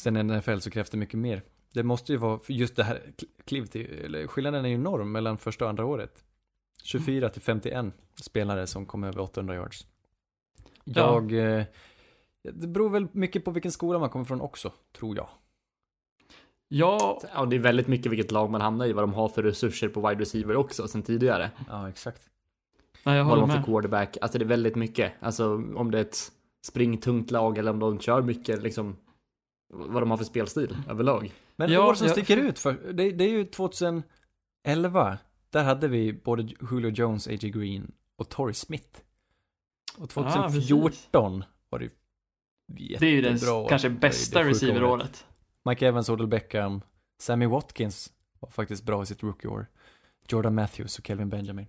Speaker 5: Sen i NFL så krävs det mycket mer. Det måste ju vara, just det här kl- klivet, eller skillnaden är ju enorm mellan första och andra året. 24 till 51 spelare som kom över 800 yards. Jag, eh, det beror väl mycket på vilken skola man kommer ifrån också, tror jag.
Speaker 4: Ja,
Speaker 3: Ja, det är väldigt mycket vilket lag man hamnar i, vad de har för resurser på wide receiver också sen tidigare.
Speaker 5: Ja, exakt.
Speaker 4: nej, jag
Speaker 3: Vad
Speaker 4: håller
Speaker 3: de har för quarterback. Alltså det är väldigt mycket. Alltså om det är ett springtungt lag eller om de kör mycket liksom. Vad de har för spelstil överlag.
Speaker 5: Men
Speaker 4: Ja,
Speaker 5: år som
Speaker 4: ja,
Speaker 5: sticker ut, för, det, det är ju 2011. Där hade vi både Julio Jones, A.J. Green och Torrey Smith. Och
Speaker 4: Ah, precis.
Speaker 5: 2014 var det
Speaker 4: Det är ju den kanske bästa receiveråret.
Speaker 5: Mike Evans, Odell Beckham, Sammy Watkins var faktiskt bra i sitt rookie-år. Jordan Matthews och Kelvin Benjamin.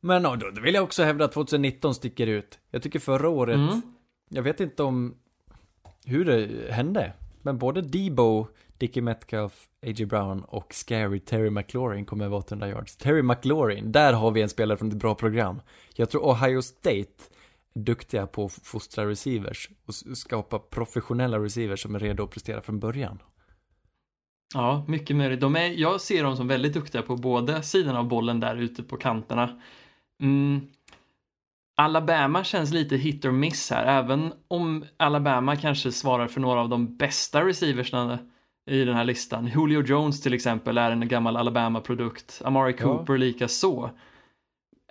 Speaker 5: Men då då vill jag också hävda att 2019 sticker ut. Jag tycker förra året,
Speaker 4: Mm.
Speaker 5: jag vet inte om, hur det hände. Men både Debo, Dickie Metcalf, A.J. Brown och Scary Terry McLaurin kommer över 800 yards. Terry McLaurin, där har vi en spelare från ett bra program. Jag tror Ohio State duktiga på att fostra receivers och skapa professionella receivers som är redo att prestera från början.
Speaker 4: Ja, mycket möjligt. De är, jag ser dem som väldigt duktiga på båda sidorna av bollen där ute på kanterna. Mm. Alabama känns lite hit or miss här, även om Alabama kanske svarar för några av de bästa receiversna i den här listan. Julio Jones till exempel är en gammal Alabama-produkt. Amari
Speaker 5: Ja.
Speaker 4: Cooper lika så.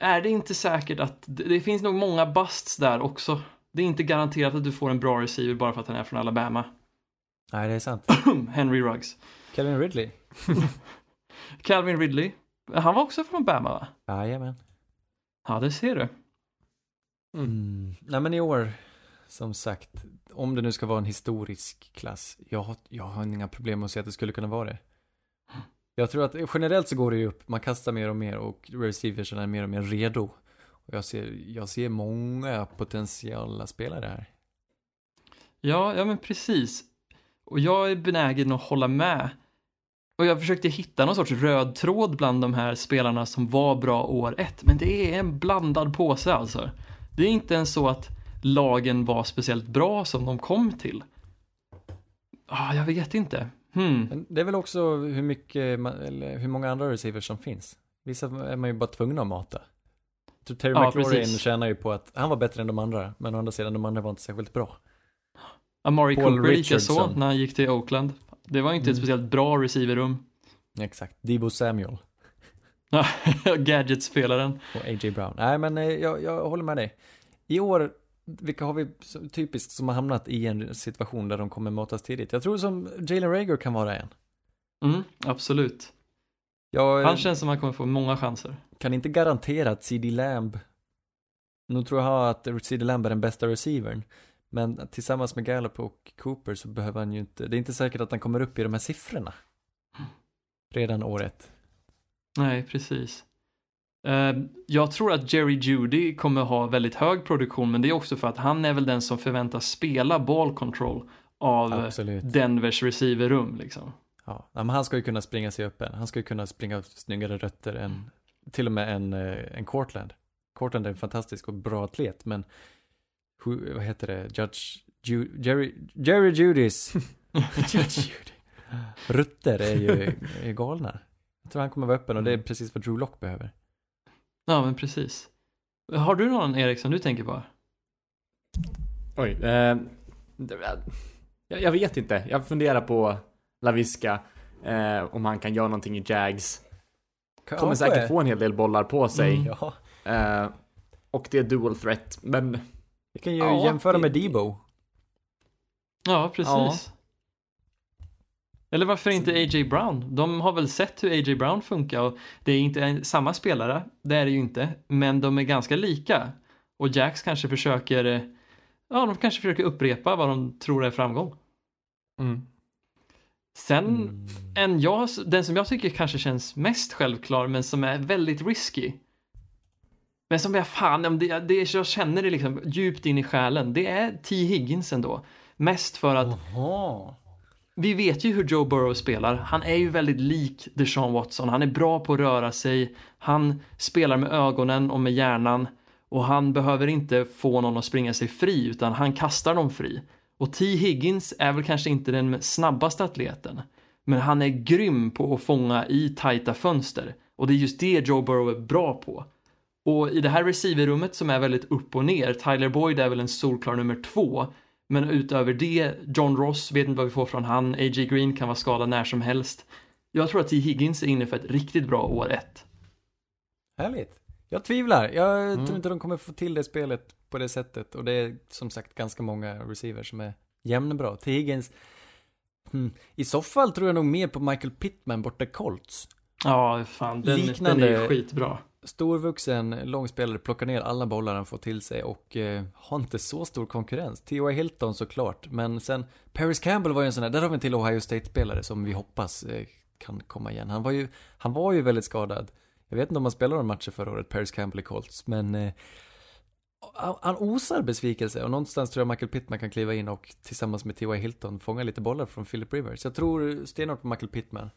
Speaker 4: Är det inte säkert att det, finns nog många busts där också. Det är inte garanterat att du får en bra receiver bara för att han är från Alabama.
Speaker 5: Nej, det är sant. *clears throat*
Speaker 4: Henry Ruggs.
Speaker 5: Kevin Ridley? *laughs*
Speaker 4: Calvin Ridley. Han var också från Bama va?
Speaker 5: Jajamän.
Speaker 4: Ja, det ser du.
Speaker 5: Mm. Nej men i år, som sagt, om det nu ska vara en historisk klass, jag har, jag har inga problem med att säga att det skulle kunna vara det. Jag tror att generellt så går det ju upp, man kastar mer och mer och receivers är mer och mer redo. Och jag ser, jag ser många potentiella spelare här.
Speaker 4: Ja, ja men precis. Och jag är benägen att hålla med. Och jag försökte hitta någon sorts röd tråd bland de här spelarna som var bra år ett. Men det är en blandad påse alltså. Det är inte ens så att lagen var speciellt bra som de kom till. Ah, jag vet inte. Hmm.
Speaker 5: Det är väl också hur mycket, eller hur många andra receivers som finns. Vissa är man ju bara tvungna att mata. Jag tror Terry
Speaker 4: Ja,
Speaker 5: McLaurin
Speaker 4: precis.
Speaker 5: tjänar ju på att han var bättre än de andra, men å andra sidan de andra var inte särskilt bra.
Speaker 4: Amari
Speaker 5: Paul
Speaker 4: Cooper lika så
Speaker 5: Richardson.
Speaker 4: när han gick till Oakland. Det var inte ett
Speaker 5: Mm.
Speaker 4: speciellt bra receiverrum.
Speaker 5: Exakt. Debo Samuel. *laughs*
Speaker 4: Gadget-spelaren.
Speaker 5: Och A.J. Brown. Nej, men eh, jag, jag håller med dig. I år, vilka har vi typiskt som har hamnat i en situation där de kommer matas tidigt? Jag tror som Jalen Rager kan vara en.
Speaker 4: Mm, absolut.
Speaker 5: Jag
Speaker 4: Han känns som han kommer få många chanser.
Speaker 5: kan inte garantera att CD Lamb, nu tror jag att CD Lamb är den bästa receivern, men tillsammans med Gallup och Cooper så behöver han ju inte, det är inte säkert att han kommer upp i de här siffrorna. Redan år ett.
Speaker 4: Nej, precis. Eh, jag tror att Jerry Judy kommer ha väldigt hög produktion, men det är också för att han är väl den som förväntas spela ball control av
Speaker 5: Absolut.
Speaker 4: Denvers receiverrum liksom.
Speaker 5: Ja, men han ska ju kunna springa sig öppen. Han ska ju kunna springa snyggare rötter än till och med en, eh, en Cortland. Cortland är en fantastisk och bra atlet, men vad heter det? Judge Ju, Jerry, Jerry Judys *laughs* Judge Judy. Rutter är ju, är galna. Jag tror han kommer vara öppen och det är precis vad Drew Lock behöver.
Speaker 4: Ja, men precis. Har du någon Erik som du tänker på?
Speaker 3: Oj. Eh, jag, vet inte. Jag funderar på Laviska. Eh, om han kan göra någonting i Jags. Kommer säkert få en hel del bollar på sig.
Speaker 4: Mm.
Speaker 5: Ja,
Speaker 3: Eh, och det är dual threat. Men
Speaker 5: vi kan ju
Speaker 3: Ja,
Speaker 5: jämföra
Speaker 3: det-
Speaker 5: med Debo.
Speaker 4: Ja, precis. Eller varför inte A.J. Brown? De har väl sett hur A.J. Brown funkar och det är inte samma spelare, det är det ju inte, men de är ganska lika. Och Jacks kanske försöker, eh, ja de kanske försöker upprepa vad de tror är framgång.
Speaker 3: mm.
Speaker 4: Sen,
Speaker 5: Mm.
Speaker 4: en jag, den som jag tycker kanske känns mest självklar men som är väldigt risky. Men som jag fan, det, det, jag känner det liksom djupt in i själen, det är T. Higgins ändå. Mest för att
Speaker 5: Jaha
Speaker 4: vi vet ju hur Joe Burrow spelar. Han är ju väldigt lik Deshaun Watson. Han är bra på att röra sig. Han spelar med ögonen och med hjärnan. Och han behöver inte få någon att springa sig fri, utan han kastar dem fri. Och T. Higgins är väl kanske inte den snabbaste atleten. Men han är grym på att fånga i tajta fönster. Och det är just det Joe Burrow är bra på. Och i det här receiverrummet som är väldigt upp och ner, Tyler Boyd är väl en solklar nummer två. Men utöver det, John Ross, vet inte vad vi får från han, A.J. Green kan vara skadad när som helst. Jag tror att T. Higgins är inne för ett riktigt bra år ett.
Speaker 5: Härligt. Jag tvivlar. Jag
Speaker 3: Mm.
Speaker 5: tror inte de kommer få till det spelet på det sättet. Och det är som sagt ganska många receivers som är jämnbra. Till Higgins, hmm. i så fall tror jag nog mer på Michael Pittman borta Colts.
Speaker 4: Ja, fan, den,
Speaker 5: Liknande-
Speaker 4: den är skitbra.
Speaker 5: Storvuxen, långspelare, plockar ner alla bollar han får till sig och eh, har inte så stor konkurrens. T.Y. Hilton såklart, men sen Paris Campbell var ju en sån där, där har vi en till Ohio State-spelare som vi hoppas eh, kan komma igen. Han var ju, han var ju väldigt skadad. Jag vet inte om han spelade några matcher förra året, Paris Campbell i Colts, men eh, han, han osar besvikelse och någonstans tror jag Michael Pittman kan kliva in och tillsammans med T.Y. Hilton fånga lite bollar från Philip Rivers. Jag tror stenhårt på Michael Pittman.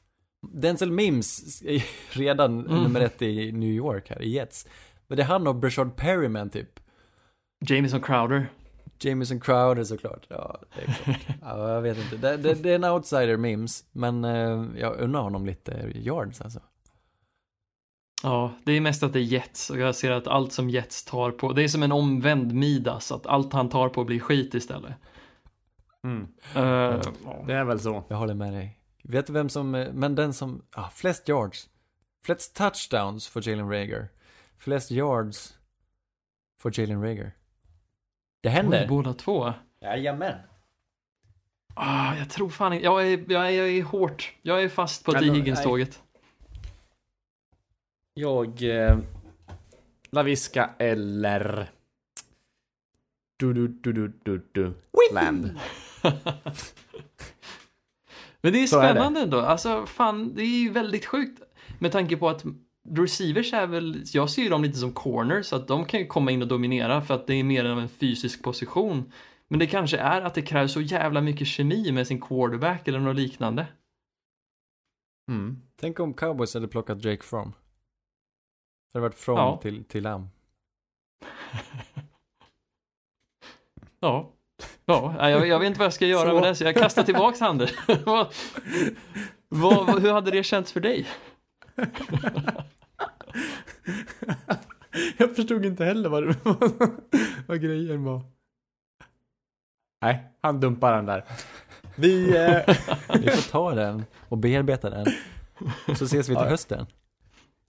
Speaker 5: Denzel Mims är *laughs* redan nummer ett i New York här, i Jets. Men det är han och Brashard Perryman typ.
Speaker 4: Jameson Crowder.
Speaker 5: Jameson Crowder såklart. Ja, det är klart. ja, jag vet inte. Det, det, det är en outsider Mims, men eh, jag unnar honom lite yards alltså.
Speaker 4: Ja, det är mest att det är Jets och jag ser att allt som Jets tar på, det är som en omvänd Midas, att allt han tar på blir skit istället.
Speaker 3: Mm.
Speaker 4: Eh,
Speaker 3: Det är väl så.
Speaker 5: Jag håller med dig. Vet du vem som, eh, men den som, ah, flest yards. Flest touchdowns för Jalen Rager. Flest yards för Jalen Rager. Det
Speaker 4: oj,
Speaker 5: händer.
Speaker 4: båda två.
Speaker 5: Jajamän.
Speaker 4: Ah, jag tror fan inte, jag är, jag är, jag är hårt, jag är fast på
Speaker 3: då-
Speaker 4: Higgins-tåget.
Speaker 3: Jag... Eh, Laviska eller... Du, du, du, du, du, du. Land. *laughs*
Speaker 4: Men det är
Speaker 3: Så är det.
Speaker 4: spännande ändå. Alltså fan, det är ju väldigt sjukt. Med tanke på att receivers är väl, jag ser ju dem lite som corners, så att de kan ju komma in och dominera för att det är mer än en fysisk position. Men det kanske är att det krävs så jävla mycket kemi med sin quarterback eller något liknande.
Speaker 3: Mm.
Speaker 5: Tänk om cowboys hade plockat Jake Fromm. Det hade varit Fromm
Speaker 4: Ja.
Speaker 5: till, till Lam. *laughs*
Speaker 4: Ja. Ja, jag, jag vet inte vad jag ska göra
Speaker 3: Så.
Speaker 4: med det, så jag kastar tillbaks handen. *laughs* vad, vad, hur hade det känts för dig? *laughs*
Speaker 3: Jag förstod inte heller vad, det, *laughs* vad grejen var. Nej, han dumpar den där. Vi... Eh,
Speaker 5: Vi får ta den och bearbeta den. Och så ses vi till
Speaker 3: Ja.
Speaker 5: hösten.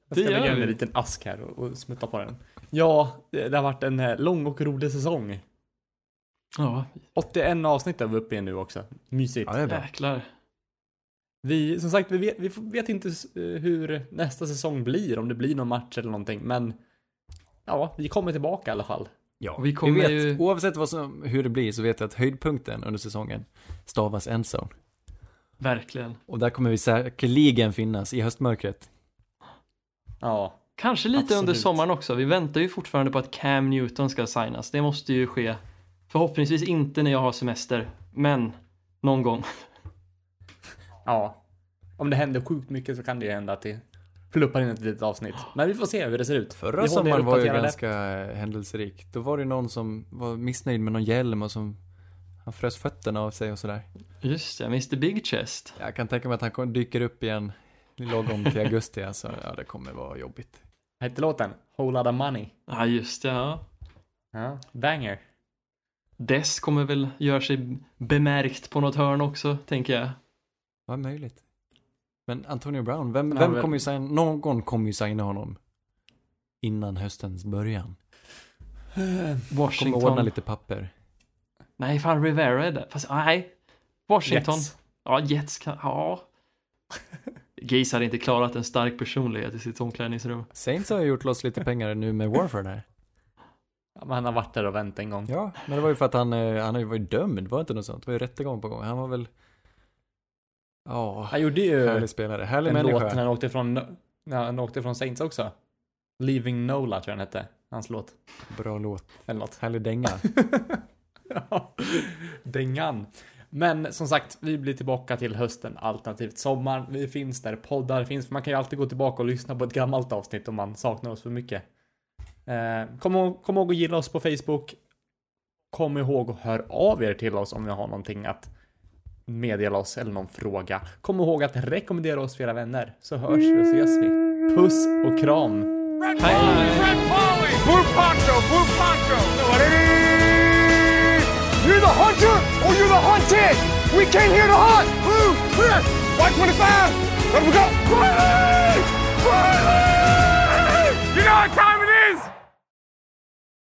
Speaker 3: jag ska lägga in en liten ask här och, och smutta på den. Ja, det, det har varit en eh, lång och rolig säsong.
Speaker 4: Ja,
Speaker 3: 81 avsnitt är vi uppe i nu också. Mysigt.
Speaker 5: Ja, det är bra.
Speaker 4: jäklar.
Speaker 3: Vi, som sagt, vi vet, vi vet inte hur nästa säsong blir, om det blir någon match eller någonting, men ja, vi kommer tillbaka i alla fall.
Speaker 5: Ja,
Speaker 4: Vi kommer
Speaker 5: vet,
Speaker 4: ju-
Speaker 5: oavsett vad som, hur det blir så vet jag att höjdpunkten under säsongen stavas endzone.
Speaker 4: Verkligen.
Speaker 5: Och där kommer vi säkerligen finnas i höstmörkret.
Speaker 3: Ja,
Speaker 4: Kanske lite
Speaker 3: Absolut.
Speaker 4: under sommaren också. Vi väntar ju fortfarande på att Cam Newton ska signas. Det måste ju ske. Förhoppningsvis inte när jag har semester, men någon gång. *laughs*
Speaker 3: ja. Om det händer sjukt mycket så kan det ju hända att det pluppar in ett litet avsnitt. Men vi får se hur det ser ut.
Speaker 5: Förra sommaren var ju ganska händelserik. Då var det någon som var missnöjd med någon hjälm och som han frös fötterna av sig och sådär.
Speaker 4: Just det, Mr Big Chest.
Speaker 5: Jag kan tänka mig att han dyker upp igen lagom till augusti alltså. Ja, det kommer vara jobbigt.
Speaker 3: Hette låten? Whole lot of money.
Speaker 4: Ja, just det. Ja.
Speaker 3: Ja, banger.
Speaker 4: Dess kommer väl göra sig bemärkt på något hörn också, tänker jag.
Speaker 5: Vad möjligt. Men Antonio Brown, vem,
Speaker 3: Ja,
Speaker 5: vem
Speaker 3: men-
Speaker 5: kommer ju signa, någon kommer ju signa honom innan höstens början. Kommer
Speaker 4: Washington.
Speaker 5: ordna lite papper.
Speaker 4: Nej, fan Rivera är där. Fast nej. Washington.
Speaker 3: Jets.
Speaker 4: Ja, Jets kan... Ja. Gaze hade inte klarat en stark personlighet i sitt omklädningsrum.
Speaker 5: Saints har ju gjort loss lite pengar nu med Warford här.
Speaker 3: Ja, men han har varit där och vänt en gång.
Speaker 5: Ja, men det var ju för att han, eh, han har ju varit dömd, var det inte något sånt? Det var ju rättegång på gång. Han var väl... Ja,
Speaker 3: Han gjorde ju
Speaker 5: härlig spelare. Härlig
Speaker 3: en låt när
Speaker 5: människa.
Speaker 3: han åkte från, när han åkte från Saints också. Leaving Nola tror jag den hette. Hans låt.
Speaker 5: Bra låt.
Speaker 3: Eller något.
Speaker 5: Härlig dänga. *laughs*
Speaker 3: Ja, Dängan. Men som sagt, vi blir tillbaka till hösten alternativt sommaren. Vi finns där poddar finns. Man kan ju alltid gå tillbaka och lyssna på ett gammalt avsnitt om man saknar oss för mycket. Eh, kom, ihåg, kom ihåg att gilla oss på Facebook. Kom ihåg att höra av er till oss om ni har någonting att meddela oss eller någon fråga. Kom ihåg att rekommendera oss för era vänner så hörs vi och ses vi. Puss och kram.
Speaker 1: Red
Speaker 4: hej.
Speaker 1: Red Polly! Blue Poncho, Blue Poncho!
Speaker 2: You're the hunter or you're the hunted. We came here to hunt. Blue, clear. White 25. Let we go.
Speaker 1: Riley! Riley! You know what time